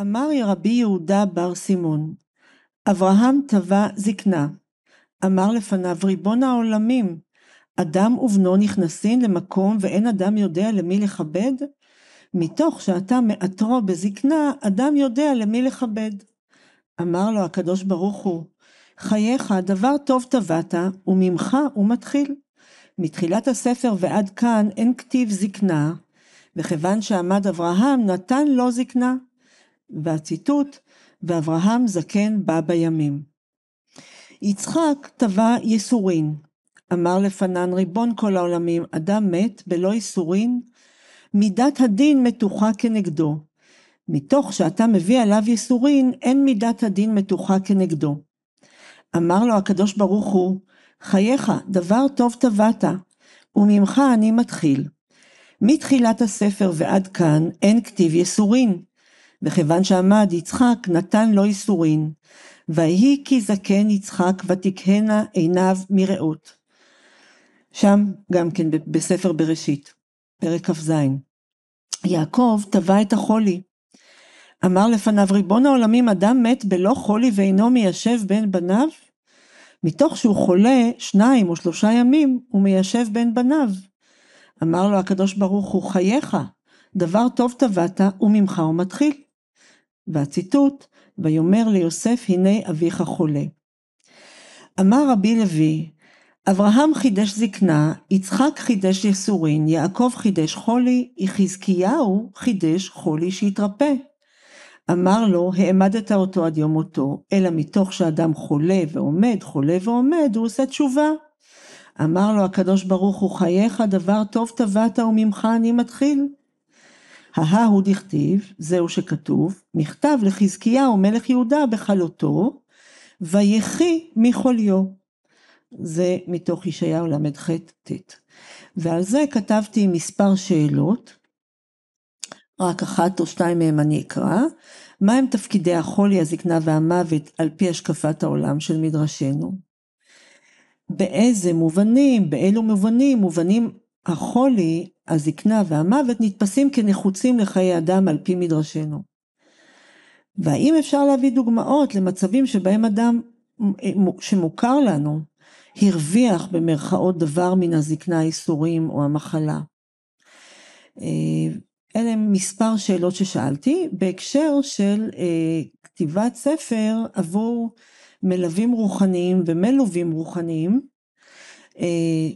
אמר רבי יהודה בר סימון, אברהם טבע זקנה. אמר לפניו ריבון העולמים, אדם ובנו נכנסים למקום ואין אדם יודע למי לכבד? מתוך שאתה מאתרו בזקנה, אדם יודע למי לכבד. אמר לו הקדוש ברוך הוא, חייך דבר טוב טבעת, וממך הוא מתחיל. מתחילת הספר ועד כאן אין כתיב זקנה, וכיוון שעמד אברהם נתן לו זקנה. והציטוט, ואברהם זקן בא בימים. יצחק טבע ייסורין. אמר לפנן ריבון כל העולמים, אדם מת בלא ייסורין, מידת הדין מתוחה כנגדו. מתוך שאתה מביא עליו ייסורין, אין מידת הדין מתוחה כנגדו. אמר לו הקדוש ברוך הוא, חייך, דבר טוב טבעת, וממך אני מתחיל. מתחילת הספר ועד כאן אין כתיב ייסורין, וכיוון שעמד יצחק נתן לו ייסורין, ויהי כי זקן יצחק ותקהנה עיניו מרעות. שם גם כן בספר בראשית, פרק כ"ז. יעקב טבע את החולי. אמר לפניו ריבון העולמים אדם מת בלא חולי ואינו מיישב בין בניו? מתוך שהוא חולה שניים או שלושה ימים הוא מיישב בין בניו. אמר לו הקדוש ברוך הוא חייך דבר טוב טבעת וממך הוא מתחיל. והציטוט ויאמר ליוסף הנה אביך חולה. אמר רבי לוי אברהם חידש זקנה, יצחק חידש יסורין, יעקב חידש חולי, יחזקיהו חידש חולי שיתרפא. אמר לו, העמדת אותו עד יום מותו, אלא מתוך שאדם חולה ועומד, חולה ועומד, הוא עושה תשובה. אמר לו הקדוש ברוך הוא, חייך דבר טוב טבעת וממך אני מתחיל. ההא הוא דכתיב, זהו שכתוב, מכתב לחזקיהו מלך יהודה בכלותו, ויחי מחוליו. זה מתוך ישעיהו ל"ח ט. ועל זה כתבתי מספר שאלות, רק אחת או שתיים מהם אני אקרא. מהם תפקידי החולי, הזקנה והמוות על פי השקפת העולם של מדרשנו? באיזה מובנים, באילו מובנים, מובנים החולי, הזקנה והמוות נתפסים כנחוצים לחיי אדם על פי מדרשנו. והאם אפשר להביא דוגמאות למצבים שבהם אדם שמוכר לנו הרוויח במרכאות דבר מן הזקנה, האיסורים או המחלה? אה, אלה הם מספר שאלות ששאלתי בהקשר של אה, כתיבת ספר עבור מלווים רוחניים ומלווים רוחניים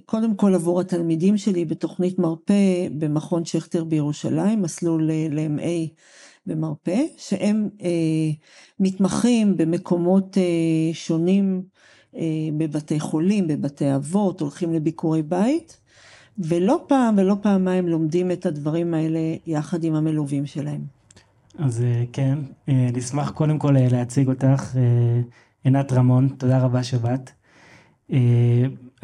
קודם כל עבור התלמידים שלי בתוכנית מרפא במכון שכטר בירושלים, מסלול ל-MA במרפא, שהם אה, מתמחים במקומות אה, שונים בבתי חולים, בבתי אבות, הולכים לביקורי בית, ולא פעם ולא פעמיים לומדים את הדברים האלה יחד עם המלווים שלהם. אז כן, נשמח קודם כל להציג אותך, עינת רמון, תודה רבה שבאת.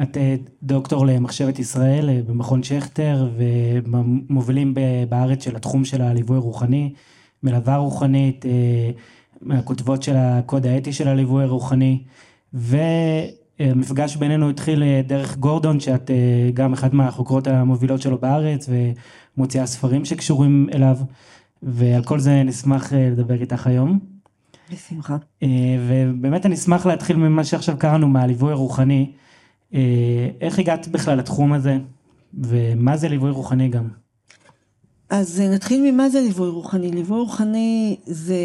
את אה, דוקטור למחשבת ישראל אה, במכון שכטר ומובילים בארץ של התחום של הליווי הרוחני, מלווה רוחנית, אה, מהכותבות של הקוד האתי של הליווי הרוחני והמפגש בינינו התחיל דרך גורדון שאת גם אחת מהחוקרות המובילות שלו בארץ ומוציאה ספרים שקשורים אליו ועל כל זה נשמח לדבר איתך היום. בשמחה. ובאמת אני אשמח להתחיל ממה שעכשיו קראנו מהליווי הרוחני. אה, איך הגעת בכלל לתחום הזה, ומה זה ליווי רוחני גם? אז נתחיל ממה זה ליווי רוחני. ליווי רוחני זה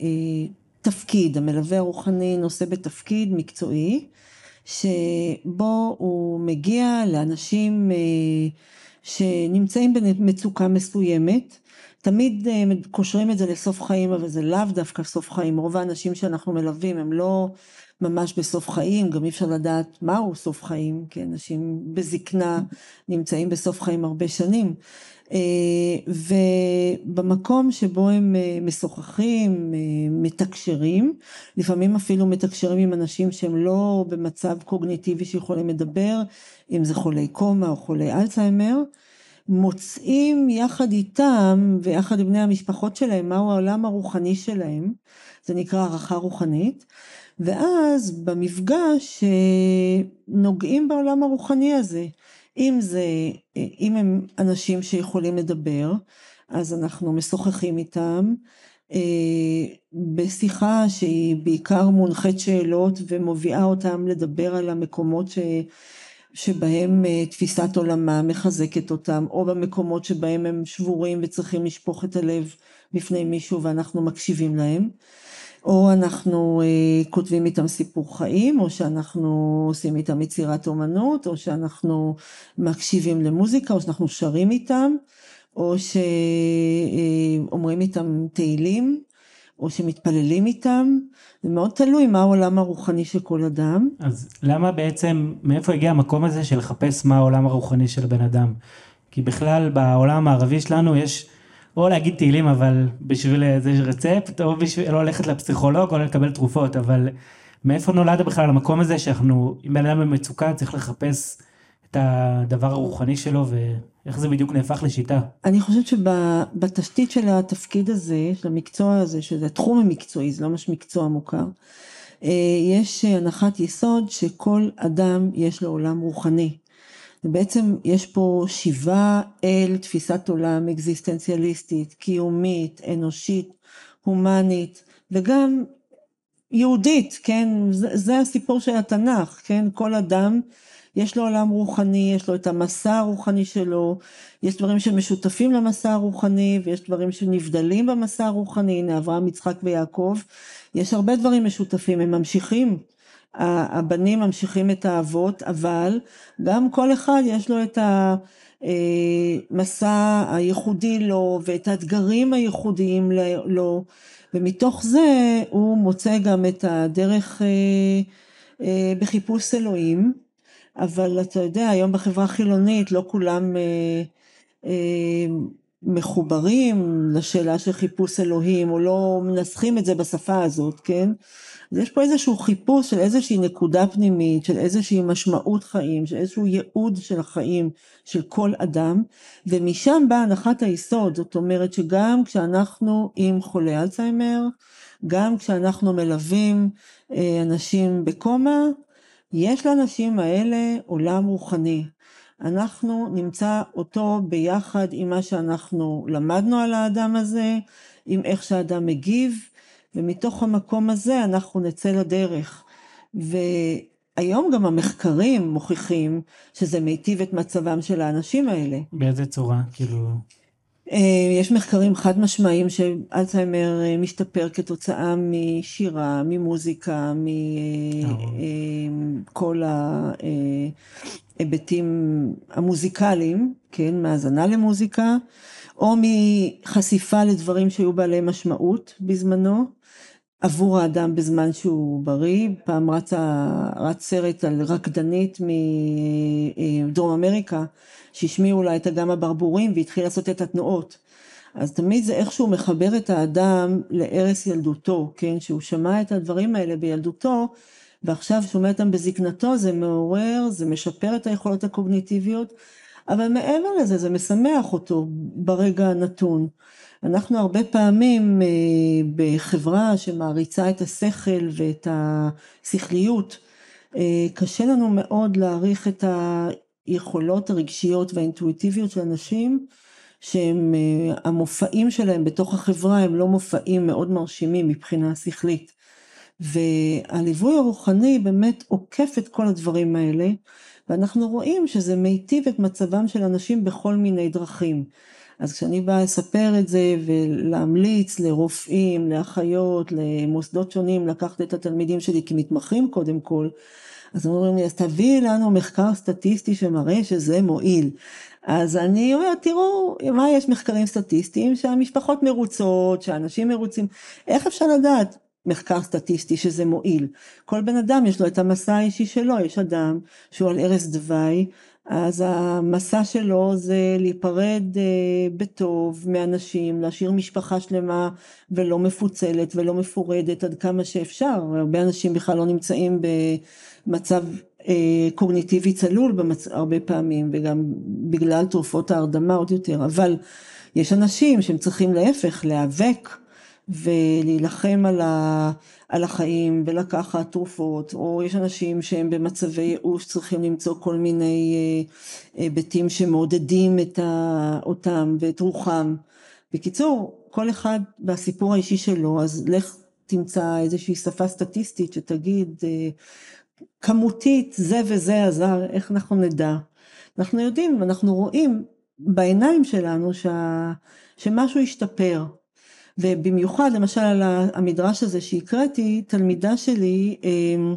אה, תפקיד, המלווה הרוחני נושא בתפקיד מקצועי, שבו הוא מגיע לאנשים אה, שנמצאים במצוקה מסוימת. תמיד אה, קושרים את זה לסוף חיים, אבל זה לאו דווקא סוף חיים. רוב האנשים שאנחנו מלווים הם לא ממש בסוף חיים, גם אי אפשר לדעת מהו סוף חיים, כי אנשים בזקנה נמצאים בסוף חיים הרבה שנים. אה, ובמקום שבו הם אה, משוחחים, מתקשרים, לפעמים אפילו מתקשרים עם אנשים שהם לא במצב קוגניטיבי שיכולים לדבר, אם זה חולי קומה או חולי אלצהיימר, מוצאים יחד איתם ויחד עם בני המשפחות שלהם מהו העולם הרוחני שלהם, זה נקרא הערכה רוחנית, ואז במפגש אה, נוגעים בעולם הרוחני הזה. אם זה, אם הם אנשים שיכולים לדבר, אז אנחנו משוחחים איתם. בשיחה שהיא בעיקר מונחית שאלות ומוביאה אותם לדבר על המקומות ש... שבהם תפיסת עולמה מחזקת אותם, או במקומות שבהם הם שבורים וצריכים לשפוך את הלב בפני מישהו ואנחנו מקשיבים להם. או אנחנו אה, כותבים איתם סיפור חיים, או שאנחנו עושים איתם יצירת אומנות, או שאנחנו מקשיבים למוזיקה, או שאנחנו שרים איתם, או שאומרים איתם תהילים, או שמתפללים איתם, זה מאוד תלוי מה העולם הרוחני של כל אדם. אז למה בעצם, מאיפה הגיע המקום הזה של לחפש מה העולם הרוחני של בן אדם? כי בכלל בעולם הערבי שלנו יש או להגיד תהילים אבל בשביל איזה רצפט, או בשביל לא ללכת לפסיכולוג או לקבל תרופות, אבל מאיפה נולד בכלל המקום הזה שאנחנו, אם בן אדם במצוקה צריך לחפש את הדבר הרוחני שלו ואיך זה בדיוק נהפך לשיטה? אני חושבת שבתשתית של התפקיד הזה, של המקצוע הזה, שזה התחום המקצועי, זה לא ממש מקצוע מוכר, אה, יש הנחת יסוד שכל אדם יש לו עולם רוחני. ובעצם יש פה שיבה אל תפיסת עולם אקזיסטנציאליסטית, קיומית, אנושית, הומנית, וגם יהודית, כן? זה, זה הסיפור של התנ"ך, כן? כל אדם יש לו עולם רוחני, יש לו את המסע הרוחני שלו, יש דברים שמשותפים למסע הרוחני ויש דברים שנבדלים במסע הרוחני, הנה אברהם, יצחק ויעקב, יש הרבה דברים משותפים, הם ממשיכים. הבנים ממשיכים את האבות, אבל גם כל אחד יש לו את המסע הייחודי לו ואת האתגרים הייחודיים לו, ומתוך זה הוא מוצא גם את הדרך אה, אה, בחיפוש אלוהים, אבל אתה יודע, היום בחברה החילונית לא כולם אה, מחוברים לשאלה של חיפוש אלוהים, או לא מנסחים את זה בשפה הזאת, כן? אז יש פה איזשהו חיפוש של איזושהי נקודה פנימית, של איזושהי משמעות חיים, של איזשהו ייעוד של החיים של כל אדם, ומשם באה הנחת היסוד, זאת אומרת שגם כשאנחנו עם חולי אלצהיימר, גם כשאנחנו מלווים אה, אנשים בקומה, יש לאנשים האלה עולם רוחני. אנחנו נמצא אותו ביחד עם מה שאנחנו למדנו על האדם הזה, עם איך שהאדם מגיב, ומתוך המקום הזה אנחנו נצא לדרך. והיום גם המחקרים מוכיחים שזה מיטיב את מצבם של האנשים האלה. באיזה צורה? כאילו... אה, יש מחקרים חד משמעיים שאלצהיימר אה, משתפר כתוצאה משירה, ממוזיקה, מכל אה, ההיבטים המוזיקליים, כן, מהאזנה למוזיקה, או מחשיפה לדברים שהיו בעלי משמעות בזמנו, עבור האדם בזמן שהוא בריא, פעם רץ, רץ סרט על רקדנית מדרום אמריקה שהשמיעו לה את אגם הברבורים והתחיל לעשות את התנועות. אז תמיד זה איכשהו מחבר את האדם לערש ילדותו, כן, שהוא שמע את הדברים האלה בילדותו ועכשיו שומע אותם בזקנתו, זה מעורר, זה משפר את היכולות הקוגניטיביות, אבל מעבר לזה זה משמח אותו ברגע הנתון. אנחנו הרבה פעמים אה, בחברה שמעריצה את השכל ואת השכליות, אה, קשה לנו מאוד להעריך את היכולות הרגשיות והאינטואיטיביות של אנשים שהם, אה, המופעים שלהם בתוך החברה הם לא מופעים מאוד מרשימים מבחינה שכלית. והליווי הרוחני באמת עוקף את כל הדברים האלה, ואנחנו רואים שזה מיטיב את מצבם של אנשים בכל מיני דרכים. אז כשאני באה לספר את זה ולהמליץ לרופאים, לאחיות, למוסדות שונים לקחת את התלמידים שלי כמתמחים קודם כל, אז אומרים לי, אז תביאי לנו מחקר סטטיסטי שמראה שזה מועיל. אז אני אומרת, תראו, מה יש מחקרים סטטיסטיים? שהמשפחות מרוצות, שהאנשים מרוצים, איך אפשר לדעת? מחקר סטטיסטי שזה מועיל. כל בן אדם יש לו את המסע האישי שלו, יש אדם שהוא על ערש דווי, אז המסע שלו זה להיפרד אה, בטוב מאנשים, להשאיר משפחה שלמה ולא מפוצלת ולא מפורדת עד כמה שאפשר, הרבה אנשים בכלל לא נמצאים במצב אה, קוגניטיבי צלול במצ... הרבה פעמים וגם בגלל תרופות ההרדמה עוד יותר, אבל יש אנשים שהם צריכים להפך להיאבק ולהילחם על, ה, על החיים ולקחת תרופות, או יש אנשים שהם במצבי ייאוש צריכים למצוא כל מיני אה, היבטים שמעודדים את ה, אותם ואת רוחם. בקיצור, כל אחד בסיפור האישי שלו, אז לך תמצא איזושהי שפה סטטיסטית שתגיד אה, כמותית זה וזה עזר, איך אנחנו נדע? אנחנו יודעים, אנחנו רואים בעיניים שלנו שה, שמשהו השתפר. ובמיוחד למשל על המדרש הזה שהקראתי, תלמידה שלי אה,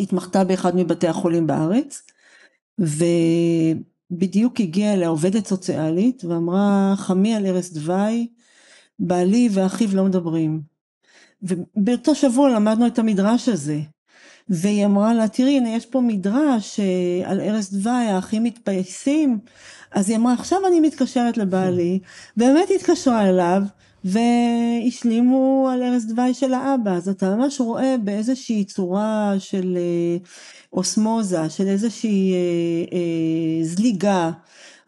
התמחתה באחד מבתי החולים בארץ, ובדיוק הגיעה אליה עובדת סוציאלית ואמרה חמי על ערש דווי, בעלי ואחיו לא מדברים. ובאותו שבוע למדנו את המדרש הזה. והיא אמרה לה, תראי, הנה יש פה מדרש אה, על ערש דווי, האחים מתפייסים. אז היא אמרה, עכשיו אני מתקשרת לבעלי, באמת התקשרה אליו, והשלימו על ערש דווי של האבא. אז אתה ממש רואה באיזושהי צורה של אה, אוסמוזה, של איזושהי אה, אה, זליגה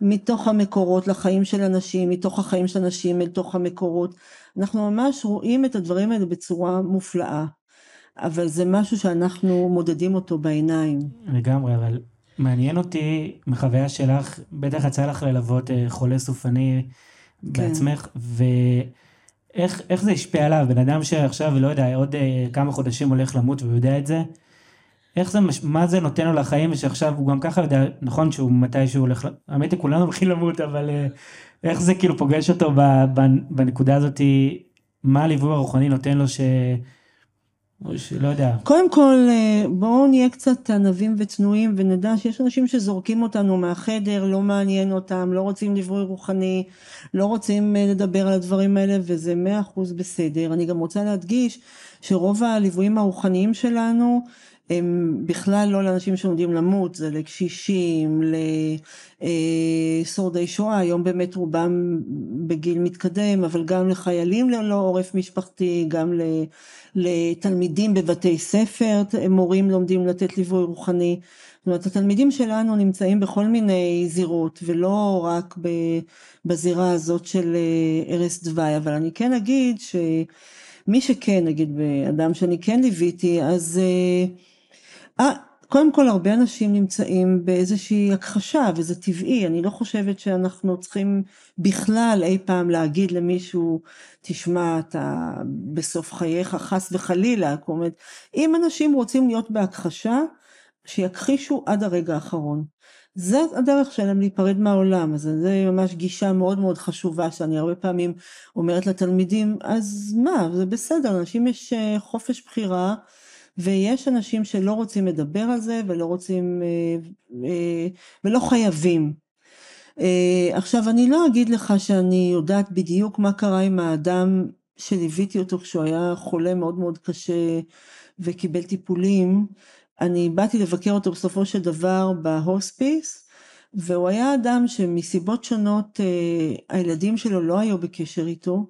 מתוך המקורות לחיים של אנשים, מתוך החיים של אנשים אל תוך המקורות. אנחנו ממש רואים את הדברים האלה בצורה מופלאה. אבל זה משהו שאנחנו מודדים אותו בעיניים. לגמרי, אבל מעניין אותי מחוויה שלך, בטח יצא לך ללוות אה, חולה סופני כן. בעצמך, ואיך זה השפיע עליו, בן אדם שעכשיו, לא יודע, עוד אה, כמה חודשים הולך למות והוא יודע את זה, איך זה, מה זה נותן לו לחיים, ושעכשיו הוא גם ככה יודע, נכון שהוא מתי שהוא הולך, האמת היא כולנו הולכים למות, אבל אה, איך זה כאילו פוגש אותו בנקודה הזאתי, מה הליווי הרוחני נותן לו ש... או שלא יודע. קודם כל אה, בואו נהיה קצת ענבים וצנועים ונדע שיש אנשים שזורקים אותנו מהחדר, לא מעניין אותם, לא רוצים ליווי רוחני, לא רוצים אה, לדבר על הדברים האלה וזה מאה אחוז בסדר. אני גם רוצה להדגיש שרוב הליוויים הרוחניים שלנו הם בכלל לא לאנשים שעומדים למות, זה לקשישים, לשורדי שואה, היום באמת רובם בגיל מתקדם, אבל גם לחיילים ללא עורף משפחתי, גם לתלמידים בבתי ספר, מורים לומדים לתת ליווי רוחני. זאת אומרת, התלמידים שלנו נמצאים בכל מיני זירות, ולא רק בזירה הזאת של אה, ערש דווי, אבל אני כן אגיד שמי שכן, נגיד, אדם שאני כן ליוויתי, אז... אה, אה, קודם כל הרבה אנשים נמצאים באיזושהי הכחשה וזה טבעי, אני לא חושבת שאנחנו צריכים בכלל אי פעם להגיד למישהו תשמע אתה בסוף חייך חס וחלילה, אומרת, אם אנשים רוצים להיות בהכחשה שיכחישו עד הרגע האחרון. זה הדרך שלהם להיפרד מהעולם, אז זה ממש גישה מאוד מאוד חשובה שאני הרבה פעמים אומרת לתלמידים, אז מה, זה בסדר, לאנשים יש אה, חופש בחירה ויש אנשים שלא רוצים לדבר על זה ולא רוצים אה, אה, ולא חייבים. אה, עכשיו אני לא אגיד לך שאני יודעת בדיוק מה קרה עם האדם שליוויתי אותו כשהוא היה חולה מאוד מאוד קשה וקיבל טיפולים, אני באתי לבקר אותו בסופו של דבר בהוספיס והוא היה אדם שמסיבות שונות הילדים שלו לא היו בקשר איתו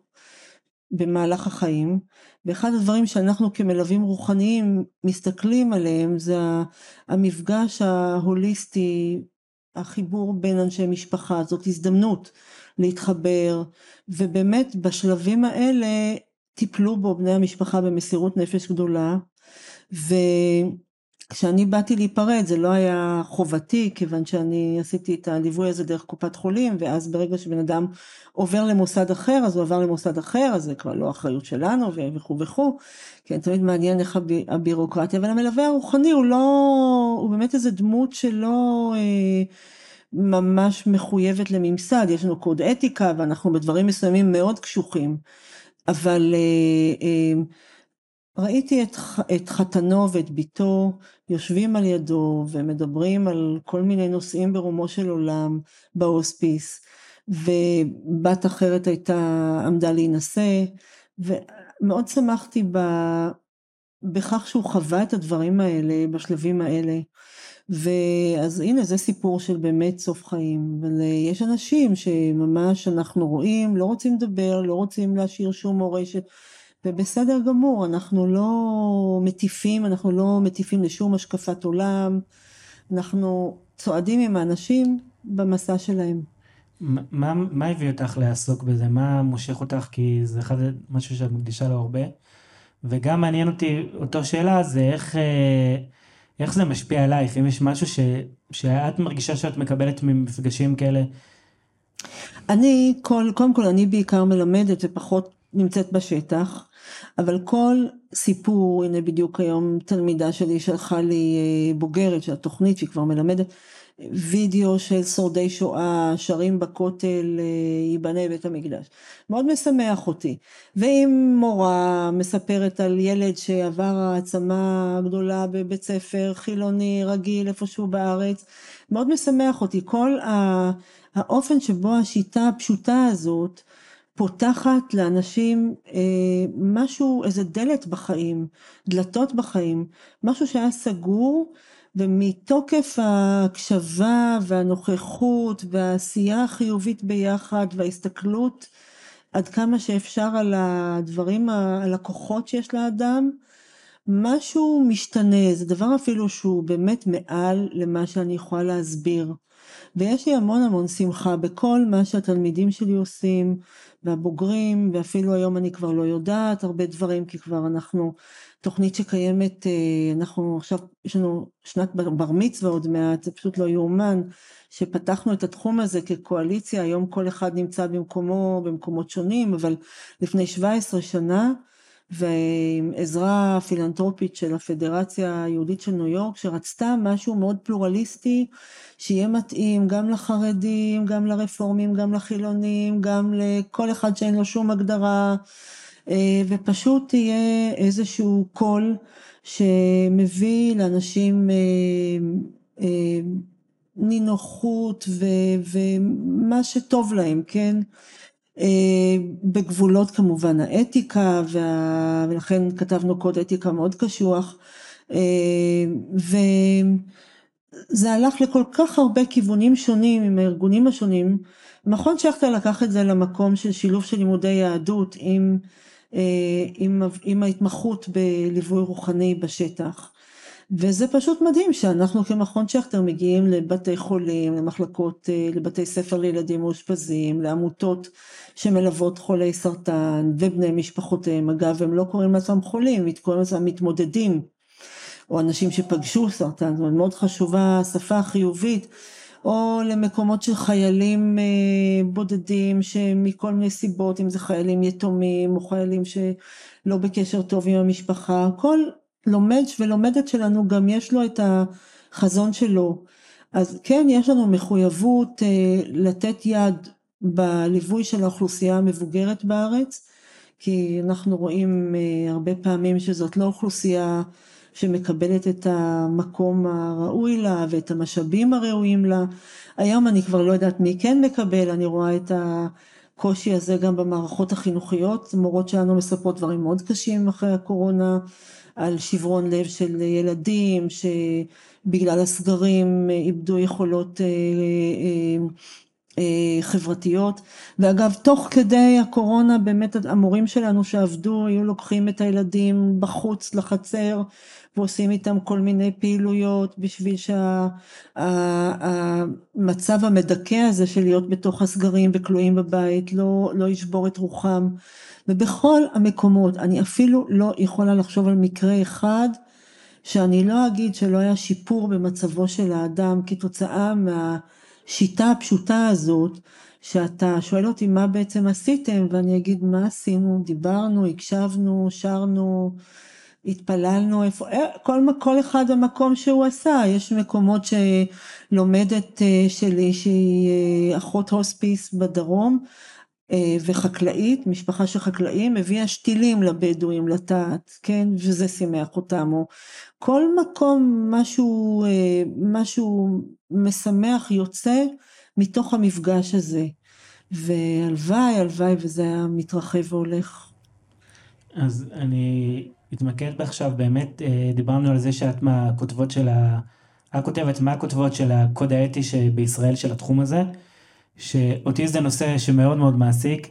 במהלך החיים ואחד הדברים שאנחנו כמלווים רוחניים מסתכלים עליהם זה המפגש ההוליסטי, החיבור בין אנשי משפחה, זאת הזדמנות להתחבר ובאמת בשלבים האלה טיפלו בו בני המשפחה במסירות נפש גדולה ו... כשאני באתי להיפרד זה לא היה חובתי כיוון שאני עשיתי את הליווי הזה דרך קופת חולים ואז ברגע שבן אדם עובר למוסד אחר אז הוא עבר למוסד אחר אז זה כבר לא אחריות שלנו וכו' וכו' כן תמיד מעניין איך הבירוקרטיה אבל המלווה הרוחני הוא לא הוא באמת איזה דמות שלא אה, ממש מחויבת לממסד. יש לנו קוד אתיקה ואנחנו בדברים מסוימים מאוד קשוחים. אבל אה, אה, ראיתי את, את חתנו ואת בתו יושבים על ידו ומדברים על כל מיני נושאים ברומו של עולם בהוספיס ובת אחרת הייתה עמדה להינשא ומאוד שמחתי ב, בכך שהוא חווה את הדברים האלה בשלבים האלה. ואז הנה זה סיפור של באמת סוף חיים אבל יש אנשים שממש אנחנו רואים לא רוצים לדבר לא רוצים להשאיר שום מורשת ובסדר גמור, אנחנו לא מטיפים, אנחנו לא מטיפים לשום השקפת עולם, אנחנו צועדים עם האנשים במסע שלהם. מה, מה הביא אותך לעסוק בזה? מה מושך אותך? כי זה אחד, משהו שאת מקדישה לו הרבה. וגם מעניין אותי, אותו שאלה זה איך, אה, איך זה משפיע עלייך, אם יש משהו ש, שאת מרגישה שאת מקבלת ממפגשים כאלה אני, כל, קודם כל אני בעיקר מלמדת ופחות נמצאת בשטח, אבל כל סיפור, הנה בדיוק היום תלמידה שלי שלחה לי אה, בוגרת של התוכנית שהיא כבר מלמדת, וידאו של שורדי שואה שרים בכותל אה, ייבנה בית המקדש. מאוד משמח אותי. ואם מורה מספרת על ילד שעבר העצמה גדולה בבית ספר חילוני רגיל איפשהו בארץ, מאוד משמח אותי. כל האופן שבו השיטה הפשוטה הזאת פותחת לאנשים אה, משהו, איזה דלת בחיים, דלתות בחיים, משהו שהיה סגור ומתוקף ההקשבה והנוכחות והעשייה החיובית ביחד וההסתכלות עד כמה שאפשר על הדברים, על הכוחות שיש לאדם, משהו משתנה, זה דבר אפילו שהוא באמת מעל למה שאני יכולה להסביר. ויש לי המון המון שמחה בכל מה שהתלמידים שלי עושים, והבוגרים, ואפילו היום אני כבר לא יודעת הרבה דברים, כי כבר אנחנו תוכנית שקיימת, אה, אנחנו עכשיו, יש לנו שנת בר מצווה עוד מעט, זה פשוט לא יאומן, שפתחנו את התחום הזה כקואליציה, היום כל אחד נמצא במקומו, במקומות שונים, אבל לפני 17 שנה, ועם עזרה פילנטרופית של הפדרציה היהודית של ניו יורק, שרצתה משהו מאוד פלורליסטי, שיהיה מתאים גם לחרדים, גם לרפורמים, גם לחילונים, גם לכל אחד שאין לו שום הגדרה. אה, ופשוט תהיה איזשהו קול שמביא לאנשים אה, אה, נינוחות ומה שטוב להם, כן? בגבולות כמובן האתיקה וה... ולכן כתבנו קוד אתיקה מאוד קשוח וזה הלך לכל כך הרבה כיוונים שונים עם הארגונים השונים. מכון שכטר לקח את זה למקום של שילוב של לימודי יהדות עם אה, עם, עם ההתמחות בליווי רוחני בשטח. וזה פשוט מדהים שאנחנו כמכון שכטר מגיעים לבתי חולים, למחלקות, אה, לבתי ספר לילדים מאושפזים, לעמותות שמלוות חולי סרטן ובני משפחותיהם, אגב הם לא קוראים לעצמם חולים, הם קוראים לעצמם מתמודדים, או אנשים שפגשו סרטן, זאת אומרת מאוד חשובה השפה החיובית או למקומות של חיילים אה, בודדים שמכל מיני סיבות, אם זה חיילים יתומים או חיילים שלא בקשר טוב עם המשפחה, כל לומד ולומדת שלנו גם יש לו את החזון שלו. אז כן, יש לנו מחויבות אה, לתת יד בליווי של האוכלוסייה המבוגרת בארץ, כי אנחנו רואים אה, הרבה פעמים שזאת לא אוכלוסייה שמקבלת את המקום הראוי לה ואת המשאבים הראויים לה. היום אני כבר לא יודעת מי כן מקבל, אני רואה את הקושי הזה גם במערכות החינוכיות, מורות שלנו מספרות דברים מאוד קשים אחרי הקורונה, על שברון לב של ילדים שבגלל הסגרים איבדו יכולות אה, אה, אה, חברתיות. ואגב תוך כדי הקורונה באמת המורים שלנו שעבדו היו לוקחים את הילדים בחוץ לחצר ועושים איתם כל מיני פעילויות בשביל שהמצב שה, המדכא הזה של להיות בתוך הסגרים וכלואים בבית לא, לא ישבור את רוחם ובכל המקומות אני אפילו לא יכולה לחשוב על מקרה אחד שאני לא אגיד שלא היה שיפור במצבו של האדם כתוצאה מהשיטה הפשוטה הזאת שאתה שואל אותי מה בעצם עשיתם ואני אגיד מה עשינו, דיברנו, הקשבנו, שרנו התפללנו, איפה, אה, כל, כל אחד המקום שהוא עשה, יש מקומות שלומדת אה, שלי שהיא אה, אחות הוספיס בדרום וחקלאית, משפחה של חקלאים, הביאה שתילים לבדואים לטעת, כן, וזה שימח אותם, או כל מקום משהו, משהו משמח יוצא מתוך המפגש הזה, והלוואי, הלוואי וזה היה מתרחב והולך. אז אני אתמקד בעכשיו, באמת אה, דיברנו על זה שאת מהכותבות של ה... את כותבת מה הכותבות של הקוד האתי שבישראל של התחום הזה, שאותי זה נושא שמאוד מאוד מעסיק,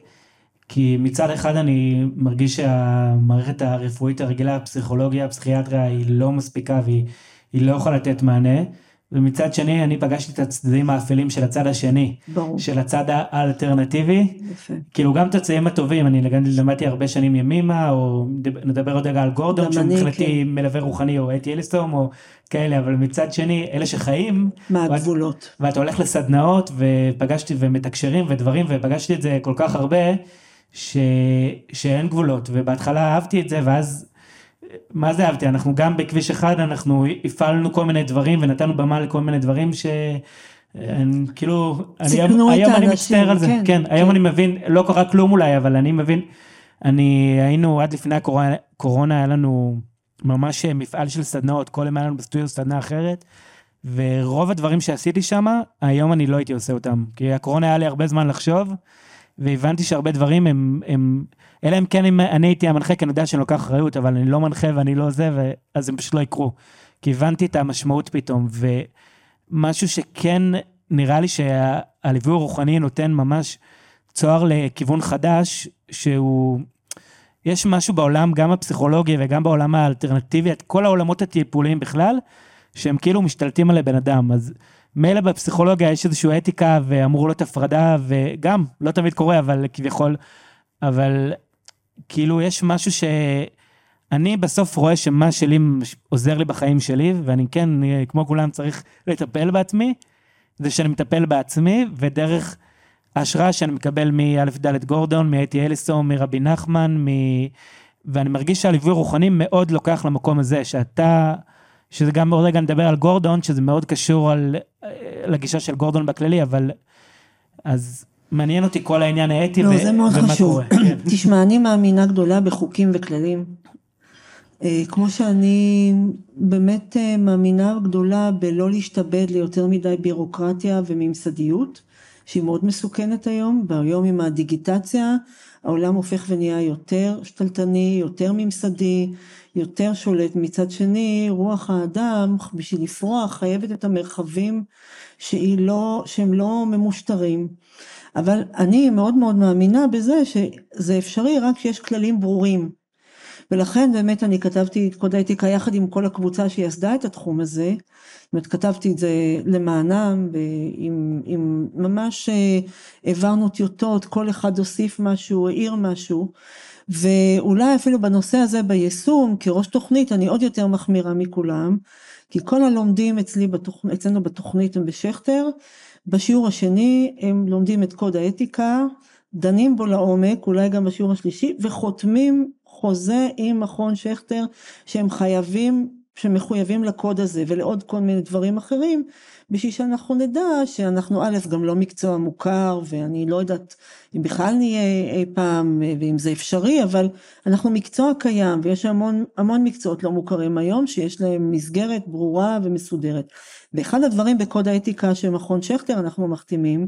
כי מצד אחד אני מרגיש שהמערכת הרפואית הרגילה, הפסיכולוגיה, הפסיכיאטריה, היא לא מספיקה והיא לא יכולה לתת מענה, ומצד שני אני פגשתי את הצדדים האפלים של הצד השני, ברור. של הצד האלטרנטיבי, יפה. כאילו גם את הצדדים הטובים, אני למדתי הרבה שנים ימימה, או נדבר- עוד רגע על גורדון, שהוא מבחינתי כן. מלווה רוחני, או אתי אליסטום, או כאלה, אבל מצד שני, אלה שחיים, מה ואת-? ואתה הולך לסדנאות, ופגשתי, ומתקשרים ודברים, ופגשתי את זה כל כך הרבה, ש... שאין גבולות, ובהתחלה אהבתי את זה, ואז, מה זה אהבתי? אנחנו גם בכביש אחד, אנחנו הפעלנו כל מיני דברים, ונתנו במה לכל מיני דברים ש... אני, כאילו, אני, היום, היום אני מצטער על זה, כן, כן, היום כן. אני מבין, לא קרה כלום אולי, אבל אני מבין, אני, היינו עד לפני הקורונה, קורונה היה לנו ממש מפעל של סדנאות, כל יום היה לנו בסטודיו סדנה אחרת, ורוב הדברים שעשיתי שם, היום אני לא הייתי עושה אותם, כי הקורונה היה לי הרבה זמן לחשוב, והבנתי שהרבה דברים הם, הם אלא אם כן אם אני הייתי המנחה, כי אני יודע שאני לוקח אחריות, אבל אני לא מנחה ואני לא זה, ו... אז הם פשוט לא יקרו. כי הבנתי את המשמעות פתאום, ומשהו שכן נראה לי שהליווי הרוחני נותן ממש צוהר לכיוון חדש, שהוא... יש משהו בעולם, גם הפסיכולוגי וגם בעולם האלטרנטיבי, את כל העולמות הטיפוליים בכלל, שהם כאילו משתלטים על הבן אדם. אז מילא בפסיכולוגיה יש איזושהי אתיקה ואמור להיות הפרדה, וגם, לא תמיד קורה, אבל כביכול, אבל כאילו יש משהו שאני בסוף רואה שמה שלי עוזר לי בחיים שלי, ואני כן, כמו כולם צריך לטפל בעצמי, זה שאני מטפל בעצמי, ודרך ההשראה שאני מקבל מא' ד' גורדון, מאתי אליסון, מרבי נחמן, מ... ואני מרגיש שהליווי רוחני מאוד לוקח למקום הזה, שאתה, שזה גם עוד רגע נדבר על גורדון, שזה מאוד קשור על, לגישה של גורדון בכללי, אבל אז מעניין אותי כל העניין האתי לא, ו- זה מאוד ומה חשוב. קורה. כן. תשמע, אני מאמינה גדולה בחוקים וכללים. אה, כמו שאני באמת אה, מאמינה גדולה בלא להשתבד ליותר מדי בירוקרטיה וממסדיות, שהיא מאוד מסוכנת היום, והיום עם הדיגיטציה העולם הופך ונהיה יותר שתלטני, יותר ממסדי, יותר שולט. מצד שני, רוח האדם בשביל לפרוח חייבת את המרחבים שהיא לא, שהם לא ממושטרים. אבל אני מאוד מאוד מאמינה בזה שזה אפשרי רק כשיש כללים ברורים. ולכן באמת אני כתבתי את קוד האתיקה יחד עם כל הקבוצה שיסדה את התחום הזה. זאת אומרת, כתבתי את זה למענם, ועם, עם, ממש אה, העברנו טיוטות, כל אחד הוסיף משהו, העיר משהו. ואולי אפילו בנושא הזה ביישום, כראש תוכנית, אני עוד יותר מחמירה מכולם, כי כל הלומדים אצלי בתוכ... אצלנו בתוכנית הם בשכטר, בשיעור השני הם לומדים את קוד האתיקה, דנים בו לעומק, אולי גם בשיעור השלישי, וחותמים חוזה עם מכון שכטר שהם חייבים, שמחויבים לקוד הזה ולעוד כל מיני דברים אחרים, בשביל שאנחנו נדע שאנחנו א', גם לא מקצוע מוכר, ואני לא יודעת אם בכלל נהיה אי פעם, ואם זה אפשרי, אבל אנחנו מקצוע קיים, ויש המון, המון מקצועות לא מוכרים היום, שיש להם מסגרת ברורה ומסודרת. ואחד הדברים בקוד האתיקה של מכון שכטר אנחנו מחתימים,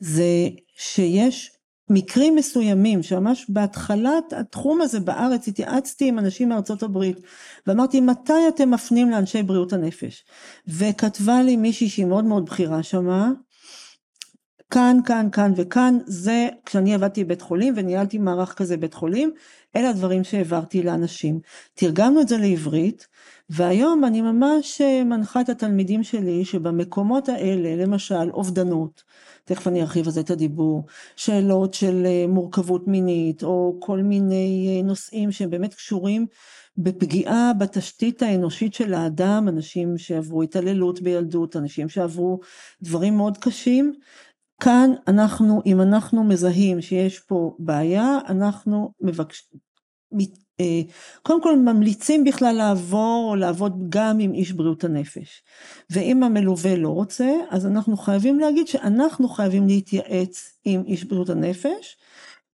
זה שיש מקרים מסוימים, שממש בהתחלת התחום הזה בארץ התייעצתי עם אנשים מארצות הברית, ואמרתי מתי אתם מפנים לאנשי בריאות הנפש, וכתבה לי מישהי שהיא מאוד מאוד בכירה שמה, כאן, כאן, כאן וכאן, זה כשאני עבדתי בבית חולים וניהלתי מערך כזה בית חולים, אלה הדברים שהעברתי לאנשים. תרגמנו את זה לעברית, והיום אני ממש מנחה את התלמידים שלי שבמקומות האלה, למשל אובדנות, תכף אני ארחיב על זה את הדיבור, שאלות של מורכבות מינית, או כל מיני נושאים שהם באמת קשורים בפגיעה בתשתית האנושית של האדם, אנשים שעברו התעללות בילדות, אנשים שעברו דברים מאוד קשים, כאן אנחנו, אם אנחנו מזהים שיש פה בעיה, אנחנו מבקשים, קודם כל ממליצים בכלל לעבור או לעבוד גם עם איש בריאות הנפש. ואם המלווה לא רוצה, אז אנחנו חייבים להגיד שאנחנו חייבים להתייעץ עם איש בריאות הנפש,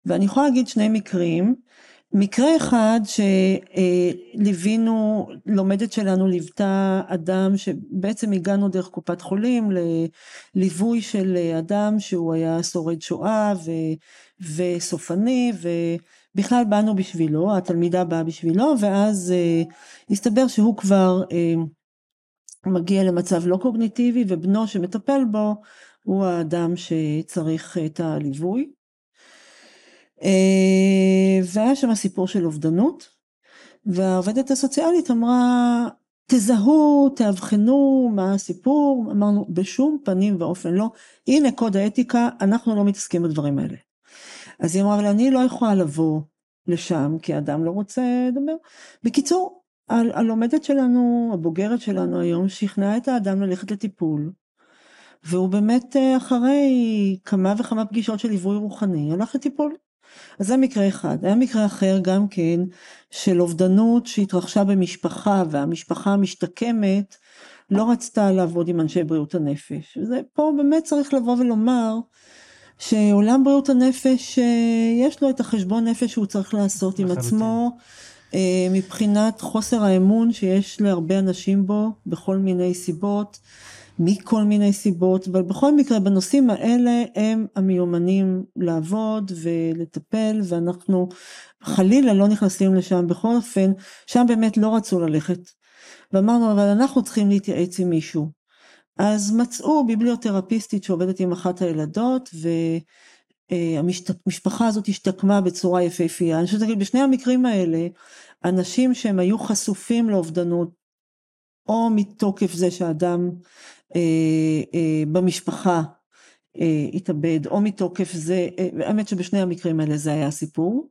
ואני יכולה להגיד שני מקרים. מקרה אחד שליווינו, לומדת שלנו ליוותה אדם שבעצם הגענו דרך קופת חולים לליווי של אדם שהוא היה שורד שואה ו, וסופני ובכלל באנו בשבילו, התלמידה באה בשבילו ואז הסתבר שהוא כבר מגיע למצב לא קוגניטיבי ובנו שמטפל בו הוא האדם שצריך את הליווי. והיה שם סיפור של אובדנות והעובדת הסוציאלית אמרה תזהו, תאבחנו מה הסיפור, אמרנו בשום פנים ואופן לא, הנה קוד האתיקה, אנחנו לא מתעסקים בדברים האלה. אז היא אמרה, אבל אני לא יכולה לבוא לשם, כי האדם לא רוצה לדבר. בקיצור, הלומדת שלנו, הבוגרת שלנו היום, שכנעה את האדם ללכת לטיפול, והוא באמת אה, אחרי כמה וכמה פגישות של ליווי רוחני, הלך לטיפול. אז זה מקרה אחד. היה מקרה אחר גם כן של אובדנות שהתרחשה במשפחה והמשפחה המשתקמת לא רצתה לעבוד עם אנשי בריאות הנפש. וזה פה באמת צריך לבוא ולומר שעולם בריאות הנפש אה, יש לו את החשבון נפש שהוא צריך לעשות עם עצמו אה, מבחינת חוסר האמון שיש להרבה אנשים בו בכל מיני סיבות. מכל מיני סיבות, אבל בכל מקרה בנושאים האלה הם המיומנים לעבוד ולטפל ואנחנו חלילה לא נכנסים לשם, בכל אופן שם באמת לא רצו ללכת ואמרנו אבל אנחנו צריכים להתייעץ עם מישהו. אז מצאו ביבליותרפיסטית שעובדת עם אחת הילדות והמשפחה הזאת השתקמה בצורה יפהפייה. אני חושבת להגיד בשני המקרים האלה אנשים שהם היו חשופים לאובדנות או מתוקף זה שאדם במשפחה אה, התאבד, או מתוקף זה, האמת שבשני המקרים האלה זה היה הסיפור.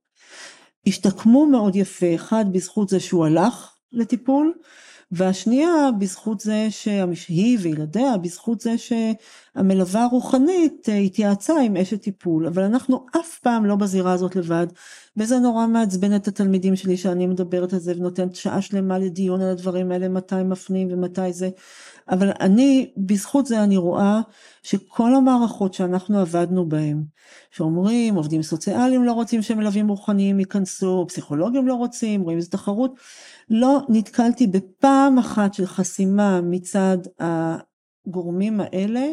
השתקמו מאוד יפה, אחד בזכות זה שהוא הלך לטיפול, והשנייה בזכות זה שהיא וילדיה, בזכות זה שהמלווה הרוחנית התייעצה עם אשת טיפול, אבל אנחנו אף פעם לא בזירה הזאת לבד, וזה נורא מעצבן את התלמידים שלי שאני מדברת על זה ונותנת שעה שלמה לדיון על הדברים האלה, מתי מפנים ומתי זה, אבל אני, בזכות זה אני רואה שכל המערכות שאנחנו עבדנו בהן, שאומרים עובדים סוציאליים לא רוצים שמלווים רוחניים ייכנסו, פסיכולוגים לא רוצים, רואים איזה תחרות, לא נתקלתי בפעם אחת של חסימה מצד הגורמים האלה,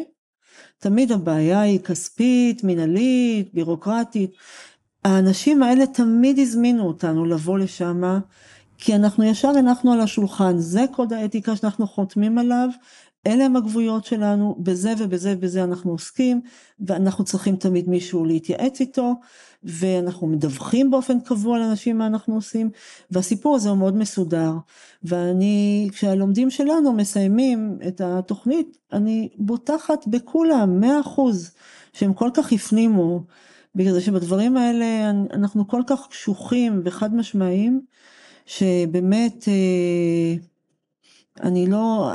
תמיד הבעיה היא כספית, מנהלית, בירוקרטית, האנשים האלה תמיד הזמינו אותנו לבוא לשם כי אנחנו ישר הנחנו על השולחן, זה קוד האתיקה שאנחנו חותמים עליו, אלה הם הגבויות שלנו, בזה ובזה ובזה אנחנו עוסקים, ואנחנו צריכים תמיד מישהו להתייעץ איתו, ואנחנו מדווחים באופן קבוע לאנשים מה אנחנו עושים, והסיפור הזה הוא מאוד מסודר. ואני, כשהלומדים שלנו מסיימים את התוכנית, אני בוטחת בכולם, מאה אחוז, שהם כל כך הפנימו, בגלל שבדברים האלה אנחנו כל כך קשוחים וחד משמעיים, שבאמת אה, אני לא,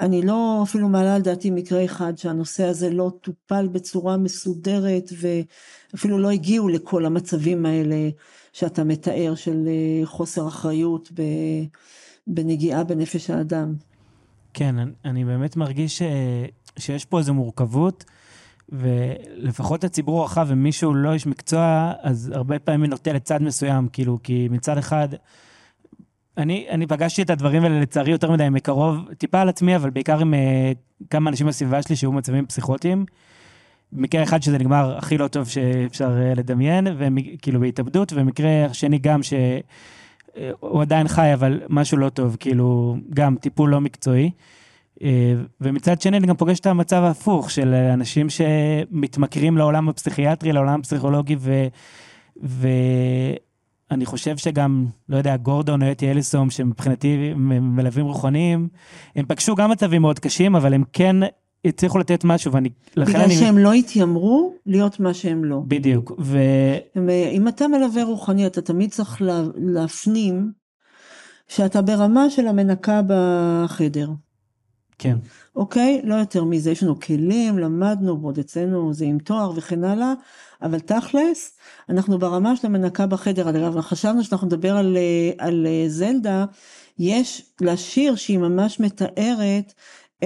אני לא אפילו מעלה על דעתי מקרה אחד שהנושא הזה לא טופל בצורה מסודרת ואפילו לא הגיעו לכל המצבים האלה שאתה מתאר של אה, חוסר אחריות בנגיעה בנפש האדם. כן, אני באמת מרגיש ש, שיש פה איזו מורכבות. ולפחות הציבור הרחב, אם מישהו לא איש מקצוע, אז הרבה פעמים נוטה לצד מסוים, כאילו, כי מצד אחד, אני, אני פגשתי את הדברים האלה לצערי יותר מדי מקרוב, טיפה על עצמי, אבל בעיקר עם uh, כמה אנשים בסביבה שלי שהיו מצבים פסיכוטיים. מקרה אחד שזה נגמר הכי לא טוב שאפשר uh, לדמיין, וכאילו בהתאבדות, ומקרה שני גם שהוא uh, עדיין חי, אבל משהו לא טוב, כאילו, גם טיפול לא מקצועי. אה, ומצד שני אני גם פוגש את המצב ההפוך של אנשים שמתמכרים לעולם הפסיכיאטרי, לעולם הפסיכולוגי, ו... ואני חושב שגם, לא יודע, גורדון או אתי אליסום, שמבחינתי מלווים רוחניים, הם פגשו גם מצבים מאוד קשים, אבל הם כן הצליחו לתת משהו, ואני... בגלל אני... שהם לא התיימרו להיות מה שהם לא. בדיוק, ו... אם אתה מלווה רוחני, אתה תמיד צריך להפנים שאתה ברמה של המנקה בחדר. כן. אוקיי? לא יותר מזה, יש לנו כלים, למדנו, ועוד אצלנו זה עם תואר וכן הלאה, אבל תכלס, אנחנו ברמה של המנקה בחדר, אגב, חשבנו שאנחנו נדבר על, על זלדה, יש לה שיר שהיא ממש מתארת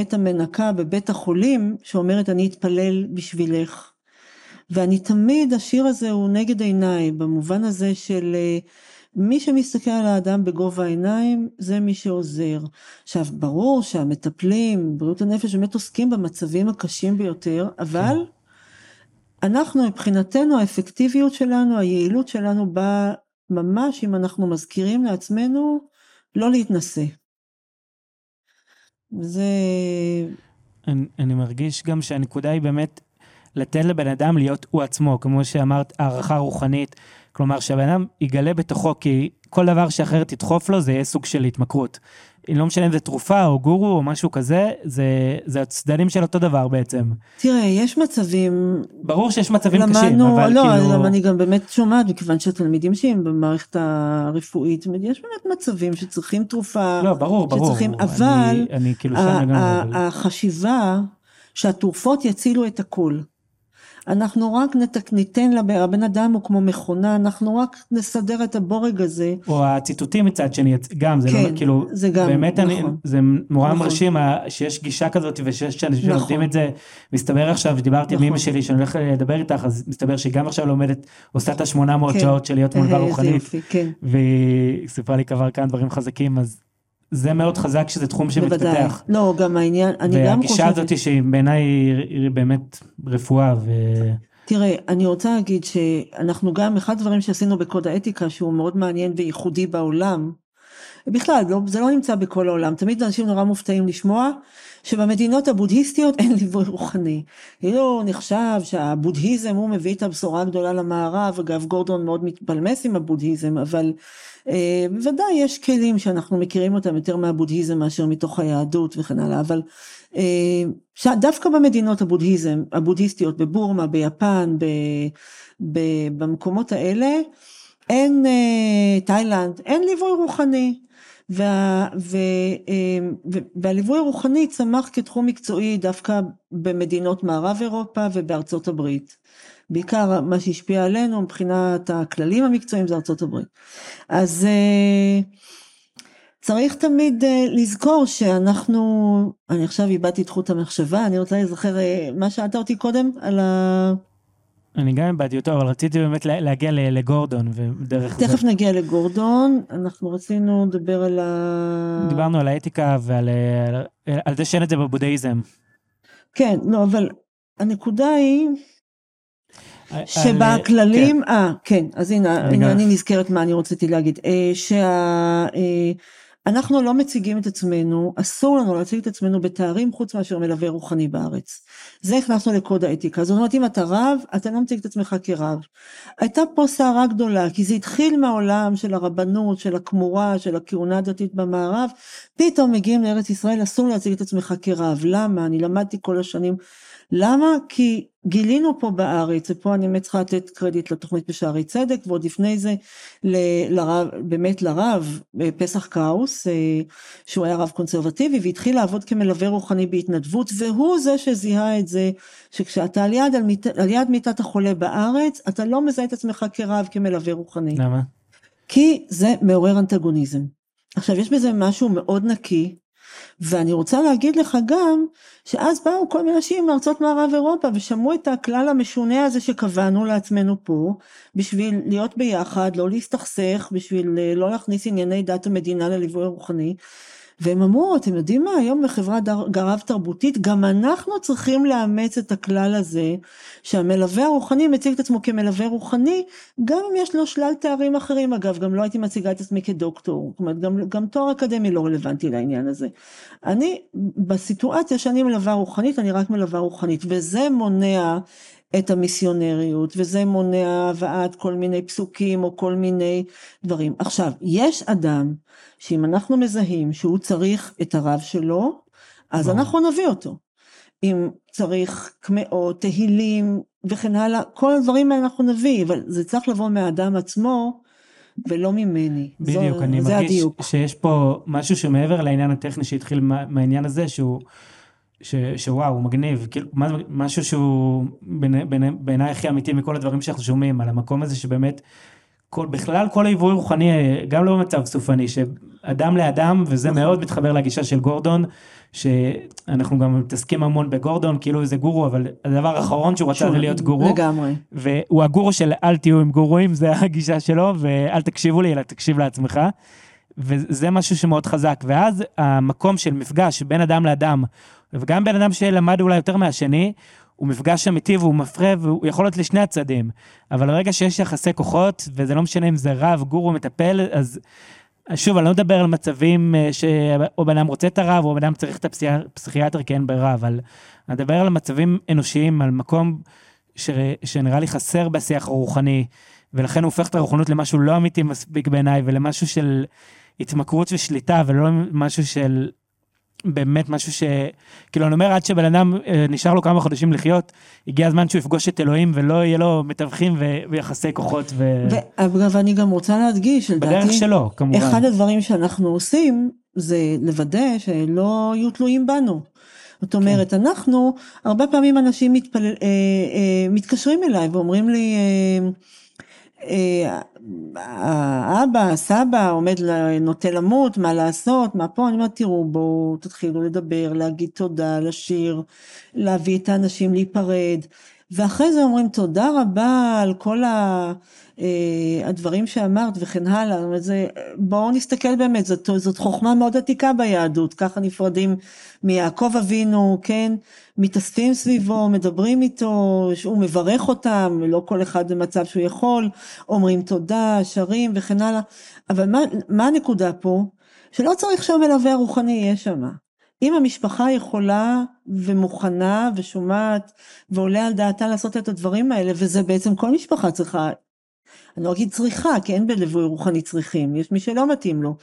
את המנקה בבית החולים, שאומרת אני אתפלל בשבילך. ואני תמיד, השיר הזה הוא נגד עיניי, במובן הזה של מי שמסתכל על האדם בגובה העיניים זה מי שעוזר. עכשיו ברור שהמטפלים, בריאות הנפש באמת עוסקים במצבים הקשים ביותר, אבל כן. אנחנו מבחינתנו האפקטיביות שלנו, היעילות שלנו באה ממש אם אנחנו מזכירים לעצמנו לא להתנשא. זה... אני, אני מרגיש גם שהנקודה היא באמת לתת לבן אדם להיות הוא עצמו, כמו שאמרת, הערכה רוחנית. כלומר, שהבן אדם יגלה בתוכו, כי כל דבר שאחרת תדחוף לו, זה יהיה סוג של התמכרות. לא משנה אם זה תרופה או גורו או משהו כזה, זה, זה הצדדים של אותו דבר בעצם. תראה, יש מצבים... ברור שיש מצבים למדנו, קשים, אבל לא, כאילו... לא, אני גם באמת שומעת, מכיוון שהתלמידים שלי במערכת הרפואית, יש באמת מצבים שצריכים תרופה, לא, ברור, ברור. שצריכים, אני- אבל אני כאילו שם לגמרי. החשיבה שהתרופות יצילו את הכל. אנחנו רק נת- ניתן לבן הבן אדם הוא כמו מכונה, אנחנו רק נסדר את הבורג הזה. או הציטוטים מצד שני, גם, זה כן, לא, כאילו, זה גם, באמת אני, נכון. זה נורא נכון. מרשים שיש גישה כזאת ושיש אנשים נכון. שלומדים את זה. מסתבר עכשיו, דיברתי עם נכון. אמא שלי שאני הולך לדבר איתך, אז מסתבר שהיא גם עכשיו לומדת, עושה את ה-800 כן. שעות של להיות אה, מולווה איזה רוחנית, כן, והיא סיפרה לי כבר כמה דברים חזקים, אז זה מאוד חזק שזה תחום בוודאי. שמתפתח. לא, גם העניין, אני גם והגישה חושבת... הזאת שהיא בעיניי היא באמת רפואה, ו... תראה, אני רוצה להגיד שאנחנו גם, אחד הדברים שעשינו בקוד האתיקה, שהוא מאוד מעניין וייחודי בעולם, בכלל, לא, זה לא נמצא בכל העולם, תמיד אנשים נורא מופתעים לשמוע שבמדינות הבודהיסטיות אין ליווי רוחני. כאילו נחשב שהבודהיזם הוא מביא את הבשורה הגדולה למערב, אגב גורדון מאוד מתפלמס עם הבודהיזם, אבל בוודאי יש כלים שאנחנו מכירים אותם יותר מהבודהיזם מאשר מתוך היהדות וכן הלאה, אבל אה, דווקא במדינות הבודהיזם, הבודהיסטיות, בבורמה, ביפן, ב, ב, במקומות האלה, אין, אה, תאילנד, אין ליווי רוחני. וה, אה, ו, והליווי הרוחני צמח כתחום מקצועי דווקא במדינות מערב אירופה ובארצות הברית. בעיקר מה שהשפיע עלינו מבחינת הכללים המקצועיים זה ארצות הברית. אז אה, צריך תמיד אה, לזכור שאנחנו, אני עכשיו איבדתי את חוט המחשבה, אני רוצה להיזכר אה, מה שאלת אותי קודם על ה... אני גם איבדתי אותו, אבל רציתי באמת לה- להגיע לגורדון, ודרך זה... תכף נגיע לגורדון, אנחנו רצינו לדבר על ה... דיברנו על האתיקה ועל על, על זה שאין את זה בבודהיזם. כן, לא, אבל הנקודה היא שבכללים, אה, כן, אז הנה, אני נזכרת מה אני רציתי להגיד, אה, שה... אה, לא מציגים את עצמנו, אסור לנו להציג את עצמנו בתארים חוץ מאשר מלווה רוחני בארץ. זה הכנסנו לקוד האתיקה. זאת אומרת, אם אתה רב, אתה לא מציג את עצמך כרב. הייתה פה סערה גדולה, כי זה התחיל מהעולם של הרבנות, של הכמורה, של הכהונה הדתית במערב, פתאום מגיעים לארץ ישראל, אסור להציג את עצמך כרב. למה? אני למדתי כל השנים. למה? כי גילינו פה בארץ, ופה אני באמת צריכה לתת קרדיט לתוכנית בשערי צדק, ועוד לפני זה ל- לרב, באמת לרב אה, פסח קראוס, אה, שהוא היה רב קונסרבטיבי, והתחיל לעבוד כמלווה רוחני בהתנדבות, והוא זה שזיהה את זה, שכשאתה על יד, על, מיט, על יד מיטת החולה בארץ, אתה לא מזהה את עצמך כרב, כמלווה רוחני. למה? כי זה מעורר אנטגוניזם. עכשיו יש בזה משהו מאוד נקי, ואני רוצה להגיד לך גם, שאז באו כל מיני אנשים מארצות מערב אירופה ושמעו את הכלל המשונה הזה שקבענו לעצמנו פה, בשביל להיות ביחד, לא להסתכסך, בשביל אה, לא להכניס ענייני דת המדינה לליווי רוחני. והם אמרו, אתם יודעים מה, היום בחברה דר- רב תרבותית, גם אנחנו צריכים לאמץ את הכלל הזה, שהמלווה הרוחני מציג את עצמו כמלווה רוחני, גם אם יש לו שלל תארים אחרים, אגב, גם לא הייתי מציגה את עצמי כדוקטור, זאת אומרת, גם, גם תואר אקדמי לא רלוונטי לעניין הזה. אני, בסיטואציה שאני מלווה רוחנית, אני רק מלווה רוחנית, וזה מונע את המיסיונריות, וזה מונע הבאת כל מיני פסוקים או כל מיני דברים. עכשיו, יש אדם שאם אנחנו מזהים שהוא צריך את הרב שלו, אז ברור. אנחנו נביא אותו. אם צריך קמעות, תהילים וכן הלאה, כל הדברים האלה אנחנו נביא, אבל זה צריך לבוא מהאדם עצמו ולא ממני. בדיוק, זו, אני מרגיש הדיוק. שיש פה משהו שמעבר לעניין הטכני שהתחיל מה- מהעניין הזה, שהוא, ש, שוואו, הוא מגניב, כאילו, מה- משהו שהוא בעיני- בעיני- בעיניי הכי אמיתי מכל הדברים שאנחנו שומעים, על המקום הזה שבאמת, כל, בכלל כל היבוא רוחני, גם לא במצב סופני, שאדם לאדם, וזה נכון. מאוד מתחבר לגישה של גורדון, שאנחנו גם מתעסקים המון בגורדון, כאילו איזה גורו, אבל הדבר האחרון שהוא רצה זה להיות גורו. לגמרי. והוא הגורו של אל תהיו עם גורואים, זה הגישה שלו, ואל תקשיבו לי, אלא תקשיב לעצמך. וזה משהו שמאוד חזק. ואז המקום של מפגש בין אדם לאדם, וגם בין אדם שלמד אולי יותר מהשני, הוא מפגש אמיתי והוא מפרה והוא יכול להיות לשני הצדדים. אבל ברגע שיש יחסי כוחות, וזה לא משנה אם זה רב, גורו, מטפל, אז שוב, אני לא מדבר על מצבים אה, שאו בן אדם רוצה את הרב, או בן אדם צריך את הפסיכיאטר כי אין ברירה, אבל אני מדבר על מצבים אנושיים, על מקום ש... שנראה לי חסר בשיח הרוחני, ולכן הוא הופך את הרוחנות למשהו לא אמיתי מספיק בעיניי, ולמשהו של התמכרות ושליטה, ולא משהו של באמת משהו ש... כאילו, אני אומר, עד שבן אדם אה, נשאר לו כמה חודשים לחיות, הגיע הזמן שהוא יפגוש את אלוהים ולא יהיה לו מתווכים ו... ויחסי כוחות. ו... ואגב, אני גם רוצה להדגיש, לדעתי, בדרך שלו, כמובן. אחד הדברים שאנחנו עושים, זה לוודא שלא יהיו תלויים בנו. זאת אומרת, כן. אנחנו, הרבה פעמים אנשים מתפל... אה, אה, מתקשרים אליי ואומרים לי, אה, האבא, סבא, עומד, נוטה למות, מה לעשות, מה פה, אני אומרת, תראו, בואו תתחילו לדבר, להגיד תודה, לשיר, להביא את האנשים להיפרד, ואחרי זה אומרים תודה רבה על כל ה... אה, הדברים שאמרת וכן הלאה, זה, בואו נסתכל באמת, זאת, זאת חוכמה מאוד עתיקה ביהדות, ככה נפרדים מיעקב אבינו, כן, מתאספים סביבו, מדברים איתו, הוא מברך אותם, לא כל אחד במצב שהוא יכול, אומרים תודה, שרים וכן הלאה, אבל מה, מה הנקודה פה? שלא צריך שהמלווה הרוחני יהיה שם. אם המשפחה יכולה ומוכנה ושומעת ועולה על דעתה לעשות את הדברים האלה, וזה בעצם כל משפחה צריכה אני לא אגיד צריכה, כי אין בליווי רוחני צריכים, יש מי שלא מתאים לו,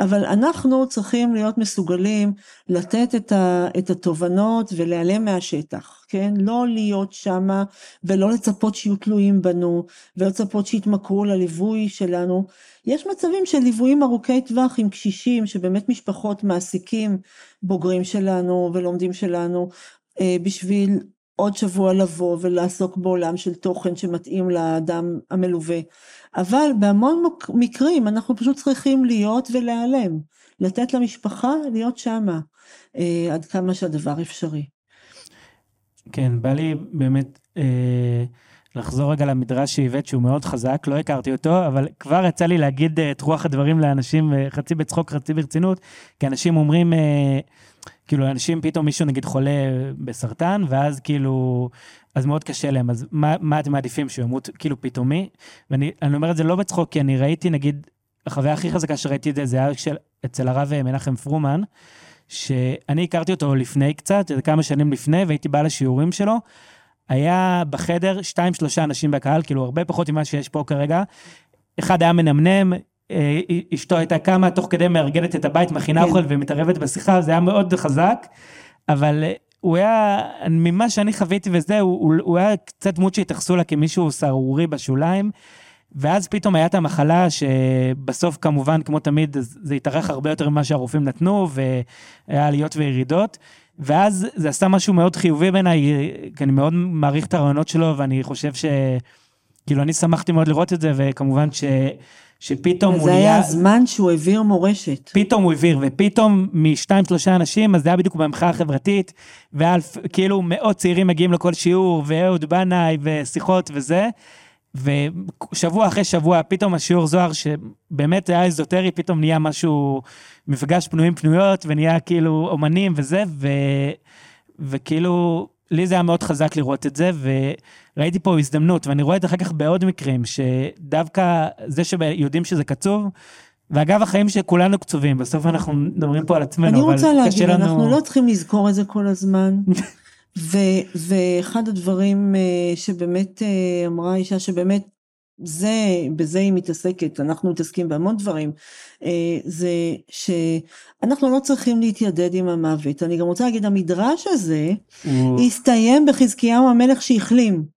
אבל אנחנו צריכים להיות מסוגלים לתת את, ה, את התובנות ולהיעלם מהשטח, כן? לא להיות שמה ולא לצפות שיהיו תלויים בנו, ולא לצפות שיתמכרו לליווי שלנו. יש מצבים של ליוויים ארוכי טווח עם קשישים, שבאמת משפחות מעסיקים בוגרים שלנו ולומדים שלנו, אה, בשביל עוד שבוע לבוא ולעסוק בעולם של תוכן שמתאים לאדם המלווה. אבל בהמון מקרים אנחנו פשוט צריכים להיות ולהיעלם, לתת למשפחה להיות שמה, אה, עד כמה שהדבר אפשרי. כן, בא לי באמת אה, לחזור רגע למדרש שהבאת, שהוא מאוד חזק, לא הכרתי אותו, אבל כבר יצא לי להגיד אה, את רוח הדברים לאנשים, אה, חצי בצחוק, חצי ברצינות, כי אנשים אומרים, אה, כאילו, אנשים, פתאום מישהו נגיד חולה בסרטן, ואז כאילו, אז מאוד קשה להם, אז מה, מה אתם מעדיפים, שהוא ימות כאילו פתאומי? ואני אומר את זה לא בצחוק, כי אני ראיתי, נגיד, החוויה הכי חזקה שראיתי את זה, זה היה של, אצל הרב מנחם פרומן, שאני הכרתי אותו לפני קצת, כמה שנים לפני, והייתי בא לשיעורים שלו. היה בחדר שתיים, שלושה אנשים בקהל, כאילו הרבה פחות ממה שיש פה כרגע. אחד היה מנמנם, אה, אשתו הייתה קמה תוך כדי מארגנת את הבית, מכינה כן. אוכל ומתערבת בשיחה, זה היה מאוד חזק, אבל הוא היה, ממה שאני חוויתי וזה, הוא, הוא היה קצת דמות שהתייחסו לה כמישהו סהרורי בשוליים, ואז פתאום הייתה המחלה שבסוף כמובן, כמו תמיד, זה התארך הרבה יותר ממה שהרופאים נתנו, והיה עליות וירידות. ואז זה עשה משהו מאוד חיובי בעיניי, כי אני מאוד מעריך את הרעיונות שלו, ואני חושב ש... כאילו, אני שמחתי מאוד לראות את זה, וכמובן ש... שפתאום הוא נהיה... זה היה הזמן שהוא העביר מורשת. פתאום הוא העביר, ופתאום משתיים שלושה אנשים, אז זה היה בדיוק במחאה החברתית, וכאילו מאות צעירים מגיעים לכל שיעור, ואהוד בנאי, ושיחות וזה, ושבוע אחרי שבוע, פתאום השיעור זוהר, שבאמת היה אזוטרי, פתאום נהיה משהו, מפגש פנויים פנויות, ונהיה כאילו אומנים וזה, ו... וכאילו, לי זה היה מאוד חזק לראות את זה, וראיתי פה הזדמנות, ואני רואה את זה אחר כך בעוד מקרים, שדווקא זה שיודעים שזה קצוב, ואגב, החיים שכולנו קצובים, בסוף אנחנו מדברים פה על עצמנו, אבל קשה לנו... אני רוצה להגיד. אנחנו לא צריכים לזכור את זה כל הזמן. ו, ואחד הדברים אה, שבאמת אה, אמרה אישה שבאמת זה, בזה היא מתעסקת, אנחנו מתעסקים בהמון דברים, אה, זה שאנחנו לא צריכים להתיידד עם המוות. אני גם רוצה להגיד, המדרש הזה הסתיים בחזקיהו המלך שהחלים.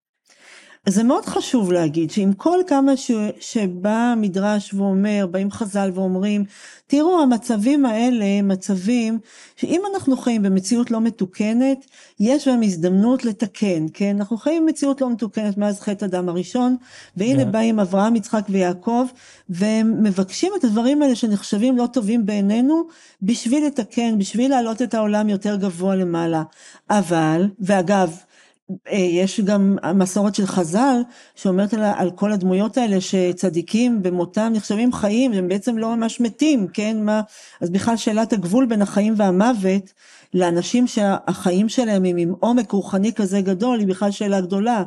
אז זה מאוד חשוב להגיד שעם כל כמה ש, שבא המדרש ואומר, באים חז"ל ואומרים, תראו המצבים האלה הם מצבים שאם אנחנו חיים במציאות לא מתוקנת, יש בהם הזדמנות לתקן, כן? אנחנו חיים במציאות לא מתוקנת מאז חטא אדם הראשון, והנה yeah. באים אברהם, יצחק ויעקב, והם מבקשים את הדברים האלה שנחשבים לא טובים בעינינו, בשביל לתקן, בשביל להעלות את העולם יותר גבוה למעלה. אבל, ואגב, יש גם מסורת של חז"ל שאומרת על, על כל הדמויות האלה שצדיקים במותם נחשבים חיים הם בעצם לא ממש מתים כן? מה אז בכלל שאלת הגבול בין החיים והמוות לאנשים שהחיים שלהם הם עם עומק רוחני כזה גדול היא בכלל שאלה גדולה.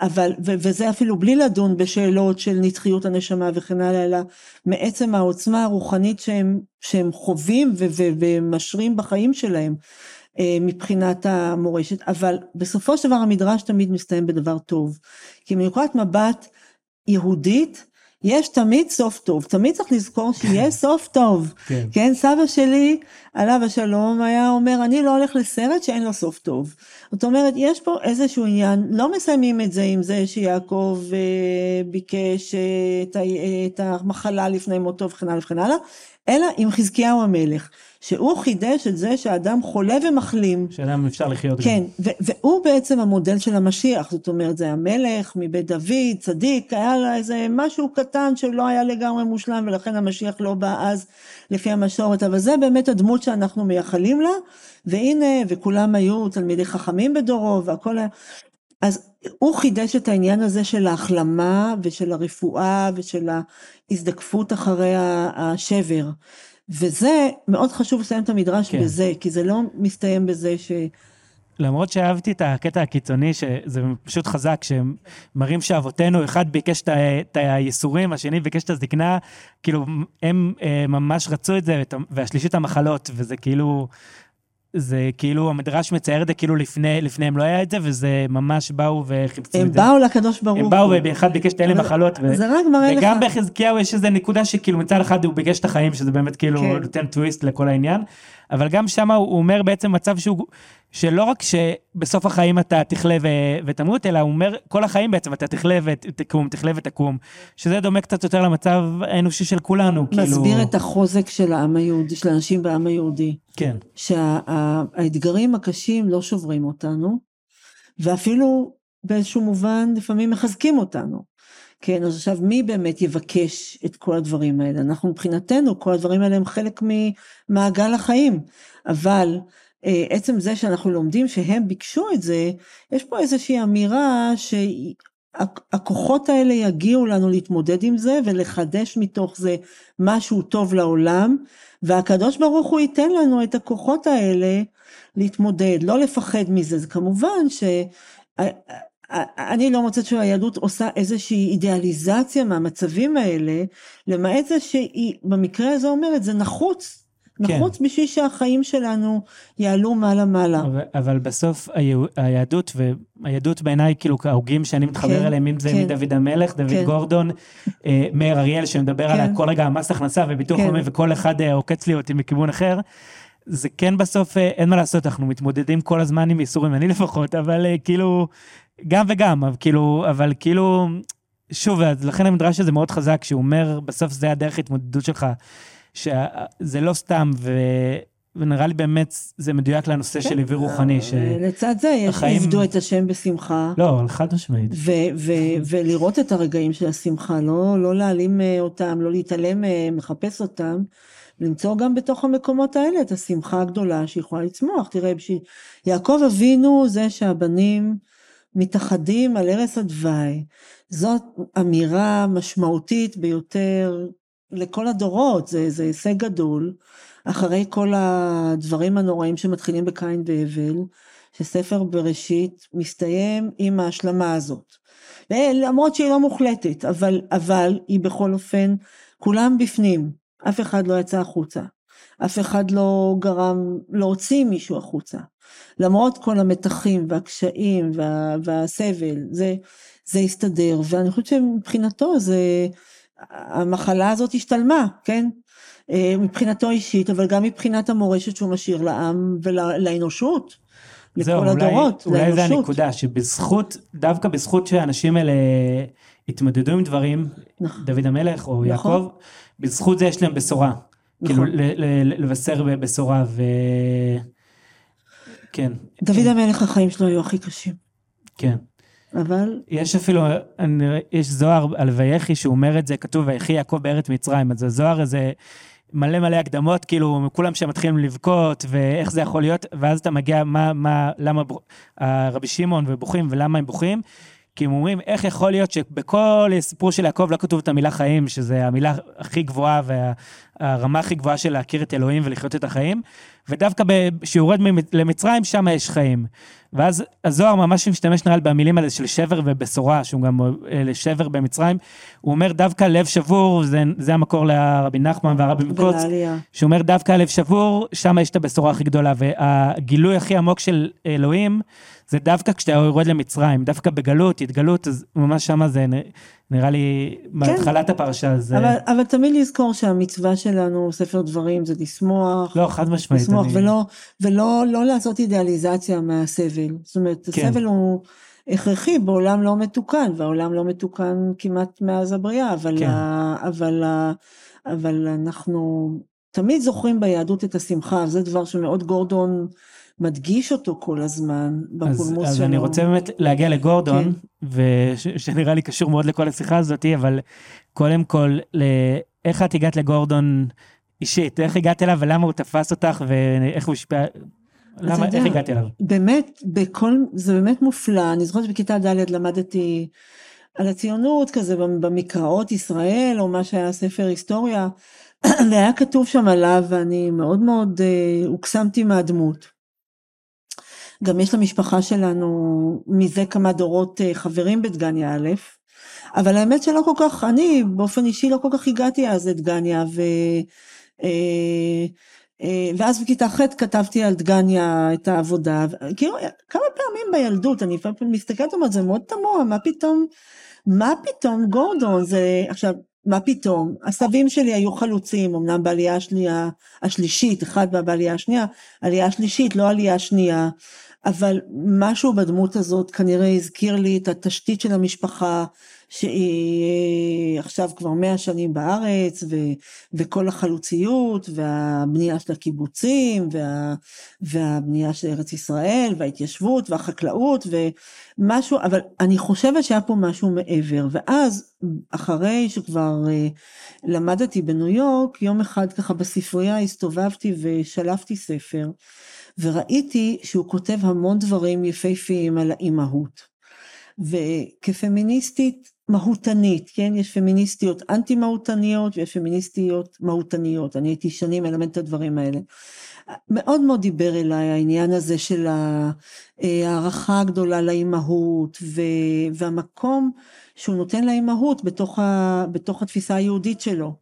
אבל ו, וזה אפילו בלי לדון בשאלות של נצחיות הנשמה וכן הלאה אלא מעצם העוצמה הרוחנית שהם, שהם חווים ו, ו, ומשרים בחיים שלהם. אה, מבחינת המורשת, אבל בסופו של דבר המדרש תמיד מסתיים בדבר טוב. כי מנקודת מבט יהודית, יש תמיד סוף טוב, תמיד צריך לזכור שיש סוף טוב. כן. כן, סבא שלי, עליו השלום, היה אומר, אני לא הולך לסרט שאין לו סוף טוב. זאת אומרת, יש פה איזשהו עניין, לא מסיימים את זה עם זה שיעקב אה, ביקש אה, את, אה, את המחלה לפני מותו וכן הלאה וכן הלאה, אלא עם חזקיהו המלך, שהוא חידש את זה שהאדם חולה ומחלים. שאלה אם אפשר לחיות. כן, ו- והוא בעצם המודל של המשיח, זאת אומרת, זה המלך מבית דוד, צדיק, היה לה איזה משהו קטן שלא היה לגמרי מושלם, ולכן המשיח לא בא אז לפי המסורת, אבל זה באמת הדמות שאנחנו מייחלים לה, והנה, וכולם היו תלמידי חכמים בדורו, והכל היה... אז הוא חידש את העניין הזה של ההחלמה ושל הרפואה ושל ההזדקפות אחרי השבר. וזה, מאוד חשוב לסיים את המדרש כן. בזה, כי זה לא מסתיים בזה ש... למרות שאהבתי את הקטע הקיצוני, שזה פשוט חזק, שהם מראים שאבותינו, אחד ביקש את הייסורים, השני ביקש את הזקנה, כאילו, הם אה, ממש רצו את זה, ואת ה- והשלישי את המחלות, וזה כאילו, זה כאילו, המדרש מצייר את זה כאילו לפני, לפניהם לא היה את זה, וזה ממש באו וחיפשו הם את זה. באו לקדוש ברוך הם. באו, ואחד ביקש תן אבל- מחלות, ו... זה רק מראה לך... וגם בחזקיהו יש איזה נקודה שכאילו מצד אחד הוא ביקש את החיים שזה באמת כאילו כן. נותן טוויסט לכל העניין אבל גם שם הוא אומר בעצם מצב שהוא שלא רק שבסוף החיים אתה תכלה ו- ותמות אלא הוא אומר כל החיים בעצם אתה תכלה ותקום תכלה ותקום שזה דומה קצת יותר למצב האנושי של כולנו מסביר כאילו את החוזק של העם היהודי, של האנשים בעם היהודי. כן שהאתגרים הקשים לא שוברים אותנו, ואפילו באיזשהו מובן לפעמים מחזקים אותנו. כן, אז עכשיו מי באמת יבקש את כל הדברים האלה? אנחנו מבחינתנו, כל הדברים האלה הם חלק ממעגל החיים, אבל אה, עצם זה שאנחנו לומדים שהם ביקשו את זה, יש פה איזושהי אמירה שהכוחות האלה יגיעו לנו להתמודד עם זה ולחדש מתוך זה משהו טוב לעולם, והקדוש ברוך הוא ייתן לנו את הכוחות האלה להתמודד, לא לפחד מזה, זה כמובן ש... אני לא מוצאת שהיהדות עושה איזושהי אידיאליזציה מהמצבים האלה, למעט זה שהיא במקרה הזה אומרת, זה נחוץ, כן. נחוץ בשביל שהחיים שלנו יעלו מעלה מעלה. אבל, אבל בסוף היהדות והיהדות בעיניי כאילו ההוגים שאני מתחבר כן, אליהם אם זה כן. מדוד המלך דוד כן. גורדון אה, מאיר אריאל שמדבר על כן. כל רגע מס הכנסה וביטוח כן. לאומי וכל אחד אה, עוקץ לי אותי מכיוון אחר. זה כן בסוף אה, אין מה לעשות אנחנו מתמודדים כל הזמן עם ייסורים אני לפחות אבל אה, כאילו גם וגם אבל כאילו אבל כאילו שוב לכן המדרש הזה מאוד חזק שהוא אומר בסוף זה הדרך התמודדות שלך שזה לא סתם ו... ונראה לי באמת זה מדויק לנושא של ליווי רוחני ש... לצד זה יש החיים- עבדו את השם בשמחה. לא, אבל חד משמעית. ולראות את הרגעים של השמחה, לא, לא להעלים אה, אותם, לא להתעלם מהם, לחפש אותם, למצוא גם בתוך המקומות האלה את השמחה הגדולה שיכולה לצמוח. תראה, בשביל יעקב אבינו זה שהבנים מתאחדים על ערש הדווי, זאת אמירה משמעותית ביותר לכל הדורות, זה, זה הישג גדול, אחרי כל הדברים הנוראים שמתחילים בקין והבל, שספר בראשית מסתיים עם ההשלמה הזאת. למרות שהיא לא מוחלטת, אבל, אבל היא בכל אופן, כולם בפנים, אף אחד לא יצא החוצה, אף אחד לא גרם להוציא מישהו החוצה. למרות כל המתחים והקשיים וה, והסבל, זה, זה הסתדר, ואני חושבת שמבחינתו זה, המחלה הזאת השתלמה, כן? אה, מבחינתו אישית, אבל גם מבחינת המורשת שהוא משאיר לעם ולאנושות. זהו, לכל אולי, הדורות, אולי זה לאנושות. הנקודה, שבזכות, דווקא בזכות שהאנשים האלה התמודדו עם דברים, נכון. דוד המלך או נכון. יעקב, בזכות זה יש להם בשורה. נכון. כאילו, ל- ל- לבשר בבשורה, ו... כן. דוד המלך החיים שלו היו הכי קשים, כן. אבל יש אפילו, יש זוהר על ויחי שהוא אומר את זה, כתוב ויחי יעקב בארץ מצרים, אז הזוהר הזה מלא מלא הקדמות, כאילו כולם שם מתחילים לבכות ואיך זה יכול להיות, ואז אתה מגיע, מה, מה, למה רבי שמעון ובוכים ולמה הם בוכים? כי הם אומרים, איך יכול להיות שבכל סיפור של יעקב לא כתוב את המילה חיים, שזה המילה הכי גבוהה והרמה הכי גבוהה של להכיר את אלוהים ולחיות את החיים, ודווקא כשיורד למצרים, שם יש חיים. ואז הזוהר ממש משתמש נראה לי במילים האלה של שבר ובשורה, שהוא גם אה, לשבר במצרים. הוא אומר דווקא לב שבור, זה, זה המקור לרבי נחמן והרבי מקוץ. שהוא אומר דווקא לב שבור, שם יש את הבשורה הכי גדולה. והגילוי הכי עמוק של אלוהים, זה דווקא כשאתה יורד למצרים, דווקא בגלות, התגלות, אז ממש שמה זה נראה לי, מהתחלת כן. הפרשה זה... אבל, אבל תמיד לזכור שהמצווה שלנו, ספר דברים, זה לשמוח. לא, חד משמעית. לשמוח, אני... ולא, ולא לא לעשות אידיאליזציה מהסבל. זאת אומרת, כן. הסבל הוא... הכרחי בעולם לא מתוקן, והעולם לא מתוקן כמעט מאז הבריאה, אבל, כן. ה, אבל, ה, אבל אנחנו תמיד זוכרים ביהדות את השמחה, זה דבר שמאוד גורדון מדגיש אותו כל הזמן בפולמוס אז, שלו. אז אני רוצה באמת להגיע לגורדון, כן. ושנראה לי קשור מאוד לכל השיחה הזאת, אבל קודם כל, איך את הגעת לגורדון אישית? איך הגעת אליו ולמה הוא תפס אותך ואיך הוא השפיע? למה, איך הגעת אליו? באמת, בכל, זה באמת מופלא. אני זוכרת שבכיתה ד' למדתי על הציונות כזה במקראות ישראל, או מה שהיה ספר היסטוריה, והיה כתוב שם עליו, ואני מאוד מאוד אה, הוקסמתי מהדמות. גם יש למשפחה שלנו מזה כמה דורות אה, חברים בדגניה א', אבל האמת שלא כל כך, אני באופן אישי לא כל כך הגעתי אז לדגניה, ו... אה, אה, ואז בכיתה ח' כתבתי על דגניה את העבודה, כאילו כמה פעמים בילדות, אני מסתכלת ואומרת, זה מאוד תמוה, מה פתאום, מה פתאום גורדון, זה, עכשיו, מה פתאום, הסבים שלי היו חלוצים, אמנם בעלייה השלישית, אחד בעלייה השנייה, עלייה השלישית, לא עלייה שנייה, אבל משהו בדמות הזאת כנראה הזכיר לי את התשתית של המשפחה, שהיא עכשיו כבר מאה שנים בארץ, ו, וכל החלוציות, והבנייה של הקיבוצים, וה, והבנייה של ארץ ישראל, וההתיישבות, והחקלאות, ומשהו, אבל אני חושבת שהיה פה משהו מעבר. ואז, אחרי שכבר אה, למדתי בניו יורק, יום אחד ככה בספרייה הסתובבתי ושלפתי ספר, וראיתי שהוא כותב המון דברים יפהפיים על האימהות. וכפמיניסטית מהותנית, כן? יש פמיניסטיות אנטי מהותניות ויש פמיניסטיות מהותניות, אני הייתי שנים מלמד את הדברים האלה. מאוד מאוד דיבר אליי העניין הזה של ההערכה הגדולה לאימהות והמקום שהוא נותן לאימהות בתוך, ה, בתוך התפיסה היהודית שלו.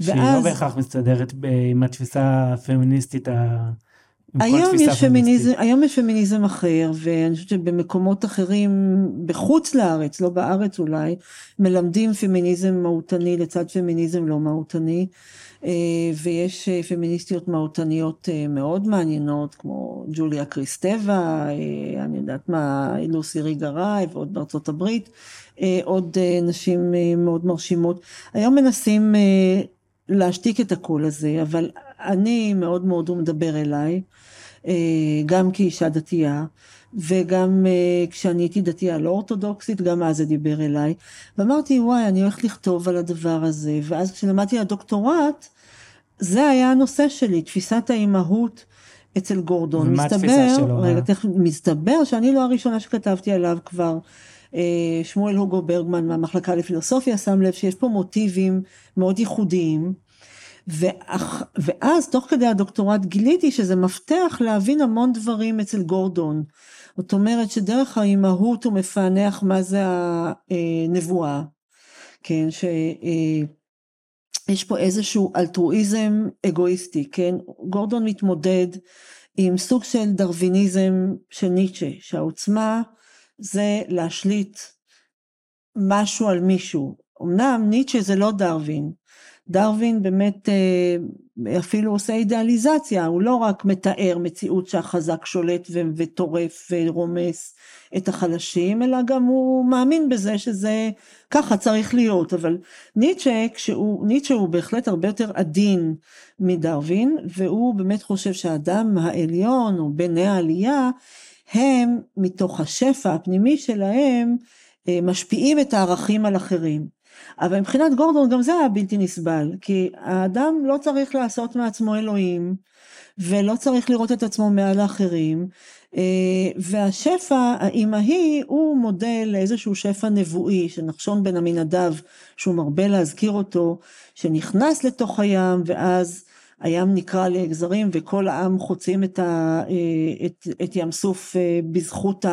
שהיא לא ואז... לא בהכרח מסתדרת עם התפיסה הפמיניסטית ה... היום יש, פמיניזם, היום יש פמיניזם אחר, ואני חושבת שבמקומות אחרים, בחוץ לארץ, לא בארץ אולי, מלמדים פמיניזם מהותני לצד פמיניזם לא מהותני, אה, ויש אה, פמיניסטיות מהותניות אה, מאוד מעניינות, כמו ג'וליה קריסטבה, אני יודעת מה, לוסי ריגראי, ועוד בארצות הברית, עוד נשים מאוד מרשימות. היום מנסים להשתיק את הקול הזה, אבל אני מאוד מאוד הוא מדבר אליי, אה, גם כאישה דתייה, וגם אה, כשאני הייתי דתייה לא אורתודוקסית, גם אז זה דיבר אליי. ואמרתי, וואי, אני הולכת לכתוב על הדבר הזה. ואז כשלמדתי הדוקטורט, זה היה הנושא שלי, תפיסת האימהות אצל גורדון. ומה מסתבר, התפיסה שלו? רגע, תכף, מסתבר שאני לא הראשונה שכתבתי עליו כבר. אה, שמואל הוגו ברגמן מהמחלקה לפילוסופיה שם לב שיש פה מוטיבים מאוד ייחודיים. ואח, ואז תוך כדי הדוקטורט גיליתי שזה מפתח להבין המון דברים אצל גורדון. זאת אומרת שדרך האימהות הוא מפענח מה זה הנבואה, כן, שיש פה איזשהו אלטרואיזם אגואיסטי, כן, גורדון מתמודד עם סוג של דרוויניזם של ניטשה, שהעוצמה זה להשליט משהו על מישהו. אמנם ניטשה זה לא דרווין, דרווין באמת אה, אפילו עושה אידיאליזציה, הוא לא רק מתאר מציאות שהחזק שולט וטורף ורומס את החלשים, אלא גם הוא מאמין בזה שזה ככה צריך להיות, אבל ניטשה, כשהוא, ניטשה הוא בהחלט הרבה יותר עדין מדרווין, והוא באמת חושב שהאדם העליון או בני העלייה, הם מתוך השפע הפנימי שלהם אה, משפיעים את הערכים על אחרים. אבל מבחינת גורדון גם זה היה בלתי נסבל, כי האדם לא צריך לעשות מעצמו אלוהים, ולא צריך לראות את עצמו מעל האחרים, אה, והשפע האימהי הוא מודל לאיזשהו שפע נבואי של נחשון בן עמינדב, שהוא מרבה להזכיר אותו, שנכנס לתוך הים ואז הים נקרע לגזרים וכל העם חוצים את, ה, אה, את, את ים סוף אה, בזכות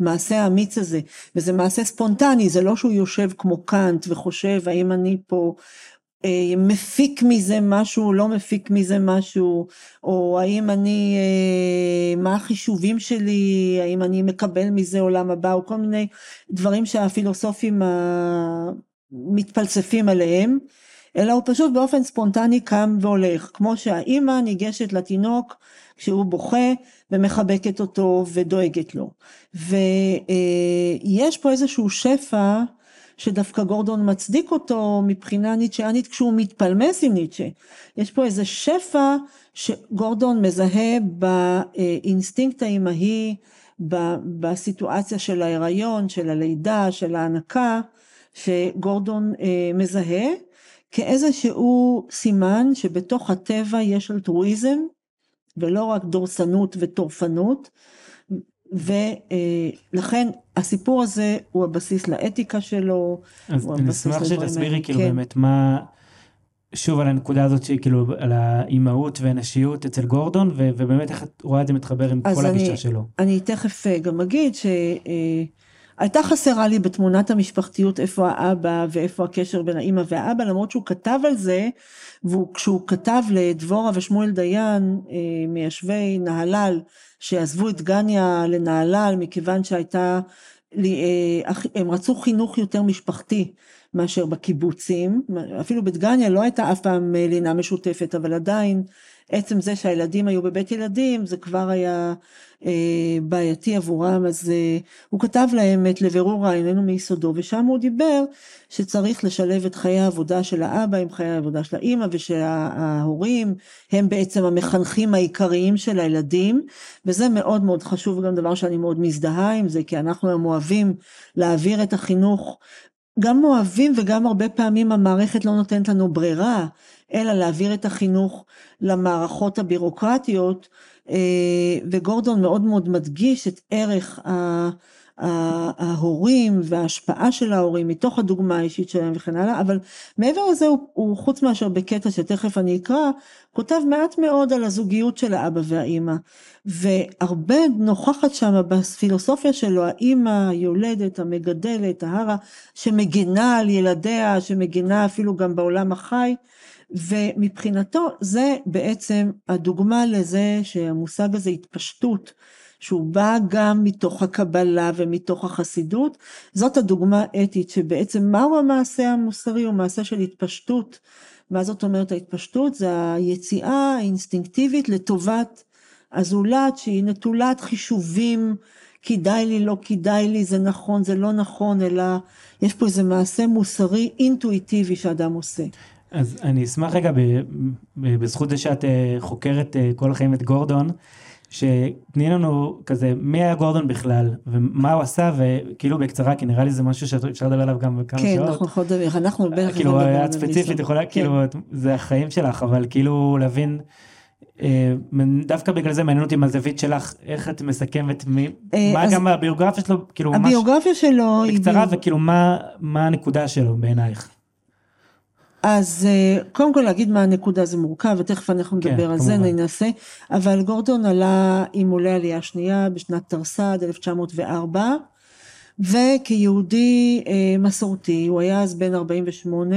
המעשה האמיץ הזה. וזה מעשה ספונטני זה לא שהוא יושב כמו קאנט וחושב האם אני פה אה, מפיק מזה משהו, לא מפיק מזה משהו, או האם אני, מה החישובים שלי, האם אני מקבל מזה עולם הבא, או כל מיני דברים שהפילוסופים מתפלספים עליהם, אלא הוא פשוט באופן ספונטני קם והולך, כמו שהאימא ניגשת לתינוק כשהוא בוכה ומחבקת אותו ודואגת לו. ויש פה איזשהו שפע שדווקא גורדון מצדיק אותו מבחינה ניטשיאנית כשהוא מתפלמס עם ניטשה. יש פה איזה שפע שגורדון מזהה באינסטינקט האימהי, בסיטואציה של ההיריון, של הלידה, של ההנקה, שגורדון אה, מזהה כאיזשהו סימן שבתוך הטבע יש אלטרואיזם ולא רק דורסנות וטורפנות ולכן הסיפור הזה הוא הבסיס לאתיקה שלו. אז אני אשמח שתסבירי כאילו כן. באמת מה, שוב על הנקודה הזאת שכאילו על האימהות והנשיות אצל גורדון ו, ובאמת איך את רואה את זה מתחבר עם כל אני, הגישה שלו. אני תכף אה, גם אגיד שהייתה אה, חסרה לי בתמונת המשפחתיות איפה האבא ואיפה הקשר בין האימא והאבא למרות שהוא כתב על זה וכשהוא כתב לדבורה ושמואל דיין אה, מיישבי נהלל שעזבו את גניה לנהלל מכיוון שהייתה, אה, הם רצו חינוך יותר משפחתי מאשר בקיבוצים, אפילו בדגניה לא הייתה אף פעם אה, לינה משותפת, אבל עדיין עצם זה שהילדים היו בבית ילדים זה כבר היה אה, בעייתי עבורם, אז אה, הוא כתב להם את לבירור רעיוננו מיסודו, ושם הוא דיבר שצריך לשלב את חיי העבודה של האבא עם חיי העבודה של האימא ושההורים הם בעצם המחנכים העיקריים של הילדים, וזה מאוד מאוד חשוב, גם דבר שאני מאוד מזדהה עם זה, כי אנחנו היום אוהבים להעביר את החינוך גם אוהבים וגם הרבה פעמים המערכת לא נותנת לנו ברירה, אלא להעביר את החינוך למערכות הבירוקרטיות, אה, וגורדון מאוד מאוד מדגיש את ערך ההורים וההשפעה של ההורים מתוך הדוגמה האישית שלהם וכן הלאה, אבל מעבר לזה הוא, הוא חוץ מאשר בקטע שתכף אני אקרא, כותב מעט מאוד על הזוגיות של האבא והאימא, והרבה נוכחת שם בפילוסופיה שלו האימא היולדת, המגדלת, ההרה, שמגינה על ילדיה, שמגינה אפילו גם בעולם החי, ומבחינתו זה בעצם הדוגמה לזה שהמושג הזה התפשטות שהוא בא גם מתוך הקבלה ומתוך החסידות, זאת הדוגמה האתית שבעצם מהו המעשה המוסרי, הוא מעשה של התפשטות. מה זאת אומרת ההתפשטות? זה היציאה האינסטינקטיבית לטובת הזולת שהיא נטולת חישובים, כדאי לי, לא כדאי לי, זה נכון, זה לא נכון, אלא יש פה איזה מעשה מוסרי אינטואיטיבי שאדם עושה. אז אני אשמח רגע בזכות זה שאת אה, חוקרת אה, כל החיים את גורדון, שתני לנו כזה מי היה גורדון בכלל ומה הוא עשה וכאילו בקצרה כי נראה לי זה משהו שאפשר לדבר עליו גם בכמה כן, שעות. כן אנחנו יכולים לדבר, אנחנו בערך כאילו את ספציפית יכולה כן. כאילו זה החיים שלך אבל כאילו להבין אה, דווקא בגלל זה מעניין אותי מהזווית שלך איך את מסכמת מי, מה גם הביוגרפיה שלו כאילו הביוגרפיה שלו בקצרה וכאילו מה מה הנקודה שלו בעינייך. אז אה, קודם כל להגיד מה הנקודה זה מורכב ותכף אנחנו כן, נדבר כן, על כמובן. זה ננסה אבל גורדון עלה עם עולה עלייה שנייה בשנת תרס"ד 1904 וכיהודי אה, מסורתי הוא היה אז בן 48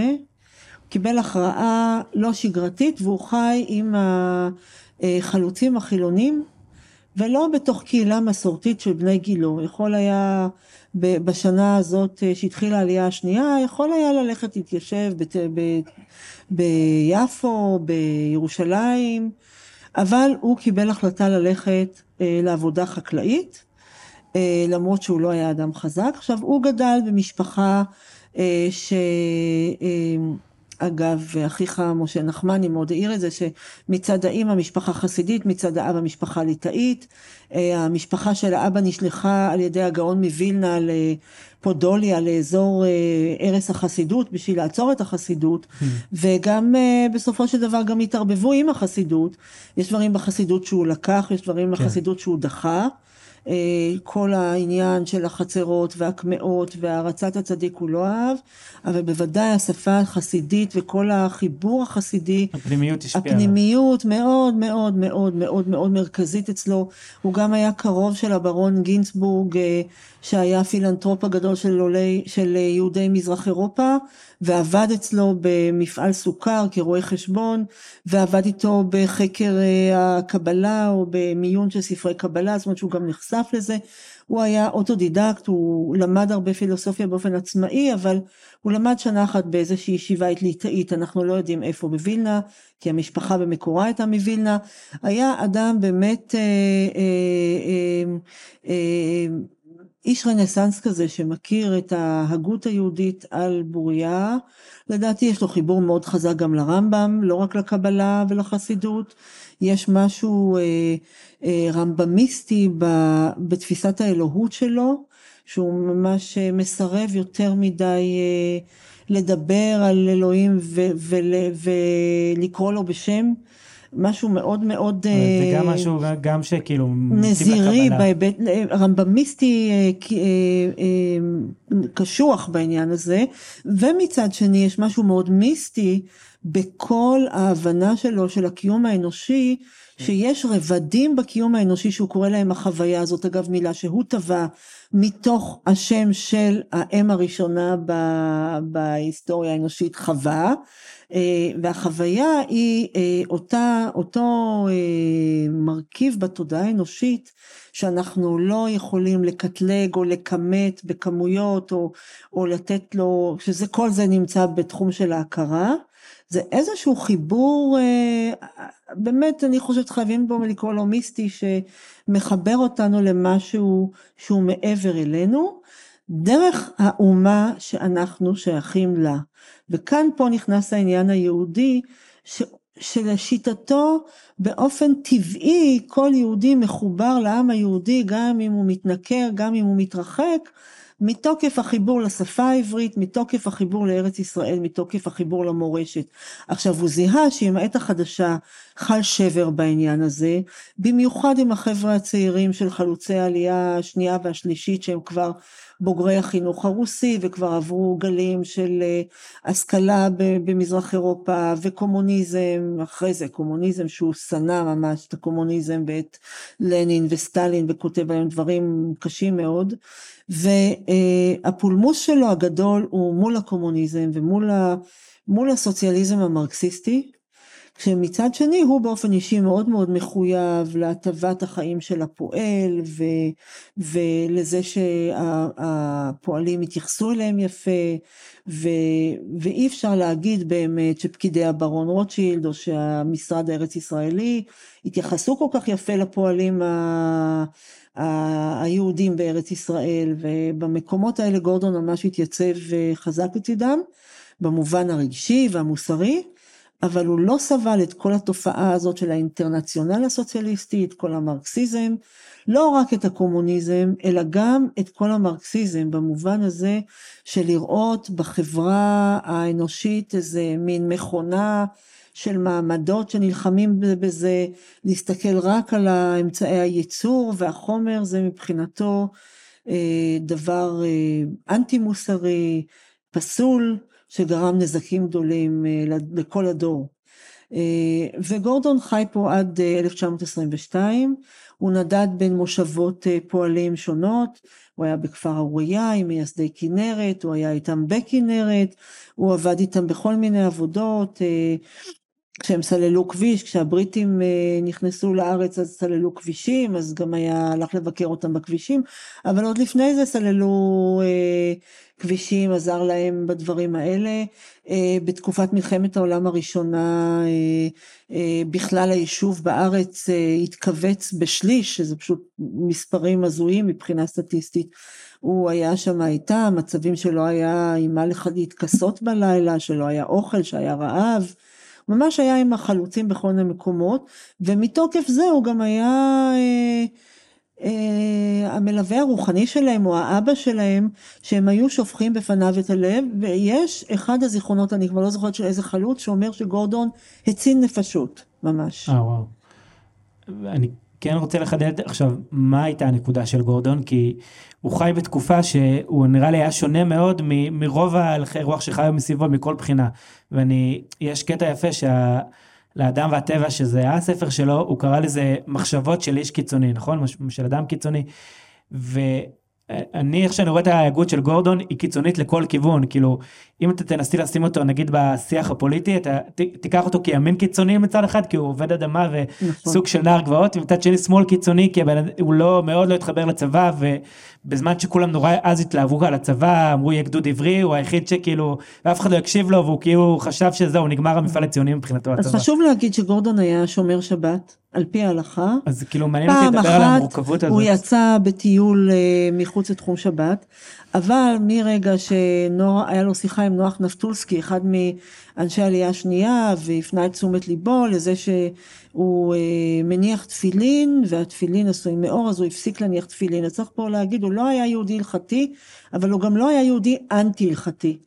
קיבל הכרעה לא שגרתית והוא חי עם החלוצים החילונים ולא בתוך קהילה מסורתית של בני גילו יכול היה בשנה הזאת אה, שהתחילה העלייה השנייה, יכול היה ללכת להתיישב בת, ב, ביפו, בירושלים, אבל הוא קיבל החלטה ללכת אה, לעבודה חקלאית, אה, למרות שהוא לא היה אדם חזק. עכשיו, הוא גדל במשפחה ש... אגב, אחיך משה נחמני מאוד העיר את זה, שמצד האמא משפחה חסידית, מצד האבא משפחה ליטאית. אה, המשפחה של האבא נשלחה על ידי הגאון מווילנה לפודוליה, לאזור אה, ערש החסידות, בשביל לעצור את החסידות, hmm. וגם אה, בסופו של דבר גם התערבבו עם החסידות. יש דברים בחסידות שהוא לקח, יש דברים כן. בחסידות שהוא דחה. כל העניין של החצרות והקמעות והערצת הצדיק הוא לא אהב, אבל בוודאי השפה החסידית וכל החיבור החסידי, הפנימיות השפיעה עליו. הפנימיות מאוד מאוד מאוד מאוד מאוד מרכזית אצלו, הוא גם היה קרוב של הברון גינצבורג אה, שהיה הפילנטרופ הגדול של, עולי, של יהודי מזרח אירופה ועבד אצלו במפעל סוכר כרואה חשבון ועבד איתו בחקר אה, הקבלה או במיון של ספרי קבלה, זאת אומרת שהוא גם נחשף לזה, הוא היה אוטודידקט, הוא למד הרבה פילוסופיה באופן עצמאי, אבל הוא למד שנה אחת באיזושהי ישיבה ליטאית, אנחנו לא יודעים איפה בווילנה, כי המשפחה במקורה הייתה מווילנה, היה אדם באמת אה, אה, אה, אה, איש רנסאנס כזה שמכיר את ההגות היהודית על בוריה, לדעתי יש לו חיבור מאוד חזק גם לרמב"ם, לא רק לקבלה ולחסידות, יש משהו אה, אה, רמב"מיסטי בתפיסת האלוהות שלו, שהוא ממש אה, מסרב יותר מדי אה, לדבר על אלוהים ו- ול- ולקרוא לו בשם. משהו מאוד מאוד זה גם משהו גם שכאילו נזירי בהיבט רמב"מיסטי קשוח בעניין הזה. ומצד שני יש משהו מאוד מיסטי בכל ההבנה שלו של הקיום האנושי שיש רבדים בקיום האנושי שהוא קורא להם החוויה הזאת. אגב מילה שהוא טבע מתוך השם של האם הראשונה בהיסטוריה האנושית חווה אה, והחוויה היא אה, אותה, אותו אה, מרכיב בתודעה האנושית שאנחנו לא יכולים לקטלג או לכמת בכמויות או, או לתת לו, שזה כל זה נמצא בתחום של ההכרה זה איזשהו חיבור, באמת אני חושבת חייבים בו לקרוא לו מיסטי, שמחבר אותנו למשהו שהוא מעבר אלינו, דרך האומה שאנחנו שייכים לה. וכאן פה נכנס העניין היהודי, ש... שלשיטתו באופן טבעי כל יהודי מחובר לעם היהודי גם אם הוא מתנכר, גם אם הוא מתרחק, מתוקף החיבור לשפה העברית, מתוקף החיבור לארץ ישראל, מתוקף החיבור למורשת. עכשיו הוא זיהה שעם העת החדשה חל שבר בעניין הזה, במיוחד עם החבר'ה הצעירים של חלוצי העלייה השנייה והשלישית שהם כבר בוגרי החינוך הרוסי וכבר עברו גלים של אה, השכלה במזרח אירופה וקומוניזם, אחרי זה קומוניזם שהוא שנא ממש את הקומוניזם ואת לנין וסטלין וכותב עליהם דברים קשים מאוד. והפולמוס שלו הגדול הוא מול הקומוניזם ומול ה, מול הסוציאליזם המרקסיסטי כשמצד שני הוא באופן אישי מאוד מאוד מחויב להטבת החיים של הפועל ו, ולזה שהפועלים יתייחסו אליהם יפה ו, ואי אפשר להגיד באמת שפקידי הברון רוטשילד או שהמשרד הארץ ישראלי התייחסו כל כך יפה לפועלים ה... היהודים בארץ ישראל ובמקומות האלה גורדון ממש התייצב חזק לצידם במובן הרגשי והמוסרי אבל הוא לא סבל את כל התופעה הזאת של האינטרנציונל הסוציאליסטי, את כל המרקסיזם, לא רק את הקומוניזם, אלא גם את כל המרקסיזם, במובן הזה של לראות בחברה האנושית איזה מין מכונה של מעמדות שנלחמים בזה, להסתכל רק על אמצעי הייצור והחומר, זה מבחינתו אה, דבר אה, אנטי מוסרי, פסול, שגרם נזקים גדולים אה, לכל הדור. אה, וגורדון חי פה עד 1922, אה, הוא נדד בין מושבות פועלים שונות, הוא היה בכפר אוריה עם מייסדי כנרת, הוא היה איתם בכנרת, הוא עבד איתם בכל מיני עבודות, כשהם סללו כביש, כשהבריטים נכנסו לארץ אז סללו כבישים, אז גם היה, הלך לבקר אותם בכבישים, אבל עוד לפני זה סללו כבישים, עזר להם בדברים האלה. אה, בתקופת מלחמת העולם הראשונה אה, אה, בכלל היישוב בארץ התכווץ בשליש, שזה פשוט מספרים הזויים מבחינה סטטיסטית. הוא היה שם איתם, מצבים שלא היה עם מה להתכסות בלילה, שלא היה אוכל, שהיה רעב. ממש היה עם החלוצים בכל מיני מקומות, ומתוקף זה הוא גם היה אה, המלווה הרוחני שלהם או האבא שלהם שהם היו שופכים בפניו את הלב ויש אחד הזיכרונות אני כבר לא זוכרת של איזה חלוץ שאומר שגורדון הציל נפשות ממש. אה וואו. אני כן רוצה לחדד עכשיו מה הייתה הנקודה של גורדון כי הוא חי בתקופה שהוא נראה לי היה שונה מאוד מ- מרוב ההלכי רוח שחיו מסביבו מכל בחינה ואני יש קטע יפה שה... לאדם והטבע שזה היה הספר שלו הוא קרא לזה מחשבות של איש קיצוני נכון של אדם קיצוני. ו... אני איך שאני רואה את ההגות של גורדון היא קיצונית לכל כיוון כאילו אם אתה תנסי לשים אותו נגיד בשיח הפוליטי אתה ת, תיקח אותו כימין קיצוני מצד אחד כי הוא עובד אדמה וסוג נכון. של נער גבעות ומצד שני שמאל קיצוני כי הוא לא מאוד לא התחבר לצבא ובזמן שכולם נורא אז התלהבו על הצבא אמרו יהיה גדוד עברי הוא היחיד שכאילו ואף אחד לא הקשיב לו והוא כאילו חשב שזהו נגמר המפעל הציוני מבחינתו אז הצבא. חשוב להגיד שגורדון היה שומר שבת על פי ההלכה. אז כאילו מעניין אותי לדבר על המורכבות הזאת. הוא יצא בטיול uh, מחוץ לתחום שבת, אבל מרגע שהיה לו שיחה עם נוח נפטולסקי, אחד מאנשי העלייה השנייה, והפנה את תשומת ליבו לזה שהוא uh, מניח תפילין, והתפילין עשויים מאור, אז הוא הפסיק להניח תפילין. אז צריך פה להגיד, הוא לא היה יהודי הלכתי, אבל הוא גם לא היה יהודי אנטי הלכתי.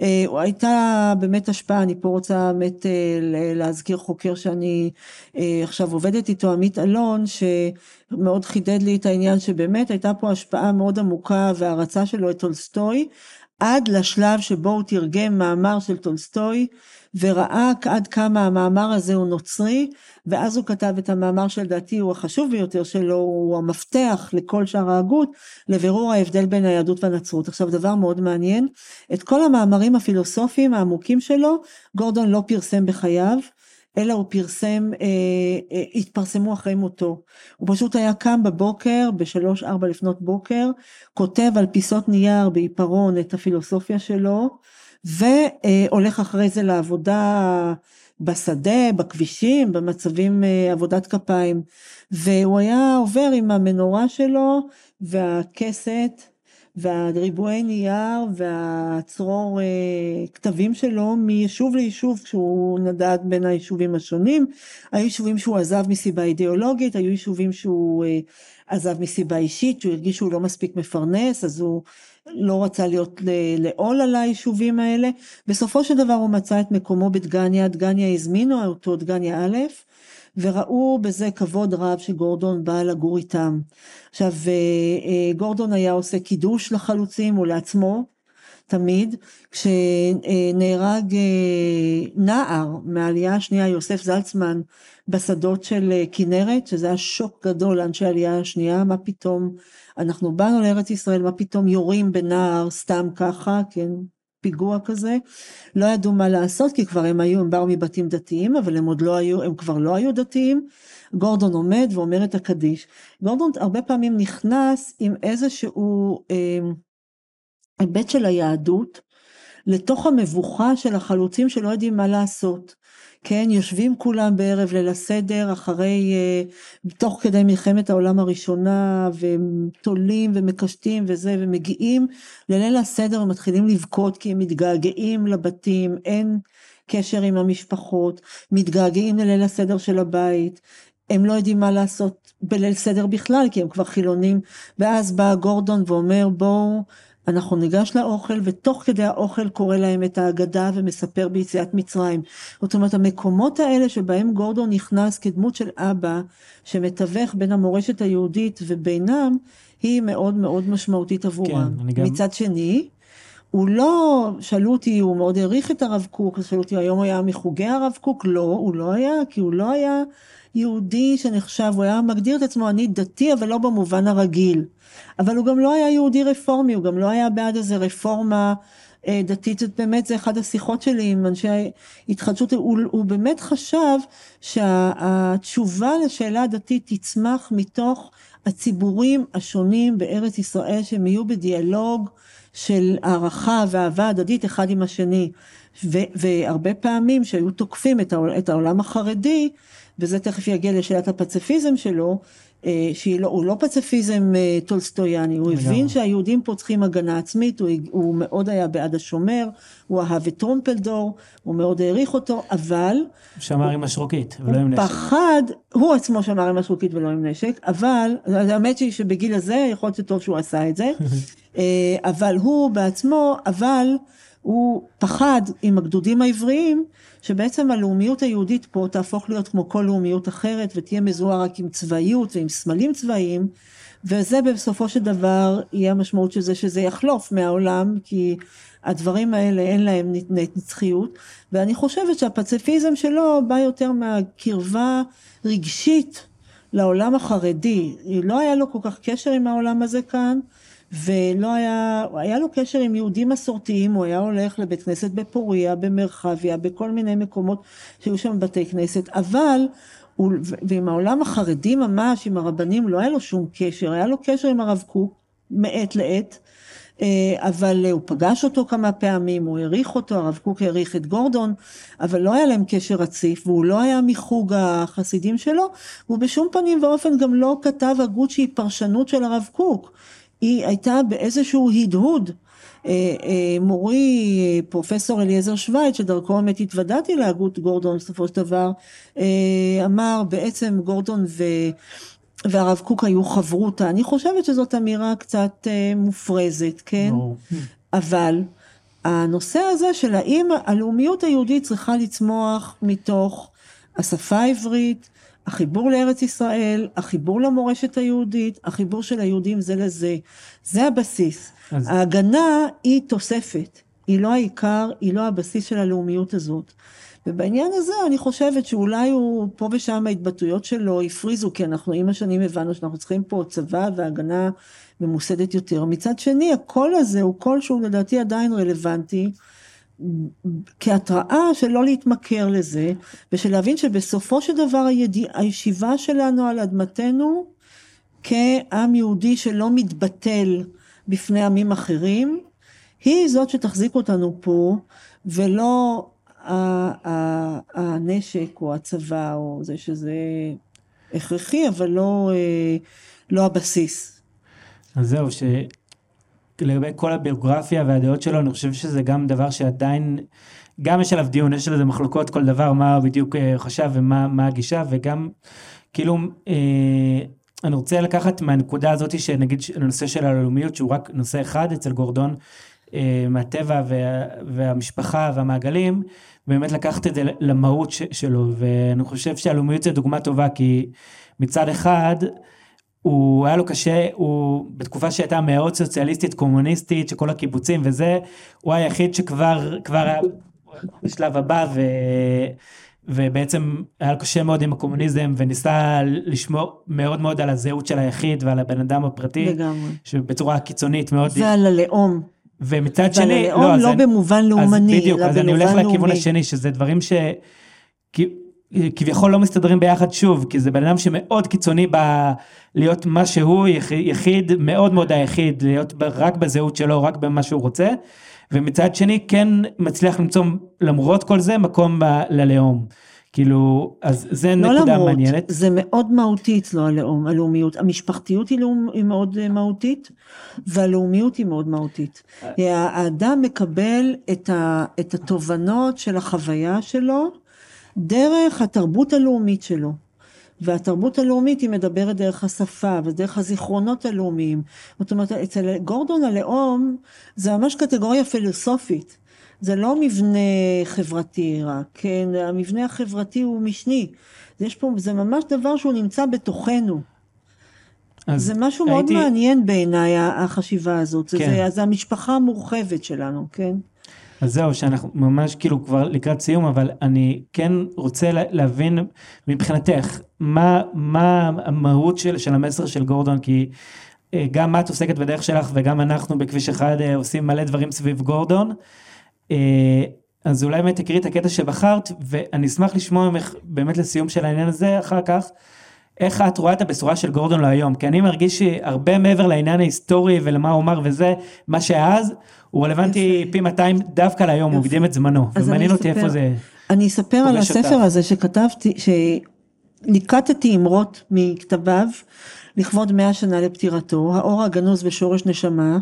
אה, הייתה באמת השפעה, אני פה רוצה באמת אה, להזכיר חוקר שאני אה, עכשיו עובדת איתו, עמית אלון, שמאוד חידד לי את העניין שבאמת הייתה פה השפעה מאוד עמוקה והערצה שלו את טולסטוי, עד לשלב שבו הוא תרגם מאמר של טולסטוי וראה עד כמה המאמר הזה הוא נוצרי ואז הוא כתב את המאמר שלדעתי הוא החשוב ביותר שלו הוא המפתח לכל שאר ההגות לבירור ההבדל בין היהדות והנצרות. עכשיו דבר מאוד מעניין את כל המאמרים הפילוסופיים העמוקים שלו גורדון לא פרסם בחייו אלא הוא פרסם, אה, אה, התפרסמו אחרי מותו. הוא פשוט היה קם בבוקר, בשלוש ארבע לפנות בוקר, כותב על פיסות נייר בעיפרון את הפילוסופיה שלו, והולך אחרי זה לעבודה בשדה, בכבישים, במצבים אה, עבודת כפיים. והוא היה עובר עם המנורה שלו והכסת והריבועי נייר והצרור אה, כתבים שלו מיישוב ליישוב כשהוא נדד בין היישובים השונים. היו יישובים שהוא עזב מסיבה אידיאולוגית, היו יישובים שהוא אה, עזב מסיבה אישית, שהוא הרגיש שהוא לא מספיק מפרנס, אז הוא לא רצה להיות לעול על היישובים האלה. בסופו של דבר הוא מצא את מקומו בדגניה, דגניה הזמינו אותו, דגניה א', וראו בזה כבוד רב שגורדון בא לגור איתם. עכשיו אה, אה, גורדון היה עושה קידוש לחלוצים ולעצמו תמיד, כשנהרג אה, נער מהעלייה השנייה יוסף זלצמן בשדות של כנרת, שזה היה שוק גדול לאנשי העלייה השנייה, מה פתאום אנחנו באנו לארץ ישראל, מה פתאום יורים בנער סתם ככה, כן, פיגוע כזה, לא ידעו מה לעשות כי כבר הם היו, הם באו מבתים דתיים אבל הם עוד לא היו, הם כבר לא היו דתיים, גורדון עומד ואומר את הקדיש. גורדון הרבה פעמים נכנס עם איזשהו אה, היבט של היהדות לתוך המבוכה של החלוצים שלא יודעים מה לעשות. כן, יושבים כולם בערב ליל הסדר אחרי, אה, תוך כדי מלחמת העולם הראשונה, והם תולים ומקשטים וזה, ומגיעים לליל הסדר ומתחילים לבכות כי הם מתגעגעים לבתים, אין קשר עם המשפחות, מתגעגעים לליל הסדר של הבית, הם לא יודעים מה לעשות בליל סדר בכלל, כי הם כבר חילונים, ואז בא גורדון ואומר בואו אנחנו ניגש לאוכל ותוך כדי האוכל קורא להם את ההגדה ומספר ביציאת מצרים. זאת אומרת המקומות האלה שבהם גורדון נכנס כדמות של אבא שמתווך בין המורשת היהודית ובינם היא מאוד מאוד משמעותית עבורם. כן, גם... מצד שני הוא לא, שאלו אותי, הוא מאוד העריך את הרב קוק, שאלו אותי היום הוא היה מחוגי הרב קוק, לא, הוא לא היה, כי הוא לא היה יהודי שנחשב, הוא היה מגדיר את עצמו אני דתי אבל לא במובן הרגיל. אבל הוא גם לא היה יהודי רפורמי, הוא גם לא היה בעד איזה רפורמה אה, דתית, זאת באמת, זה אחת השיחות שלי עם אנשי התחדשות, הוא, הוא באמת חשב שהתשובה לשאלה הדתית תצמח מתוך הציבורים השונים בארץ ישראל, שהם יהיו בדיאלוג של הערכה ואהבה הדדית אחד עם השני. ו, והרבה פעמים שהיו תוקפים את העולם, את העולם החרדי, וזה תכף יגיע לשאלת הפציפיזם שלו, אה, שהוא לא, לא פציפיזם אה, טולסטויאני, הוא הבין שהיהודים פה צריכים הגנה עצמית, הוא, הוא מאוד היה בעד השומר, הוא אהב את טרומפלדור, הוא מאוד העריך אותו, אבל... שמר עם משרוקית ולא עם נשק. הוא פחד, הוא עצמו שמר עם משרוקית ולא עם נשק, אבל, האמת היא שבגיל הזה יכול להיות שטוב שהוא עשה את זה, אה, אבל הוא בעצמו, אבל הוא פחד עם הגדודים העבריים, שבעצם הלאומיות היהודית פה תהפוך להיות כמו כל לאומיות אחרת, ותהיה מזוהה רק עם צבאיות ועם סמלים צבאיים, וזה בסופו של דבר יהיה המשמעות של זה שזה יחלוף מהעולם, כי הדברים האלה אין להם נצחיות, ואני חושבת שהפציפיזם שלו בא יותר מהקרבה רגשית לעולם החרדי, לא היה לו כל כך קשר עם העולם הזה כאן, ולא היה, היה לו קשר עם יהודים מסורתיים, הוא היה הולך לבית כנסת בפוריה, במרחביה, בכל מיני מקומות שהיו שם בתי כנסת, אבל, ועם העולם החרדי ממש, עם הרבנים, לא היה לו שום קשר, היה לו קשר עם הרב קוק מעת לעת, אה, אבל הוא פגש אותו כמה פעמים, הוא העריך אותו, הרב קוק העריך את גורדון, אבל לא היה להם קשר רציף, והוא לא היה מחוג החסידים שלו, והוא בשום פנים ואופן גם לא כתב הגות שהיא פרשנות של הרב קוק. היא הייתה באיזשהו הדהוד. אה, אה, מורי פרופסור אליעזר שווייץ שדרכו באמת התוודעתי להגות גורדון בסופו של דבר אמר בעצם גורדון ו... והרב קוק היו חברותא, אני חושבת שזאת אמירה קצת אה, מופרזת, כן? אבל הנושא הזה של האם הלאומיות היהודית צריכה לצמוח מתוך השפה העברית, החיבור לארץ ישראל, החיבור למורשת היהודית, החיבור של היהודים זה לזה, זה הבסיס. אז... ההגנה היא תוספת, היא לא העיקר, היא לא הבסיס של הלאומיות הזאת. ובעניין הזה אני חושבת שאולי הוא פה ושם ההתבטאויות שלו הפריזו כי אנחנו עם השנים הבנו שאנחנו צריכים פה צבא והגנה ממוסדת יותר. מצד שני הקול הזה הוא קול שהוא לדעתי עדיין רלוונטי כהתראה של לא להתמכר לזה ושל להבין שבסופו של דבר הידיע, הישיבה שלנו על אדמתנו כעם יהודי שלא מתבטל בפני עמים אחרים היא זאת שתחזיק אותנו פה ולא הנשק או הצבא או זה שזה הכרחי אבל לא, אה, לא הבסיס. אז זהו שלגבי כל הביוגרפיה והדעות שלו אני חושב שזה גם דבר שעדיין גם יש עליו דיון יש על זה מחלוקות כל דבר מה בדיוק אה, חשב ומה הגישה וגם כאילו אה, אני רוצה לקחת מהנקודה הזאת שנגיד הנושא של הלאומיות שהוא רק נושא אחד אצל גורדון אה, מהטבע וה, והמשפחה והמעגלים באמת לקחת את זה למהות ש, שלו. ואני חושב שהלאומיות זה דוגמה טובה כי מצד אחד הוא היה לו קשה הוא בתקופה שהייתה מאוד סוציאליסטית קומוניסטית שכל הקיבוצים וזה הוא היחיד שכבר כבר היה בשלב הבא ו... ובעצם היה לו קשה מאוד עם הקומוניזם וניסה לשמור מאוד מאוד על הזהות של היחיד ועל הבן אדם הפרטי. לגמרי. שבצורה קיצונית מאוד. ועל הלאום. ומצד שני, לא, לא, במובן לאומני, אז בדיוק, אז אני הולך לאומי. לכיוון השני, שזה דברים ש... כביכול לא מסתדרים ביחד שוב, כי זה בן אדם שמאוד קיצוני ב... להיות מה שהוא, יחיד, מאוד מאוד היחיד, להיות רק בזהות שלו, רק במה שהוא רוצה, ומצד שני כן מצליח למצוא למרות כל זה מקום ב... ללאום. כאילו, אז זה לא נקודה למרות, מעניינת. זה מאוד מהותי אצלו הלאום, הלאומיות. המשפחתיות היא, לאום, היא מאוד אה, מהותית, והלאומיות היא מאוד מהותית. האדם מקבל את, ה, את התובנות של החוויה שלו דרך התרבות הלאומית שלו. והתרבות הלאומית היא מדברת דרך השפה ודרך הזיכרונות הלאומיים. זאת אומרת, אצל גורדון הלאום זה ממש קטגוריה פילוסופית. זה לא מבנה חברתי רק, כן, המבנה החברתי הוא משני, יש פה, זה ממש דבר שהוא נמצא בתוכנו. זה משהו הייתי... מאוד מעניין בעיניי החשיבה הזאת, כן. זה, זה המשפחה המורחבת שלנו, כן. אז זהו, שאנחנו ממש כאילו כבר לקראת סיום, אבל אני כן רוצה להבין מבחינתך, מה, מה המהות של, של המסר של גורדון, כי אה, גם את עוסקת בדרך שלך וגם אנחנו בכביש אחד אה, עושים מלא דברים סביב גורדון. אה, אז אולי באמת תקראי את הקטע שבחרת, ואני אשמח לשמוע ממך באמת לסיום של העניין הזה אחר כך, איך את רואה את הבשורה של גורדון להיום, כי אני מרגיש שהרבה מעבר לעניין ההיסטורי ולמה הוא אמר וזה, מה שאז, הוא רלוונטי פי 200 דווקא להיום, הוא הקדים את זמנו, ומעניין אותי איפה זה אני אספר על הספר. הזה שכתבתי, שליקטתי אמרות מכתביו, לכבוד מאה שנה לפטירתו, האור הגנוז בשורש נשמה,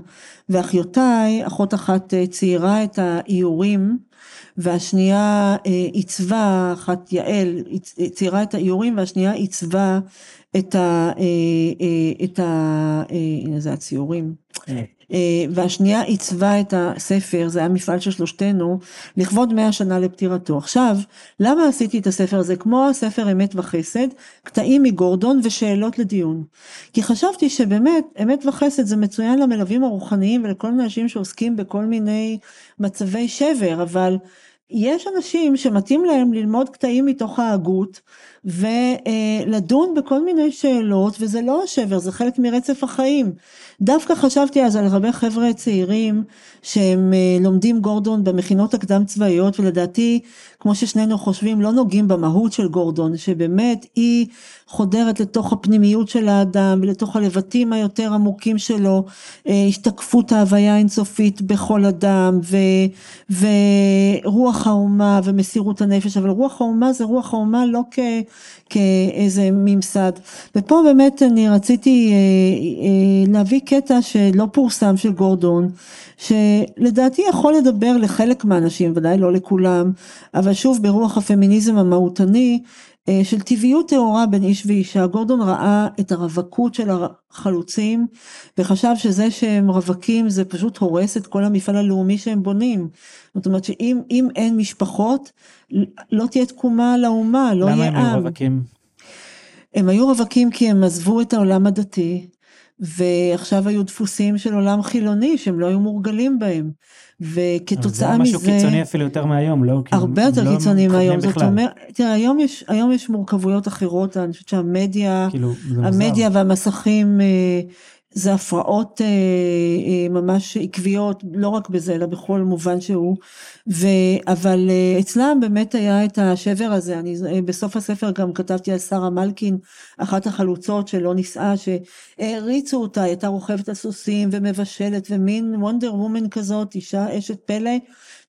ואחיותיי, אחות אחת אה, ציירה את האיורים, והשנייה אה, עיצבה, אחת יעל, ציירה את האיורים, והשנייה עיצבה את ה... אה, את ה... הנה זה הציורים. והשנייה עיצבה את הספר, זה היה מפעל של שלושתנו, לכבוד מאה שנה לפטירתו. עכשיו, למה עשיתי את הספר הזה? כמו הספר אמת וחסד, קטעים מגורדון ושאלות לדיון. כי חשבתי שבאמת, אמת וחסד זה מצוין למלווים הרוחניים ולכל מיני אנשים שעוסקים בכל מיני מצבי שבר, אבל יש אנשים שמתאים להם ללמוד קטעים מתוך ההגות ולדון בכל מיני שאלות וזה לא השבר זה חלק מרצף החיים. דווקא חשבתי אז על הרבה חבר'ה צעירים שהם אה, לומדים גורדון במכינות הקדם צבאיות ולדעתי כמו ששנינו חושבים לא נוגעים במהות של גורדון שבאמת היא חודרת לתוך הפנימיות של האדם ולתוך הלבטים היותר עמוקים שלו אה, השתקפות ההוויה האינסופית בכל אדם ו, ורוח האומה ומסירות הנפש אבל רוח האומה זה רוח האומה לא כ... כאיזה ממסד. ופה באמת אני רציתי אה, אה, להביא קטע שלא פורסם של גורדון, שלדעתי יכול לדבר לחלק מהאנשים, ודאי לא לכולם, אבל שוב ברוח הפמיניזם המהותני, של טבעיות טהורה בין איש ואישה. גורדון ראה את הרווקות של החלוצים וחשב שזה שהם רווקים זה פשוט הורס את כל המפעל הלאומי שהם בונים. זאת אומרת שאם אין משפחות לא תהיה תקומה לאומה, לא יהיה עם. למה הם היו רווקים? הם היו רווקים כי הם עזבו את העולם הדתי ועכשיו היו דפוסים של עולם חילוני שהם לא היו מורגלים בהם. וכתוצאה מזה... זה משהו קיצוני אפילו יותר מהיום, לא? הרבה יותר לא קיצוני מהיום, זאת אומרת, תראה, היום יש, היום יש מורכבויות אחרות, אני חושבת שהמדיה, כאילו, המדיה והמסכים אה, זה הפרעות אה, אה, ממש עקביות, לא רק בזה, אלא בכל מובן שהוא, ו, אבל אה, אצלם באמת היה את השבר הזה, אני בסוף הספר גם כתבתי על שרה מלקין, אחת החלוצות שלא נישאה, שהריצו אותה, הייתה רוכבת על סוסים ומבשלת ומין וונדר וומן כזאת, אישה אשת פלא,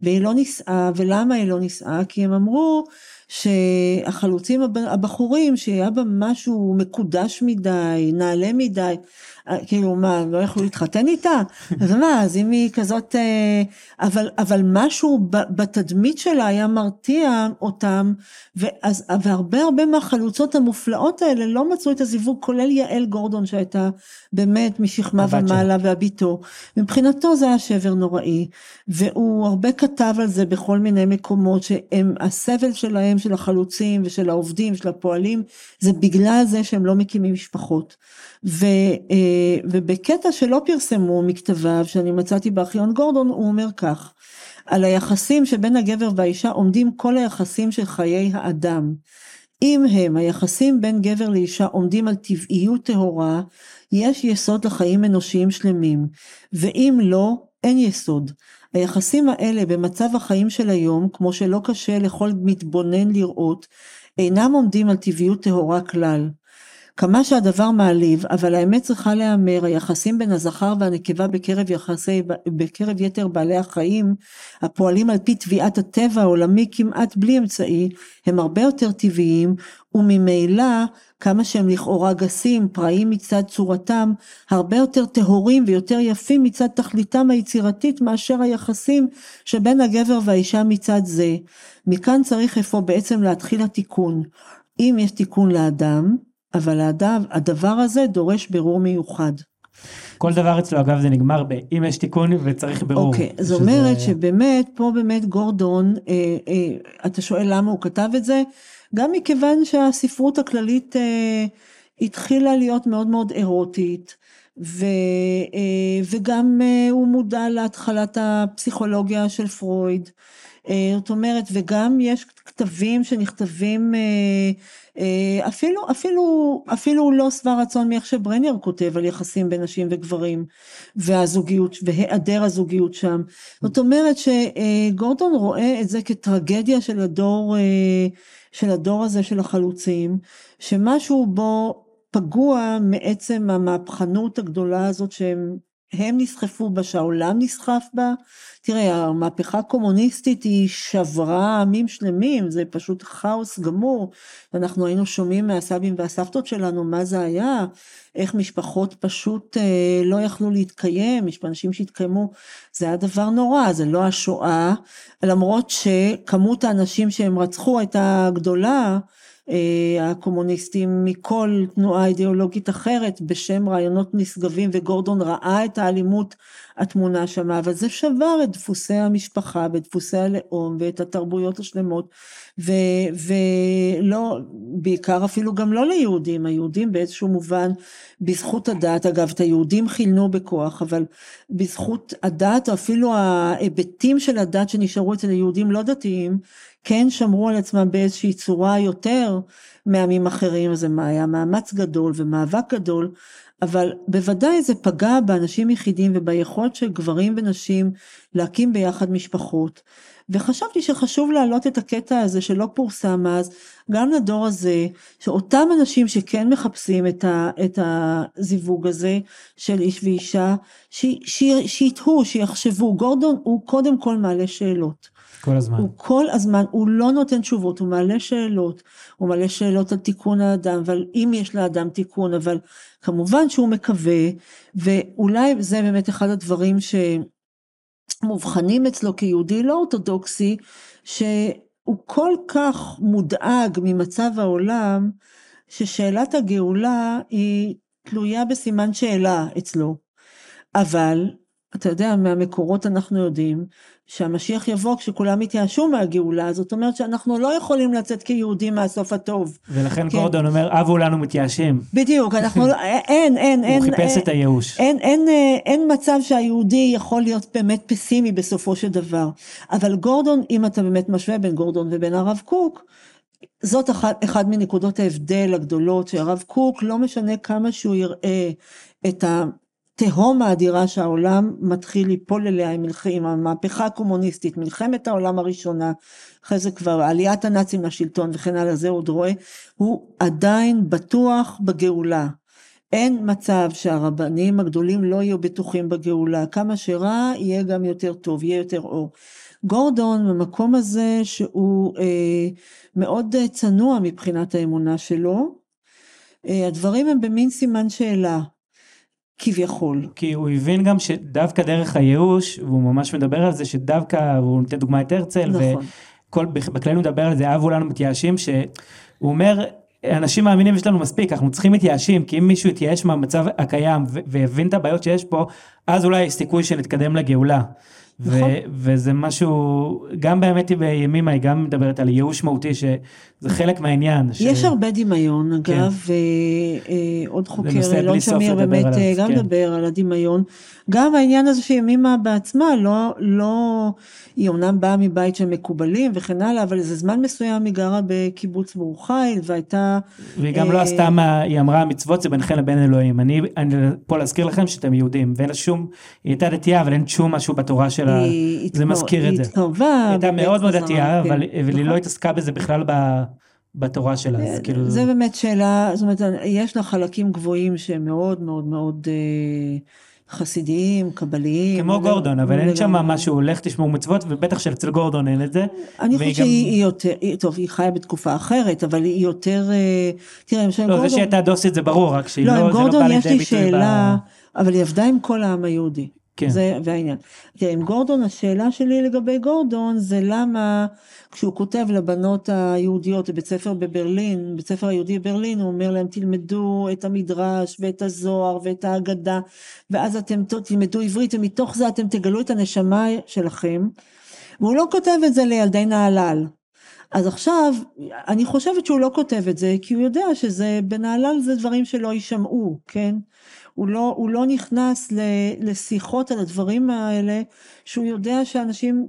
והיא לא נישאה, ולמה היא לא נישאה? כי הם אמרו שהחלוצים הבחורים שהיה בה משהו מקודש מדי, נעלה מדי, אה, כאילו מה, לא יכלו להתחתן איתה? אז מה, אז אם היא כזאת, אה, אבל, אבל משהו בתדמית שלה היה מרתיע אותם, ואז, והרבה הרבה מהחלוצות המופלאות האלה לא מצאו את הזיווג, כולל יעל גורדון שהייתה באמת משכמה ומעלה והביתו. מבחינתו זה היה שבר נוראי, והוא הרבה כתב על זה בכל מיני מקומות, שהם, הסבל שלהם, של החלוצים ושל העובדים, של הפועלים, זה בגלל זה שהם לא מקימים משפחות. ו, אה, ובקטע שלא פרסמו מכתביו, שאני מצאתי בארכיון גורדון, הוא אומר כך, על היחסים שבין הגבר והאישה עומדים כל היחסים של חיי האדם. אם הם, היחסים בין גבר לאישה עומדים על טבעיות טהורה, יש יסוד לחיים אנושיים שלמים, ואם לא, אין יסוד. היחסים האלה במצב החיים של היום, כמו שלא קשה לכל מתבונן לראות, אינם עומדים על טבעיות טהורה כלל. כמה שהדבר מעליב, אבל האמת צריכה להיאמר, היחסים בין הזכר והנקבה בקרב, יחסי, בקרב יתר בעלי החיים, הפועלים על פי תביעת הטבע העולמי כמעט בלי אמצעי, הם הרבה יותר טבעיים, וממילא, כמה שהם לכאורה גסים, פראיים מצד צורתם, הרבה יותר טהורים ויותר יפים מצד תכליתם היצירתית מאשר היחסים שבין הגבר והאישה מצד זה. מכאן צריך אפוא בעצם להתחיל התיקון. אם יש תיקון לאדם, אבל הדבר הזה דורש בירור מיוחד. כל דבר אצלו אגב זה נגמר ב"אם יש תיקון וצריך בירור". אוקיי, okay, זאת אומרת שבאמת פה באמת גורדון, אה, אה, אתה שואל למה הוא כתב את זה? גם מכיוון שהספרות הכללית אה, התחילה להיות מאוד מאוד אירוטית. ו, אה, וגם אה, הוא מודע להתחלת הפסיכולוגיה של פרויד, אה, זאת אומרת, וגם יש כתבים שנכתבים אה, אפילו, אפילו, אפילו לא שבע רצון מאיך שברנר כותב על יחסים בין נשים וגברים והזוגיות והיעדר הזוגיות שם. זאת אומרת שגורדון רואה את זה כטרגדיה של הדור, אה, של הדור הזה של החלוצים, שמשהו בו פגוע מעצם המהפכנות הגדולה הזאת שהם הם נסחפו בה, שהעולם נסחף בה. תראה, המהפכה הקומוניסטית היא שברה עמים שלמים, זה פשוט כאוס גמור. אנחנו היינו שומעים מהסבים והסבתות שלנו מה זה היה, איך משפחות פשוט אה, לא יכלו להתקיים, יש אנשים שהתקיימו, זה היה דבר נורא, זה לא השואה, למרות שכמות האנשים שהם רצחו הייתה גדולה. אה, הקומוניסטים מכל תנועה אידיאולוגית אחרת בשם רעיונות נשגבים וגורדון ראה את האלימות התמונה שמה, אבל זה שבר את דפוסי המשפחה ואת דפוסי הלאום ואת התרבויות השלמות, ו, ולא, בעיקר אפילו גם לא ליהודים, היהודים באיזשהו מובן, בזכות הדת, אגב את היהודים חילנו בכוח, אבל בזכות הדת, אפילו ההיבטים של הדת שנשארו אצל היהודים לא דתיים, כן שמרו על עצמם באיזושהי צורה יותר מעמים אחרים, זה היה מאמץ גדול ומאבק גדול, אבל בוודאי זה פגע באנשים יחידים וביכולת של גברים ונשים להקים ביחד משפחות. וחשבתי שחשוב להעלות את הקטע הזה שלא פורסם אז, גם לדור הזה, שאותם אנשים שכן מחפשים את, ה, את הזיווג הזה של איש ואישה, שיתהו, שיחשבו. גורדון הוא קודם כל מעלה שאלות. כל הזמן. הוא כל הזמן, הוא לא נותן תשובות, הוא מעלה שאלות, הוא מעלה שאלות על תיקון האדם, אבל אם יש לאדם תיקון, אבל כמובן שהוא מקווה, ואולי זה באמת אחד הדברים שמובחנים אצלו כיהודי לא אורתודוקסי, שהוא כל כך מודאג ממצב העולם, ששאלת הגאולה היא תלויה בסימן שאלה אצלו. אבל אתה יודע, מהמקורות אנחנו יודעים שהמשיח יבוא כשכולם יתייאשו מהגאולה, זאת אומרת שאנחנו לא יכולים לצאת כיהודים מהסוף הטוב. ולכן כן. גורדון אומר, אבו לנו מתייאשים. בדיוק, אנחנו לא, אין, אין, אין. הוא חיפש אין, את הייאוש. אין, אין, אין, אין מצב שהיהודי יכול להיות באמת פסימי בסופו של דבר. אבל גורדון, אם אתה באמת משווה בין גורדון ובין הרב קוק, זאת אחת, אחד מנקודות ההבדל הגדולות, שהרב קוק, לא משנה כמה שהוא יראה את ה... התהום האדירה שהעולם מתחיל ליפול אליה עם, עם המהפכה הקומוניסטית, מלחמת העולם הראשונה, אחרי זה כבר עליית הנאצים לשלטון וכן הלאה, זה עוד רואה, הוא עדיין בטוח בגאולה. אין מצב שהרבנים הגדולים לא יהיו בטוחים בגאולה, כמה שרע יהיה גם יותר טוב, יהיה יותר אור. גורדון במקום הזה שהוא אה, מאוד צנוע מבחינת האמונה שלו, אה, הדברים הם במין סימן שאלה. כביכול. כי הוא הבין גם שדווקא דרך הייאוש, והוא ממש מדבר על זה שדווקא, הוא נותן דוגמא את הרצל, נכון. וכל, בכללי הוא מדבר על זה, אבו לנו מתייאשים, שהוא אומר, אנשים מאמינים יש לנו מספיק, אנחנו צריכים מתייאשים, כי אם מישהו יתייאש מהמצב הקיים ויבין את הבעיות שיש פה, אז אולי יש סיכוי שנתקדם לגאולה. נכון. וזה משהו, גם באמת בימימה היא גם מדברת על ייאוש מהותי, שזה חלק מהעניין. ש... יש הרבה דמיון, אגב, כן. ועוד אה, חוקר, אלון שמיר באמת עליו, גם כן. מדבר על הדמיון. גם העניין הזה שימימה בעצמה לא, לא, היא אומנם באה מבית של מקובלים וכן הלאה, אבל איזה זמן מסוים היא גרה בקיבוץ ברור חיל, והייתה... והיא גם לא אה... לא עשתה מה, היא אמרה המצוות זה ביניכם לבין אלוהים. אני, אני פה להזכיר לכם שאתם יהודים, ואין לה שום, היא הייתה דתייה, אבל אין שום משהו בתורה שלה, היא, זה מזכיר את זה. היא התקרבה. היא הייתה מאוד מאוד דתייה, אבל, כן. אבל היא לא התעסקה בזה בכלל ב... בתורה שלה, אז כאילו... זה באמת שאלה, זאת אומרת, יש לה חלקים גבוהים שהם מאוד מאוד מאוד אה, חסידיים, קבליים. כמו גורדון, אבל אין שם משהו, לך תשמעו מצוות, ובטח שאצל גורדון אין את זה. אני חושבת שהיא יותר, טוב, היא חיה בתקופה אחרת, אבל היא יותר, אה, תראה, למשל גורדון... לא, זה שהייתה דוסית זה ברור, רק שהיא לא, לא, עם גורדון יש לי שאלה, אבל היא עבדה עם כל העם היהודי. כן. זה והעניין. תראה, עם גורדון, השאלה שלי לגבי גורדון זה למה כשהוא כותב לבנות היהודיות בבית ספר בברלין, בית ספר היהודי בברלין, הוא אומר להם תלמדו את המדרש ואת הזוהר ואת ההגדה, ואז אתם תלמדו עברית ומתוך זה אתם תגלו את הנשמה שלכם, והוא לא כותב את זה לילדי נהלל. אז עכשיו, אני חושבת שהוא לא כותב את זה, כי הוא יודע שזה, בנהלל זה דברים שלא יישמעו, כן? הוא לא, הוא לא נכנס לשיחות על הדברים האלה, שהוא יודע שאנשים,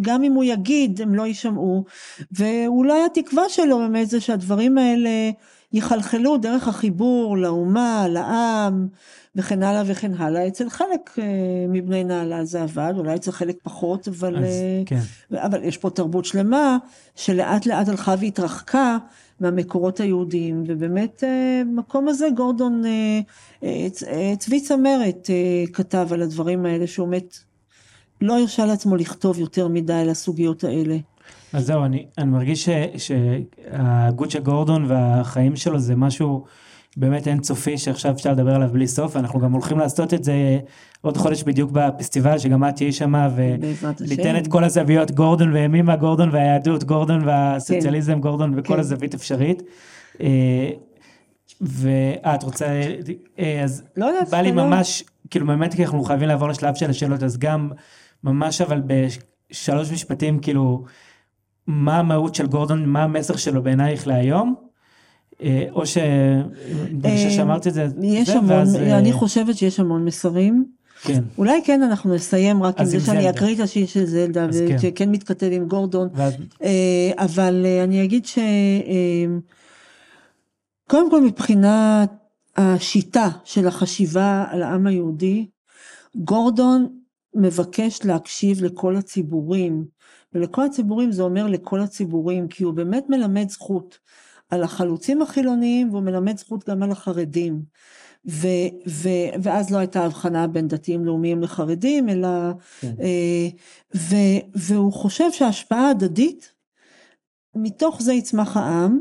גם אם הוא יגיד, הם לא יישמעו, ואולי התקווה שלו באמת זה שהדברים האלה יחלחלו דרך החיבור לאומה, לעם, וכן הלאה וכן הלאה. אצל חלק אה, מבני נהלל זה עבד, אולי אצל חלק פחות, אבל, אז, אה, כן. אבל יש פה תרבות שלמה שלאט לאט הלכה והתרחקה מהמקורות היהודיים, ובאמת במקום אה, הזה גורדון, צבי צמרת כתב על הדברים האלה, שהוא באמת לא הרשה לעצמו לכתוב יותר מדי על הסוגיות האלה. אז זהו, אני, אני מרגיש שההגות של גורדון והחיים שלו זה משהו באמת אינסופי שעכשיו אפשר לדבר עליו בלי סוף, אנחנו גם הולכים לעשות את זה עוד חודש בדיוק בפסטיבל, שגם את תהיי שמה, וניתן את כל הזוויות, גורדון וימימה, גורדון והיהדות, גורדון והסוציאליזם, כן. גורדון וכל כן. הזווית אפשרית. אה, ואת רוצה, אה, אז לא בא לי ממש כאילו באמת כי אנחנו חייבים לעבור לשלב של השאלות, אז גם ממש אבל בשלוש משפטים, כאילו, מה המהות של גורדון, מה המסר שלו בעינייך להיום? אה, או ש... אני חושב שאמרתי את זה, יש המון, אה, אני חושבת שיש המון מסרים. כן, אולי כן אנחנו נסיים רק עם זה שאני. אקריא את השיר של זלדה, כן. שכן מתכתב עם גורדון. אה, אבל אה, אני אגיד ש... אה, קודם כל מבחינת השיטה של החשיבה על העם היהודי, גורדון מבקש להקשיב לכל הציבורים, ולכל הציבורים זה אומר לכל הציבורים, כי הוא באמת מלמד זכות על החלוצים החילוניים, והוא מלמד זכות גם על החרדים. ו, ו, ואז לא הייתה הבחנה בין דתיים לאומיים לחרדים, אלא... כן. אה, ו, והוא חושב שההשפעה הדדית, מתוך זה יצמח העם,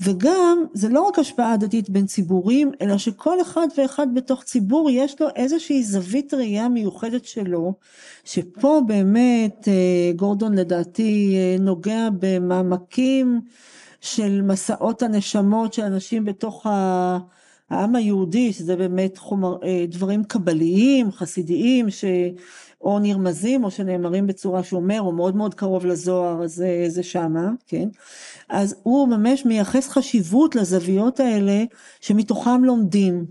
וגם זה לא רק השפעה הדדית בין ציבורים, אלא שכל אחד ואחד בתוך ציבור יש לו איזושהי זווית ראייה מיוחדת שלו, שפה באמת אה, גורדון לדעתי אה, נוגע במעמקים של מסעות הנשמות של אנשים בתוך. העם היהודי, שזה באמת חומר, אה, דברים קבליים, חסידיים, שאו נרמזים או שנאמרים בצורה שאומר, או מאוד מאוד קרוב לזוהר, אז זה, זה שמה, כן? אז הוא ממש מייחס חשיבות לזוויות האלה שמתוכם לומדים.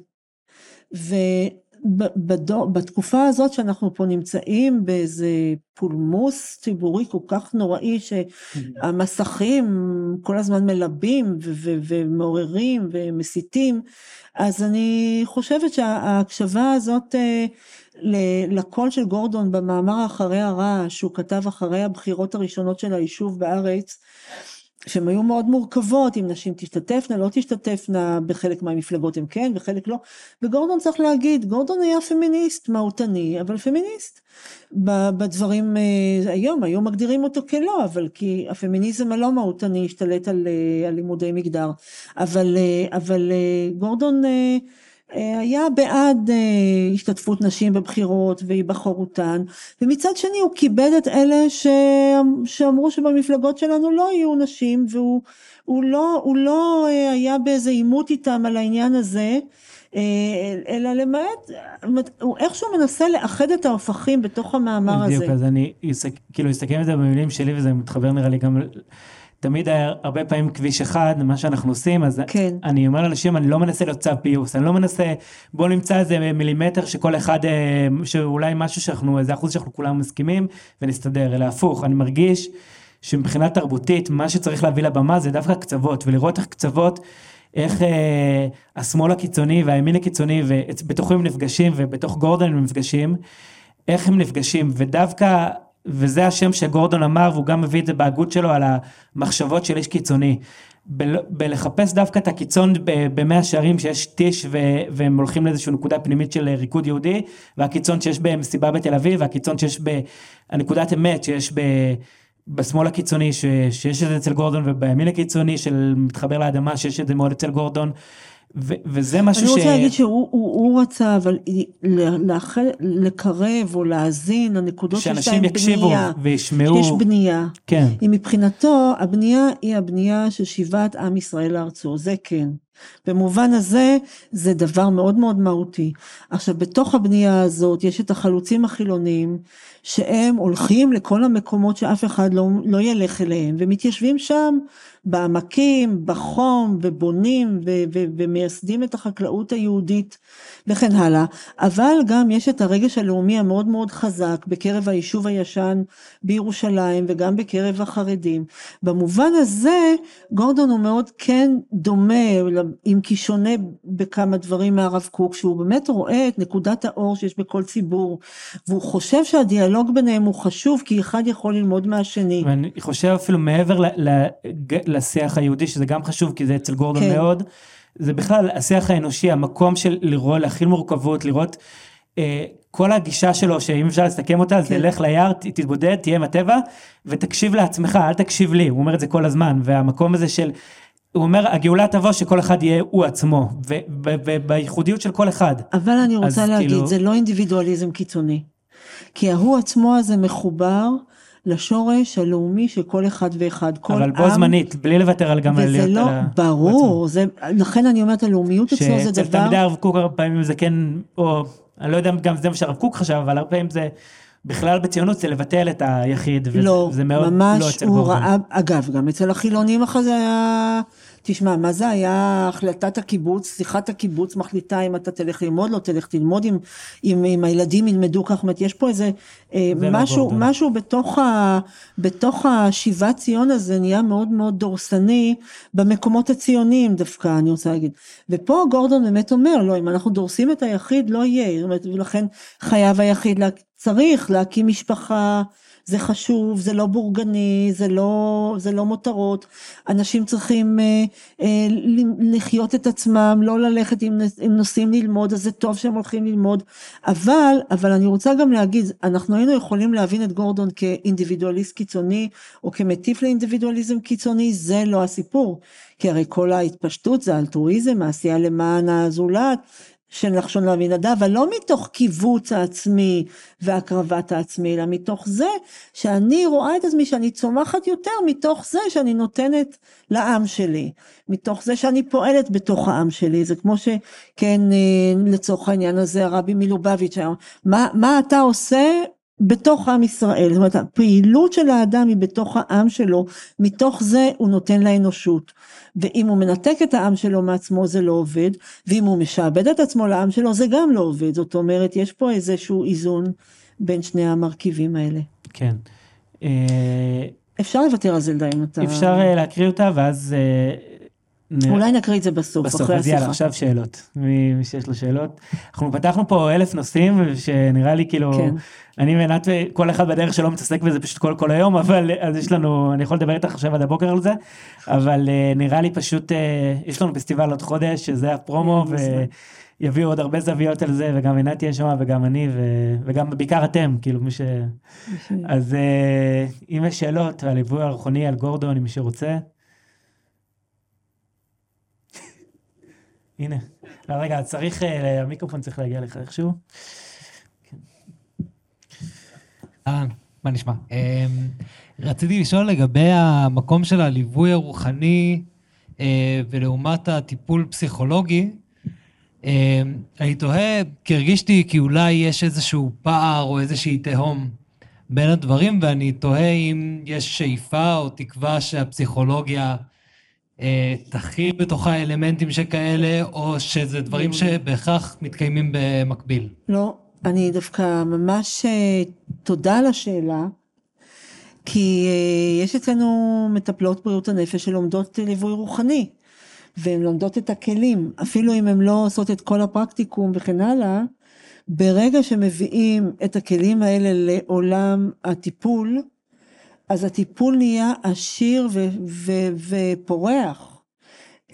ובתקופה הזאת שאנחנו פה נמצאים באיזה פולמוס ציבורי כל כך נוראי שהמסכים כל הזמן מלבים ו- ו- ומעוררים ומסיתים, אז אני חושבת שההקשבה הזאת אה, לקול של גורדון במאמר אחרי הרעש שהוא כתב אחרי הבחירות הראשונות של היישוב בארץ, שהן היו מאוד מורכבות, אם נשים תשתתפנה, לא תשתתפנה, בחלק מהמפלגות הם כן, בחלק לא, וגורדון צריך להגיד, גורדון היה פמיניסט מהותני, אבל פמיניסט. בדברים אה, היום, היום מגדירים אותו כלא, אבל כי הפמיניזם הלא מהותני השתלט על, אה, על לימודי מגדר. אבל, אה, אבל גורדון היה בעד אה, השתתפות נשים בבחירות והיבחרותן, ומצד שני הוא כיבד את אלה ש... שאמרו שבמפלגות שלנו לא יהיו נשים, והוא הוא לא, הוא לא אה, היה באיזה עימות איתם על העניין הזה, אה, אלא למעט, הוא איכשהו מנסה לאחד את ההופכים בתוך המאמר בדיוק, הזה. אז אני כאילו אסתכם את זה במילים שלי וזה מתחבר נראה לי גם, תמיד היה הרבה פעמים כביש אחד, מה שאנחנו עושים, אז כן. אני אומר לאנשים, אני לא מנסה להיות צו פיוס, אני לא מנסה, בוא נמצא איזה מילימטר שכל אחד, אה, שאולי משהו שאנחנו, איזה אחוז שאנחנו כולם מסכימים ונסתדר, אלא הפוך, אני מרגיש שמבחינה תרבותית, מה שצריך להביא לבמה זה דווקא קצוות, ולראות איך קצוות, איך אה, השמאל הקיצוני והימין הקיצוני, ובתוכו הם נפגשים, ובתוך גורדון הם נפגשים, איך הם נפגשים, ודווקא, וזה השם שגורדון אמר, והוא גם מביא את זה בהגות שלו על המחשבות של איש קיצוני. בל- בלחפש דווקא את הקיצון ב- במאה שערים שיש טיש ו- והם הולכים לאיזושהי נקודה פנימית של ריקוד יהודי והקיצון שיש במסיבה בתל אביב והקיצון שיש בנקודת אמת שיש ב... בשמאל הקיצוני ש, שיש את זה אצל גורדון ובימין הקיצוני של מתחבר לאדמה שיש את זה מאוד אצל גורדון ו, וזה משהו אני ש... רוצה להגיד שהוא הוא, הוא רצה אבל לאחל, לקרב או להאזין לנקודות שיש שאנשים להן יקשיבו בנייה, וישמעו, שיש בנייה. כן, היא מבחינתו הבנייה היא הבנייה של שיבת עם ישראל לארצו, זה כן. במובן הזה זה דבר מאוד מאוד מהותי. עכשיו בתוך הבנייה הזאת יש את החלוצים החילוניים שהם הולכים לכל המקומות שאף אחד לא, לא ילך אליהם ומתיישבים שם בעמקים, בחום ובונים ו- ו- ומייסדים את החקלאות היהודית וכן הלאה. אבל גם יש את הרגש הלאומי המאוד מאוד חזק בקרב היישוב הישן בירושלים וגם בקרב החרדים. במובן הזה גורדון הוא מאוד כן דומה אם כי שונה בכמה דברים מהרב קוק שהוא באמת רואה את נקודת האור שיש בכל ציבור והוא חושב שהדיאלוג ביניהם הוא חשוב כי אחד יכול ללמוד מהשני. ואני חושב אפילו מעבר ל, ל, לשיח היהודי שזה גם חשוב כי זה אצל גורדון כן. מאוד, זה בכלל השיח האנושי המקום של לראות להכיל מורכבות לראות אה, כל הגישה שלו שאם אפשר לסכם אותה זה כן. לך ליער תתבודד תהיה עם הטבע ותקשיב לעצמך אל תקשיב לי הוא אומר את זה כל הזמן והמקום הזה של הוא אומר הגאולה תבוא שכל אחד יהיה הוא עצמו ובייחודיות של כל אחד. אבל אני רוצה להגיד, כאילו- זה לא אינדיבידואליזם קיצוני. כי ההוא עצמו הזה מחובר לשורש הלאומי של כל אחד ואחד. כל אבל בו עם, זמנית בלי לוותר על גם על וזה להיות לא, על ברור, זה, לכן אני אומרת הלאומיות אצלו זה שאצל דבר, תלמידי הרב קוק הרבה פעמים זה כן, או אני לא יודע גם זה מה שהרב קוק חשב, אבל הרבה פעמים זה, בכלל בציונות זה לבטל את היחיד, וזה לא, מאוד ממש לא אצל הוא גורדון. ראה, אגב, גם אצל החילונים אחרי זה היה, תשמע, מה זה היה החלטת הקיבוץ, שיחת הקיבוץ מחליטה אם אתה תלך ללמוד, לא תלך ללמוד, אם, אם, אם הילדים ילמדו כך, זאת אומרת, יש פה איזה אה, לא משהו. משהו בתוך, ה, בתוך השיבת ציון הזה נהיה מאוד מאוד דורסני במקומות הציוניים דווקא, אני רוצה להגיד. ופה גורדון באמת אומר, לא, אם אנחנו דורסים את היחיד, לא יהיה, ולכן חייב היחיד, לה, צריך להקים משפחה, זה חשוב, זה לא בורגני, זה לא, זה לא מותרות, אנשים צריכים אה, אה, לחיות את עצמם, לא ללכת אם, אם נוסעים ללמוד, אז זה טוב שהם הולכים ללמוד, אבל, אבל אני רוצה גם להגיד, אנחנו היינו יכולים להבין את גורדון כאינדיבידואליסט קיצוני, או כמטיף לאינדיבידואליזם קיצוני, זה לא הסיפור, כי הרי כל ההתפשטות זה אלטרואיזם, העשייה למען הזולת, של נחשון לאבינדב, אבל לא מתוך קיבוץ העצמי והקרבת העצמי, אלא מתוך זה שאני רואה את עצמי שאני צומחת יותר מתוך זה שאני נותנת לעם שלי, מתוך זה שאני פועלת בתוך העם שלי, זה כמו שכן אה, לצורך העניין הזה הרבי מלובביץ' היה, מה, מה אתה עושה בתוך עם ישראל, זאת אומרת הפעילות של האדם היא בתוך העם שלו, מתוך זה הוא נותן לאנושות. ואם הוא מנתק את העם שלו מעצמו זה לא עובד, ואם הוא משעבד את עצמו לעם שלו זה גם לא עובד, זאת אומרת יש פה איזשהו איזון בין שני המרכיבים האלה. כן. אה, אפשר לוותר על זלדה אם אתה... אפשר אה, להקריא אותה, ואז... אולי נקריא את זה בסוף, בסוף, אחרי אז יאללה. עכשיו שאלות. מי מי שיש לו שאלות. אנחנו פתחנו פה אלף נושאים, שנראה לי כאילו, כן. אני ועינת, כל אחד בדרך שלו מתעסק בזה פשוט כל כל היום, אבל אז יש לנו, אני יכול לדבר איתך עכשיו עד הבוקר על זה, אבל אה, נראה לי פשוט, אה, יש לנו פסטיבל עוד חודש, שזה הפרומו, כן. ויביאו עוד הרבה זוויות על זה, וגם עינת תהיה שם, וגם אני, ו- וגם בעיקר אתם, כאילו מי ש... אז אה, אם יש שאלות על ליווי הרוחני, על גורדון, אם מי שרוצה. הנה, לא, רגע, צריך, אה, המיקרופון צריך להגיע לך איכשהו. אהלן, מה נשמע? אמ, רציתי לשאול לגבי המקום של הליווי הרוחני אה, ולעומת הטיפול פסיכולוגי. אמ, אני תוהה, כי הרגישתי כי אולי יש איזשהו פער או איזושהי תהום בין הדברים, ואני תוהה אם יש שאיפה או תקווה שהפסיכולוגיה תכיל בתוכה אלמנטים שכאלה, או שזה דברים שבהכרח מתקיימים במקביל. לא, אני דווקא ממש אה, תודה על השאלה, כי אה, יש אצלנו מטפלות בריאות הנפש שלומדות ליווי רוחני, והן לומדות את הכלים, אפילו אם הן לא עושות את כל הפרקטיקום וכן הלאה, ברגע שמביאים את הכלים האלה לעולם הטיפול, אז הטיפול נהיה עשיר ופורח.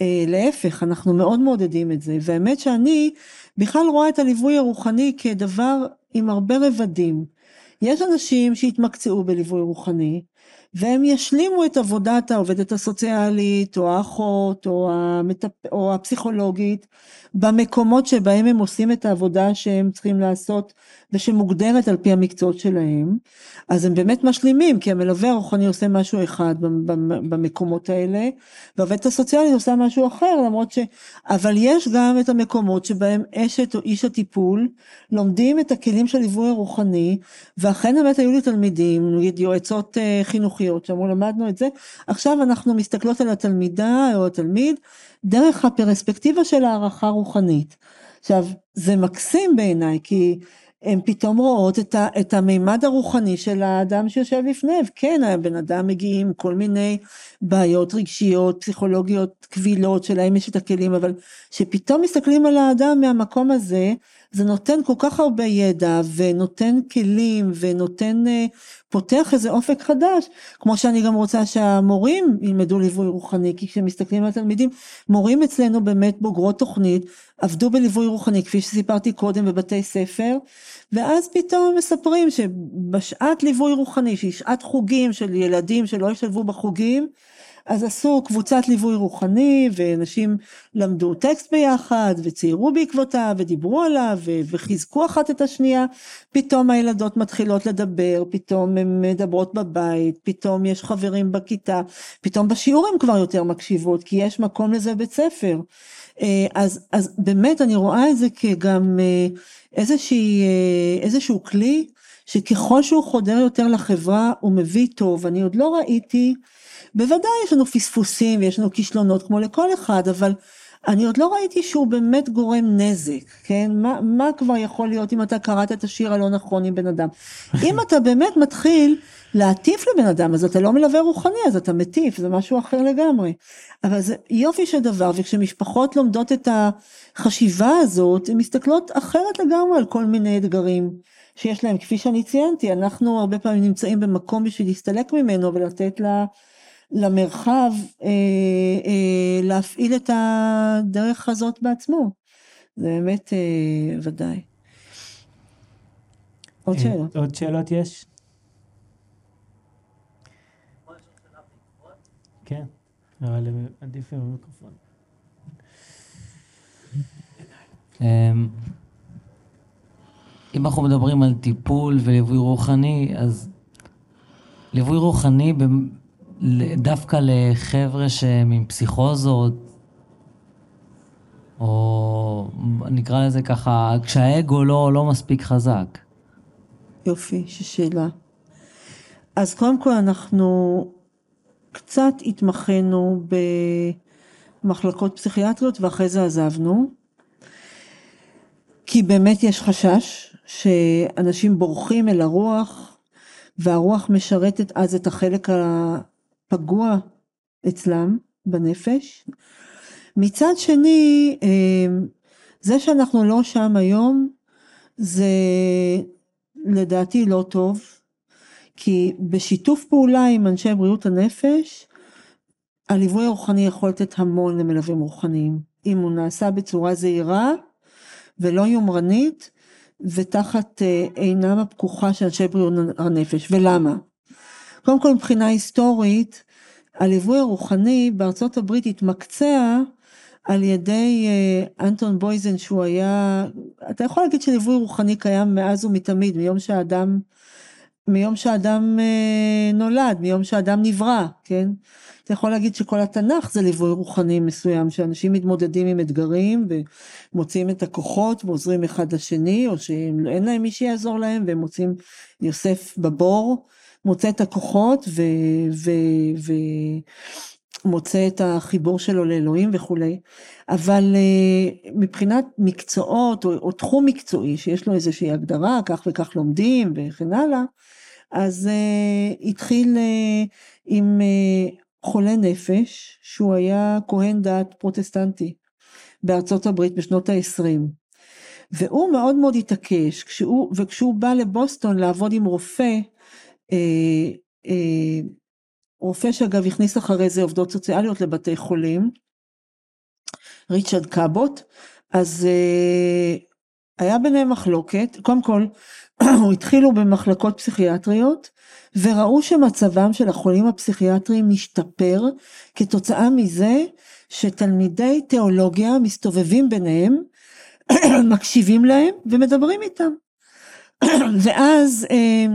אה, להפך, אנחנו מאוד מעודדים את זה, והאמת שאני בכלל רואה את הליווי הרוחני כדבר עם הרבה רבדים. יש אנשים שהתמקצעו בליווי רוחני, והם ישלימו את עבודת העובדת הסוציאלית, או האחות, או, המטפ... או הפסיכולוגית, במקומות שבהם הם עושים את העבודה שהם צריכים לעשות, ושמוגדרת על פי המקצועות שלהם, אז הם באמת משלימים, כי המלווה הרוחני עושה משהו אחד במ- במקומות האלה, והעובדת הסוציאלית עושה משהו אחר, למרות ש... אבל יש גם את המקומות שבהם אשת או איש הטיפול לומדים את הכלים של ליווי הרוחני, ואכן באמת היו לי תלמידים, נגיד יועצות אה, חינוכיות, שאמרו למדנו את זה, עכשיו אנחנו מסתכלות על התלמידה או התלמיד דרך הפרספקטיבה של הערכה רוחנית. עכשיו, זה מקסים בעיניי, כי הן פתאום רואות את, ה, את המימד הרוחני של האדם שיושב לפניהם. כן, הבן אדם מגיע עם כל מיני בעיות רגשיות, פסיכולוגיות, קבילות, שלהם יש את הכלים, אבל שפתאום מסתכלים על האדם מהמקום הזה, זה נותן כל כך הרבה ידע, ונותן כלים, ונותן, אה, פותח איזה אופק חדש, כמו שאני גם רוצה שהמורים ילמדו ליווי רוחני, כי כשמסתכלים על התלמידים, מורים אצלנו באמת בוגרות תוכנית, עבדו בליווי רוחני, כפי שסיפרתי קודם בבתי ספר, ואז פתאום מספרים שבשעת ליווי רוחני, שהיא שעת חוגים של ילדים שלא ישתלבו בחוגים, אז עשו קבוצת ליווי רוחני, ואנשים למדו טקסט ביחד, וציירו בעקבותיו, ודיברו עליו, וחיזקו אחת את השנייה. פתאום הילדות מתחילות לדבר, פתאום הן מדברות בבית, פתאום יש חברים בכיתה, פתאום בשיעור הן כבר יותר מקשיבות, כי יש מקום לזה בית ספר. אה, אז, אז באמת אני רואה את זה כגם אה, איזושהי, אה, איזשהו כלי שככל שהוא חודר יותר לחברה הוא מביא טוב, אני עוד לא ראיתי, בוודאי יש לנו פספוסים ויש לנו כישלונות כמו לכל אחד, אבל אני עוד לא ראיתי שהוא באמת גורם נזק, כן? מה, מה כבר יכול להיות אם אתה קראת את השיר הלא נכון עם בן אדם? אם אתה באמת מתחיל להטיף לבן אדם, אז אתה לא מלווה רוחני, אז אתה מטיף, זה משהו אחר לגמרי. אבל זה יופי של דבר, וכשמשפחות לומדות את החשיבה הזאת, הן מסתכלות אחרת לגמרי על כל מיני אתגרים שיש להם. כפי שאני ציינתי, אנחנו הרבה פעמים נמצאים במקום בשביל להסתלק ממנו ולתת לה... למרחב אה, אה, להפעיל את הדרך הזאת בעצמו. זה באמת אה, ודאי. עוד אה, שאלות? עוד שאלות יש? כן, אבל הם עדיף עם המיקרופון. אמ, אם אנחנו מדברים על טיפול וליווי רוחני, אז ליווי רוחני דווקא לחבר'ה שהם עם פסיכוזות, או נקרא לזה ככה, כשהאגו לא, לא מספיק חזק. יופי, ששאלה. אז קודם כל אנחנו קצת התמחינו במחלקות פסיכיאטריות ואחרי זה עזבנו. כי באמת יש חשש שאנשים בורחים אל הרוח והרוח משרתת אז את החלק הפגוע אצלם בנפש. מצד שני, אה, זה שאנחנו לא שם היום זה לדעתי לא טוב, כי בשיתוף פעולה עם אנשי בריאות הנפש, הליווי הרוחני יכול לתת המון למלווים רוחניים, אם הוא נעשה בצורה זהירה ולא יומרנית, ותחת אה, עינם הפקוחה של אנשי בריאות הנפש. ולמה? קודם כל מבחינה היסטורית, הליווי הרוחני בארצות הברית התמקצע על ידי אה, אנטון בויזן שהוא היה, אתה יכול להגיד שליווי רוחני קיים מאז ומתמיד, מיום שהאדם, מיום שהאדם אה, נולד, מיום שהאדם נברא, כן? אתה יכול להגיד שכל התנ"ך זה ליווי רוחני מסוים, שאנשים מתמודדים עם אתגרים ומוצאים את הכוחות ועוזרים אחד לשני, או שאין להם מי שיעזור להם והם מוצאים יוסף בבור, מוצא את הכוחות ו... ו, את החיבור שלו לאלוהים וכולי, אבל אה, מבחינת מקצועות או, או תחום מקצועי שיש לו איזושהי הגדרה, כך וכך לומדים וכן הלאה, אז uh, התחיל uh, עם uh, חולה נפש שהוא היה כהן דת פרוטסטנטי בארצות הברית בשנות ה-20 והוא מאוד מאוד התעקש כשהוא, וכשהוא בא לבוסטון לעבוד עם רופא אה, אה, רופא שאגב הכניס אחרי זה עובדות סוציאליות לבתי חולים, ריצ'רד קאבוט, אז אה, היה ביניהם מחלוקת, קודם כל התחילו במחלקות פסיכיאטריות וראו שמצבם של החולים הפסיכיאטריים משתפר כתוצאה מזה שתלמידי תיאולוגיה מסתובבים ביניהם, מקשיבים להם ומדברים איתם. ואז אה,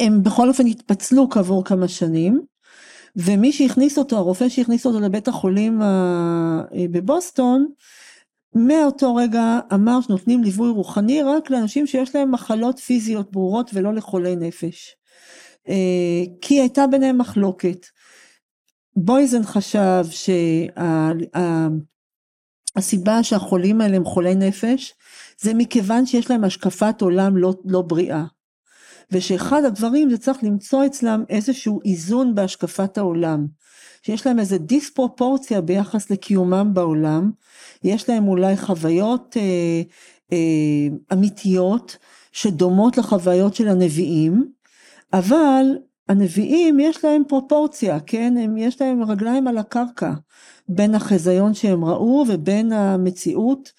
הם בכל אופן התפצלו כעבור כמה שנים, ומי שהכניס אותו, הרופא שהכניס אותו לבית החולים אה, בבוסטון, מאותו רגע אמר שנותנים ליווי רוחני רק לאנשים שיש להם מחלות פיזיות ברורות ולא לחולי נפש. אה, כי הייתה ביניהם מחלוקת. בויזן חשב שהסיבה שה, שהחולים האלה הם חולי נפש זה מכיוון שיש להם השקפת עולם לא, לא בריאה. ושאחד הדברים זה צריך למצוא אצלם איזשהו איזון בהשקפת העולם. שיש להם איזה דיספרופורציה ביחס לקיומם בעולם, יש להם אולי חוויות אה, אה, אמיתיות שדומות לחוויות של הנביאים, אבל הנביאים יש להם פרופורציה, כן? הם, יש להם רגליים על הקרקע בין החזיון שהם ראו ובין המציאות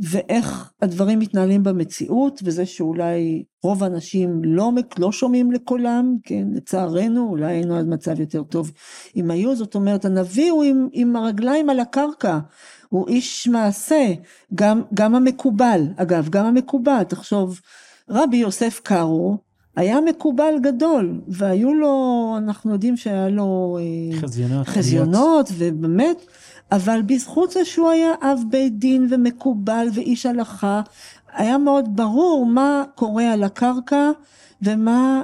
ואיך הדברים מתנהלים במציאות, וזה שאולי רוב האנשים לא, לא שומעים לקולם, כן, לצערנו, אולי היינו על מצב יותר טוב אם היו, זאת אומרת, הנביא הוא עם, עם הרגליים על הקרקע, הוא איש מעשה, גם, גם המקובל, אגב, גם המקובל, תחשוב, רבי יוסף קארו, היה מקובל גדול, והיו לו, אנחנו יודעים שהיה לו אה, חזיונות, חזיונות ובאמת, אבל בזכות זה שהוא היה אב בית דין ומקובל ואיש הלכה, היה מאוד ברור מה קורה על הקרקע ומה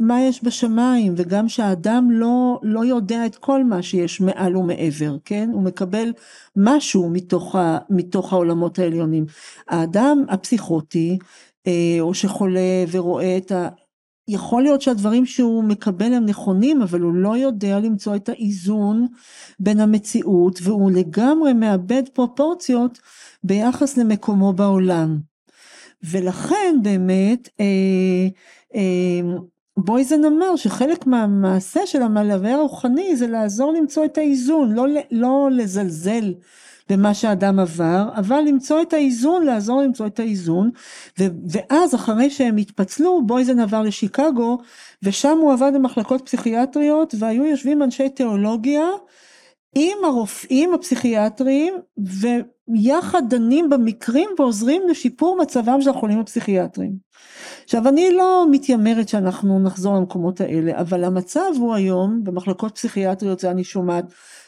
מה יש בשמיים, וגם שהאדם לא, לא יודע את כל מה שיש מעל ומעבר, כן? הוא מקבל משהו מתוך, ה, מתוך העולמות העליונים. האדם הפסיכוטי, אה, או שחולה ורואה את ה... יכול להיות שהדברים שהוא מקבל הם נכונים, אבל הוא לא יודע למצוא את האיזון בין המציאות, והוא לגמרי מאבד פרופורציות ביחס למקומו בעולם. ולכן באמת, אה, אה, בויזן אמר שחלק מהמעשה של המלווה הרוחני זה לעזור למצוא את האיזון, לא, לא לזלזל במה שאדם עבר, אבל למצוא את האיזון, לעזור למצוא את האיזון, ו, ואז אחרי שהם התפצלו, בויזן עבר לשיקגו, ושם הוא עבד במחלקות פסיכיאטריות, והיו יושבים אנשי תיאולוגיה, עם הרופאים הפסיכיאטריים, ויחד דנים במקרים ועוזרים לשיפור מצבם של החולים הפסיכיאטריים. עכשיו אני לא מתיימרת שאנחנו נחזור למקומות האלה, אבל המצב הוא היום, במחלקות פסיכיאטריות זה אני שומעת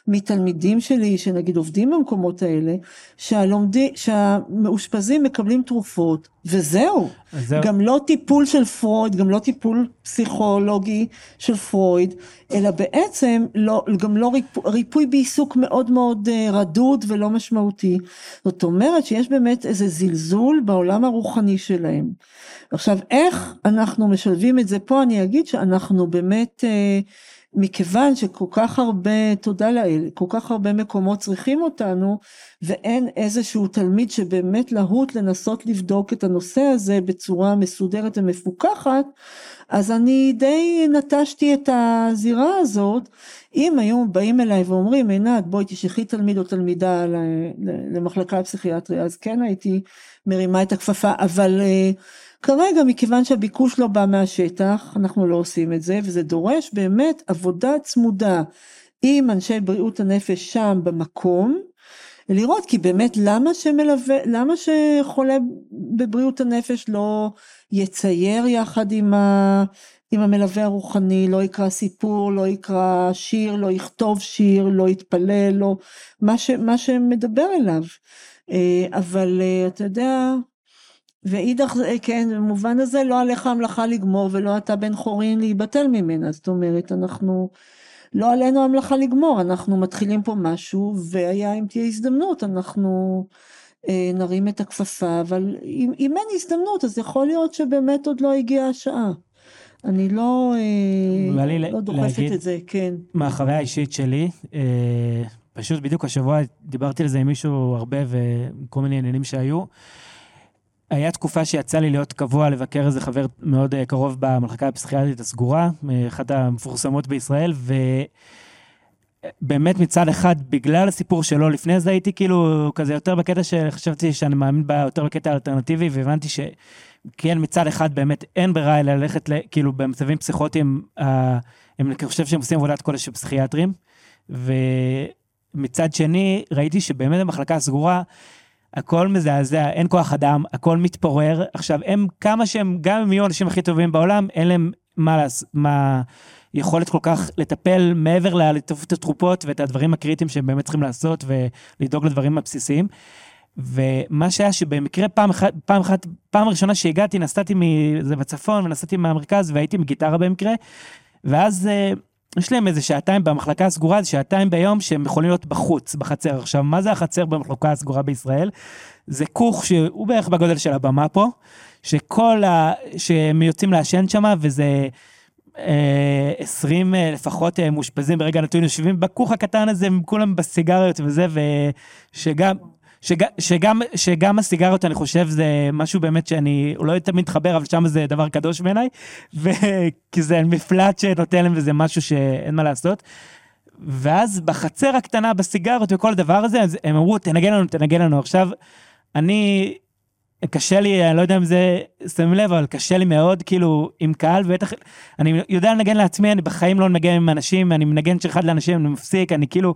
מתלמידים שלי שנגיד עובדים במקומות האלה, שהלומדי, שהמאושפזים מקבלים תרופות וזהו, זהו. גם לא טיפול של פרויד, גם לא טיפול פסיכולוגי של פרויד, אלא בעצם לא, גם לא ריפוי, ריפוי בעיסוק מאוד מאוד אה, רדוד ולא משמעותי. זאת אומרת שיש באמת איזה זלזול בעולם הרוחני שלהם. עכשיו איך אנחנו משלבים את זה פה, אני אגיד שאנחנו באמת אה, מכיוון שכל כך הרבה, תודה לאל, כל כך הרבה מקומות צריכים אותנו, ואין איזשהו תלמיד שבאמת להוט לנסות לבדוק את הנושא הזה בצורה מסודרת ומפוקחת, אז אני די נטשתי את הזירה הזאת. אם היו באים אליי ואומרים, עינת, בואי תשלחי תלמיד או תלמידה למחלקה לפסיכיאטריה, אז כן הייתי מרימה את הכפפה, אבל אה, כרגע מכיוון שהביקוש לא בא מהשטח, אנחנו לא עושים את זה, וזה דורש באמת עבודה צמודה עם אנשי בריאות הנפש שם במקום, לראות כי באמת למה שמלווה, למה שחולה בבריאות הנפש לא יצייר יחד עם, ה, עם המלווה הרוחני, לא יקרא סיפור, לא יקרא שיר, לא יכתוב שיר, לא יתפלל, לא, מה, ש, מה שמדבר אליו. אה, אבל אה, אתה יודע, ואידך, כן, במובן הזה לא עליך המלאכה לגמור ולא אתה בן חורין להיבטל ממנה, זאת אומרת, אנחנו, לא עלינו המלאכה לגמור, אנחנו מתחילים פה משהו, והיה אם תהיה הזדמנות, אנחנו אה, נרים את הכפפה, אבל אם, אם אין הזדמנות, אז יכול להיות שבאמת עוד לא הגיעה השעה. אני לא, אה, לא דוחפת את זה, כן. מהחוויה האישית שלי, אה, פשוט בדיוק השבוע דיברתי על זה עם מישהו הרבה וכל מיני עניינים שהיו. היה תקופה שיצא לי להיות קבוע לבקר איזה חבר מאוד אה, קרוב במחלקה הפסיכיאטרית הסגורה, אחת המפורסמות בישראל, ובאמת מצד אחד, בגלל הסיפור שלו, לפני זה הייתי כאילו כזה יותר בקטע שחשבתי שאני מאמין בה יותר בקטע האלטרנטיבי, והבנתי שכן, מצד אחד באמת אין ברירה אלא ללכת, כאילו במצבים פסיכוטיים, אה, אני חושב שהם עושים עבודת קודש של פסיכיאטרים, ומצד שני, ראיתי שבאמת המחלקה הסגורה, הכל מזעזע, אין כוח אדם, הכל מתפורר. עכשיו, הם, כמה שהם, גם אם יהיו האנשים הכי טובים בעולם, אין להם מה, לעשות, מה יכולת כל כך לטפל מעבר ללטוף את התרופות ואת הדברים הקריטיים שהם באמת צריכים לעשות ולדאוג לדברים הבסיסיים. ומה שהיה שבמקרה פעם אחת, פעם אחת, פעם ראשונה שהגעתי, נסעתי מזה בצפון ונסעתי מהמרכז והייתי עם גיטרה במקרה, ואז אה, יש להם איזה שעתיים במחלקה הסגורה, זה שעתיים ביום שהם יכולים להיות בחוץ, בחצר. עכשיו, מה זה החצר במחלקה הסגורה בישראל? זה כוך שהוא בערך בגודל של הבמה פה, שכל ה... שהם יוצאים לעשן שם, וזה... אה, 20 אה, לפחות אה, מאושפזים ברגע נתון יושבים בכוך הקטן הזה, הם כולם בסיגריות וזה, ושגם שג, שגם, שגם הסיגריות, אני חושב, זה משהו באמת שאני לא תמיד מתחבר, אבל שם זה דבר קדוש בעיניי, כי זה מפלט שנותן להם וזה משהו שאין מה לעשות. ואז בחצר הקטנה, בסיגריות וכל הדבר הזה, אז הם אמרו, תנגן לנו, תנגן לנו. עכשיו, אני, קשה לי, אני לא יודע אם זה, שמים לב, אבל קשה לי מאוד, כאילו, עם קהל, ובטח, אני יודע לנגן לעצמי, אני בחיים לא מנגן עם אנשים, אני מנגן שאחד לאנשים, אני מפסיק, אני כאילו,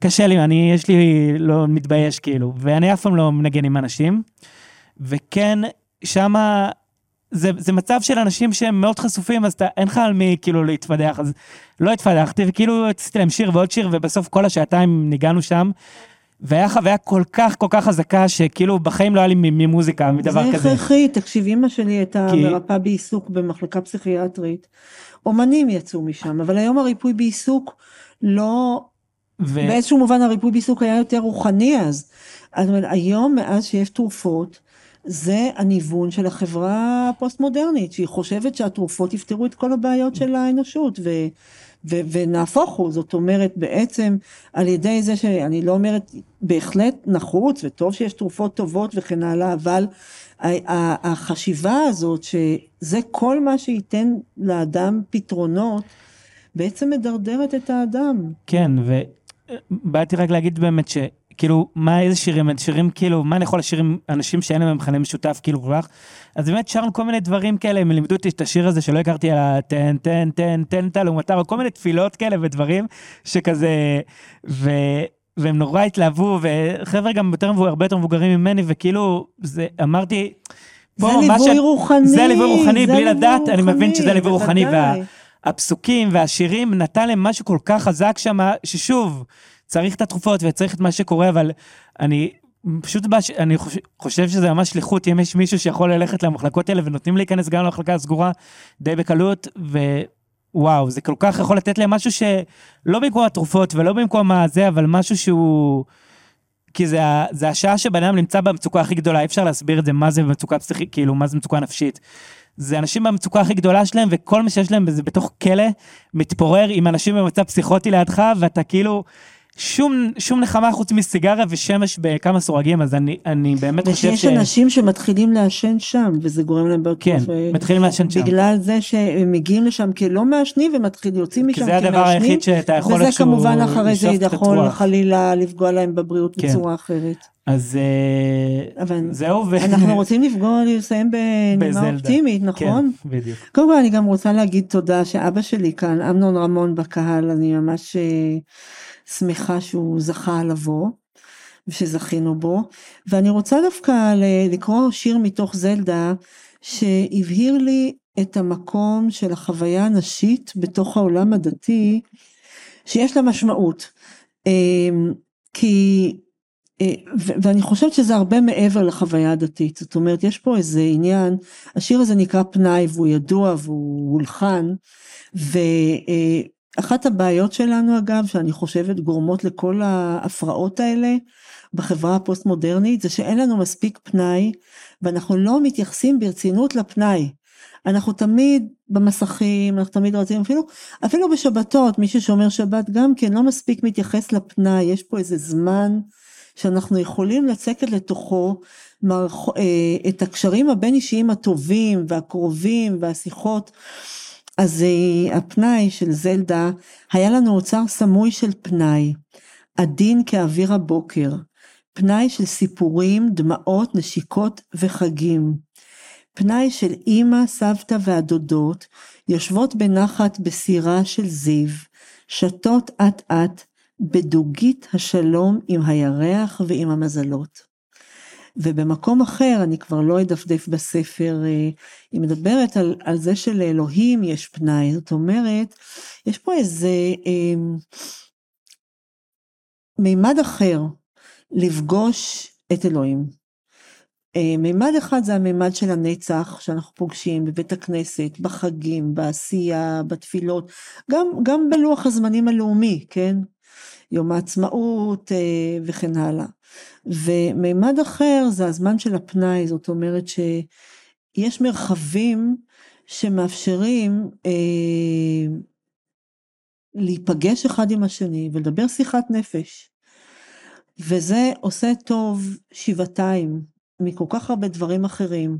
קשה לי, אני, יש לי, לא מתבייש, כאילו, ואני אף פעם לא מנגן עם אנשים, וכן, שמה, זה, זה מצב של אנשים שהם מאוד חשופים, אז אתה, אין לך על מי כאילו להתפדח, אז לא התפדחתי, וכאילו עשיתי להם שיר ועוד שיר, ובסוף כל השעתיים ניגענו שם. והיה חוויה כל כך כל כך חזקה, שכאילו בחיים לא היה לי ממוזיקה, מדבר זה כזה. הכרחי, תקשיב, אמא שלי הייתה כי- מרפאה בעיסוק במחלקה פסיכיאטרית. אומנים יצאו משם, אבל היום הריפוי בעיסוק לא, ו... באיזשהו מובן הריפוי בעיסוק היה יותר רוחני אז. אז אומרת, היום מאז שיש תרופות, זה הניוון של החברה הפוסט-מודרנית, שהיא חושבת שהתרופות יפתרו את כל הבעיות של האנושות, ו, ו, ונהפוך הוא, זאת אומרת בעצם על ידי זה שאני לא אומרת, בהחלט נחוץ וטוב שיש תרופות טובות וכן הלאה, אבל החשיבה הזאת שזה כל מה שייתן לאדם פתרונות, בעצם מדרדרת את האדם. כן, ובאתי רק להגיד באמת שכאילו, מה, איזה שירים, שירים כאילו, מה אני יכול לשיר עם אנשים שאין להם מכנה משותף, כאילו כל כך, אז באמת שרנו כל מיני דברים כאלה, הם לימדו אותי את השיר הזה שלא הכרתי על התן, תן, תן, תן, תן, לעומתה, כל מיני תפילות כאלה ודברים, שכזה, ו... והם נורא התלהבו, וחבר'ה גם יותר מבוגרים, הרבה יותר מבוגרים ממני, וכאילו, זה, אמרתי, זה פה, ליווי ש- רוחני. זה ליווי רוחני, בלי ליווי לדעת, אני מבין שזה ליווי רוחני, וה-. הפסוקים והשירים נתן להם משהו כל כך חזק שם, ששוב, צריך את התרופות וצריך את מה שקורה, אבל אני פשוט, בש... אני חושב, שזה ממש שליחות, אם יש מישהו שיכול ללכת למחלקות האלה ונותנים להיכנס גם למחלקה הסגורה די בקלות, ווואו, זה כל כך יכול לתת להם משהו שלא במקום התרופות ולא במקום הזה, אבל משהו שהוא... כי זה, זה השעה שבן אדם נמצא במצוקה הכי גדולה, אי אפשר להסביר את זה, מה זה מצוקה פסיכית, כאילו, מה זה מצוקה נפשית. זה אנשים במצוקה הכי גדולה שלהם, וכל מה שיש להם זה בתוך כלא, מתפורר עם אנשים במצב פסיכוטי לידך, ואתה כאילו, שום, שום נחמה חוץ מסיגריה ושמש בכמה סורגים, אז אני, אני באמת חושב ושיש ש... אנשים שמתחילים לעשן שם, וזה גורם להם בעיות. כן, ו- מתחילים לעשן שם. בגלל זה שהם מגיעים לשם כלא מעשנים ומתחילים, יוצאים משם כי זה הדבר כמעשנים. היחיד שאתה יכול וזה איכשהו כמובן אחרי זה יכול. חלילה לפגוע להם בבריאות כן. בצורה אחרת. אז אה, אבל זהו, ו... אנחנו רוצים לפגוע, לסיים בנימה. אופטימית, נכון? כן, בדיוק. קודם כל אני גם רוצה להגיד תודה שאבא שלי כאן, אמנון רמון בקהל, אני ממש אה, שמחה שהוא זכה לבוא, ושזכינו בו, ואני רוצה דווקא לקרוא שיר מתוך זלדה, שהבהיר לי את המקום של החוויה הנשית בתוך העולם הדתי, שיש לה משמעות. אה, כי אה, ו- ואני חושבת שזה הרבה מעבר לחוויה הדתית, זאת אומרת יש פה איזה עניין, השיר הזה נקרא פנאי והוא ידוע והוא הולחן, ואחת הבעיות שלנו אגב, שאני חושבת גורמות לכל ההפרעות האלה בחברה הפוסט מודרנית, זה שאין לנו מספיק פנאי, ואנחנו לא מתייחסים ברצינות לפנאי. אנחנו תמיד במסכים, אנחנו תמיד רצים, אפילו, אפילו בשבתות, מי ששומר שבת גם כן לא מספיק מתייחס לפנאי, יש פה איזה זמן שאנחנו יכולים לצקת לתוכו. אה, את הקשרים הבין אישיים הטובים והקרובים והשיחות. אז אה, הפנאי של זלדה, היה לנו אוצר סמוי של פנאי, עדין כאוויר הבוקר, פנאי של סיפורים, דמעות, נשיקות וחגים. פנאי של אמא, סבתא והדודות, יושבות בנחת בסירה של זיו, שתות אט אט, בדוגית השלום עם הירח ועם המזלות. ובמקום אחר, אני כבר לא אדפדף בספר, אה, היא מדברת על, על זה שלאלוהים יש פנאי, זאת אומרת, יש פה איזה אה, מימד אחר לפגוש את אלוהים. אה, מימד אחד זה המימד של הנצח שאנחנו פוגשים בבית הכנסת, בחגים, בעשייה, בתפילות, גם, גם בלוח הזמנים הלאומי, כן? יום העצמאות אה, וכן הלאה. ומימד אחר זה הזמן של הפנאי, זאת אומרת שיש מרחבים שמאפשרים אה, להיפגש אחד עם השני ולדבר שיחת נפש. וזה עושה טוב שבעתיים מכל כך הרבה דברים אחרים.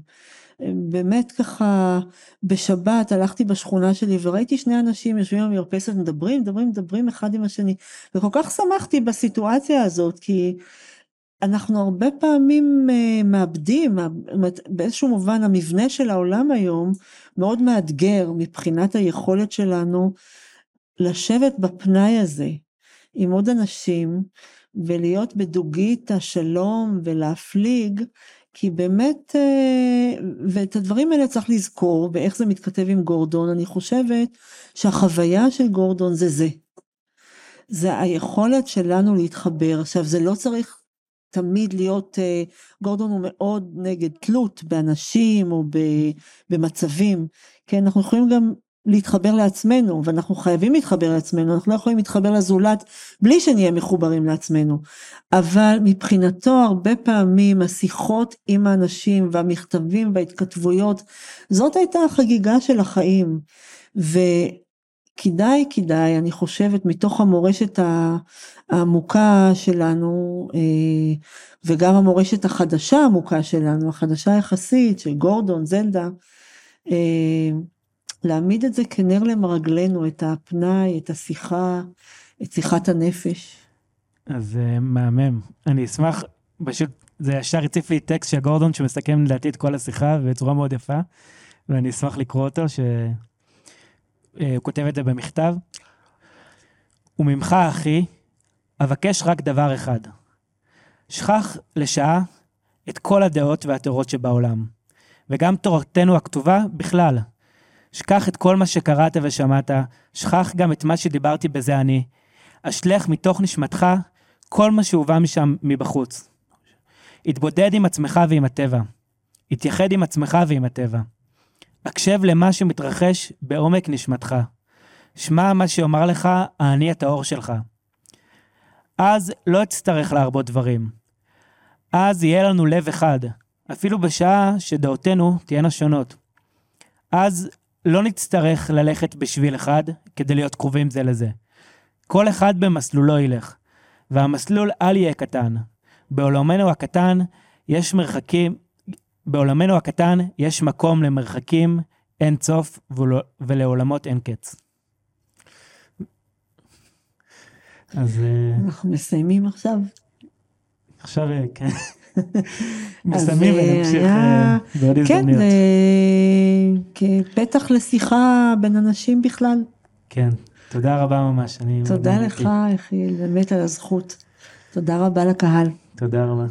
באמת ככה, בשבת הלכתי בשכונה שלי וראיתי שני אנשים יושבים במרפסת, מדברים, מדברים, מדברים אחד עם השני, וכל כך שמחתי בסיטואציה הזאת, כי אנחנו הרבה פעמים אה, מאבדים, באיזשהו מובן המבנה של העולם היום מאוד מאתגר מבחינת היכולת שלנו לשבת בפנאי הזה עם עוד אנשים ולהיות בדוגית השלום ולהפליג, כי באמת, אה, ואת הדברים האלה צריך לזכור, ואיך זה מתכתב עם גורדון, אני חושבת שהחוויה של גורדון זה זה. זה היכולת שלנו להתחבר. עכשיו, זה לא צריך תמיד להיות, אה, גורדון הוא מאוד נגד תלות באנשים או במצבים, כן, אנחנו יכולים גם להתחבר לעצמנו, ואנחנו חייבים להתחבר לעצמנו, אנחנו לא יכולים להתחבר לזולת בלי שנהיה מחוברים לעצמנו. אבל מבחינתו הרבה פעמים השיחות עם האנשים והמכתבים וההתכתבויות, זאת הייתה החגיגה של החיים. וכדאי, כדאי, אני חושבת, מתוך המורשת העמוקה שלנו, אה, וגם המורשת החדשה העמוקה שלנו, החדשה יחסית, של גורדון, זלדה, אה, להעמיד את זה כנר למרגלנו, את הפנאי, את השיחה, את שיחת הנפש. אז uh, מהמם. אני אשמח, פשוט, זה ישר הציף לי טקסט של גורדון שמסכם לדעתי את כל השיחה בצורה מאוד יפה, ואני אשמח לקרוא אותו, שהוא uh, כותב את זה במכתב. וממך, אחי, אבקש רק דבר אחד. שכח לשעה את כל הדעות והתורות שבעולם, וגם תורתנו הכתובה בכלל. שכח את כל מה שקראת ושמעת, שכח גם את מה שדיברתי בזה אני. אשלך מתוך נשמתך כל מה שהובא משם מבחוץ. התבודד עם עצמך ועם הטבע. התייחד עם עצמך ועם הטבע. הקשב למה שמתרחש בעומק נשמתך. שמע מה שאומר לך האני הטהור שלך. אז לא אצטרך להרבות דברים. אז יהיה לנו לב אחד, אפילו בשעה שדעותינו תהיינה שונות. אז לא נצטרך ללכת בשביל אחד כדי להיות קרובים זה לזה. כל אחד במסלולו ילך, והמסלול אל יהיה קטן. בעולמנו הקטן יש מרחקים, בעולמנו הקטן יש מקום למרחקים אין סוף ולעולמות אין קץ. אז... אה, אנחנו מסיימים עכשיו. עכשיו, אה, כן. מסיימים ונמשיך אה, בעוד הזדמנויות. כן, כפתח לשיחה בין אנשים בכלל. כן, תודה רבה ממש. תודה לך, יחיאל, באמת על הזכות. תודה רבה לקהל. תודה רבה.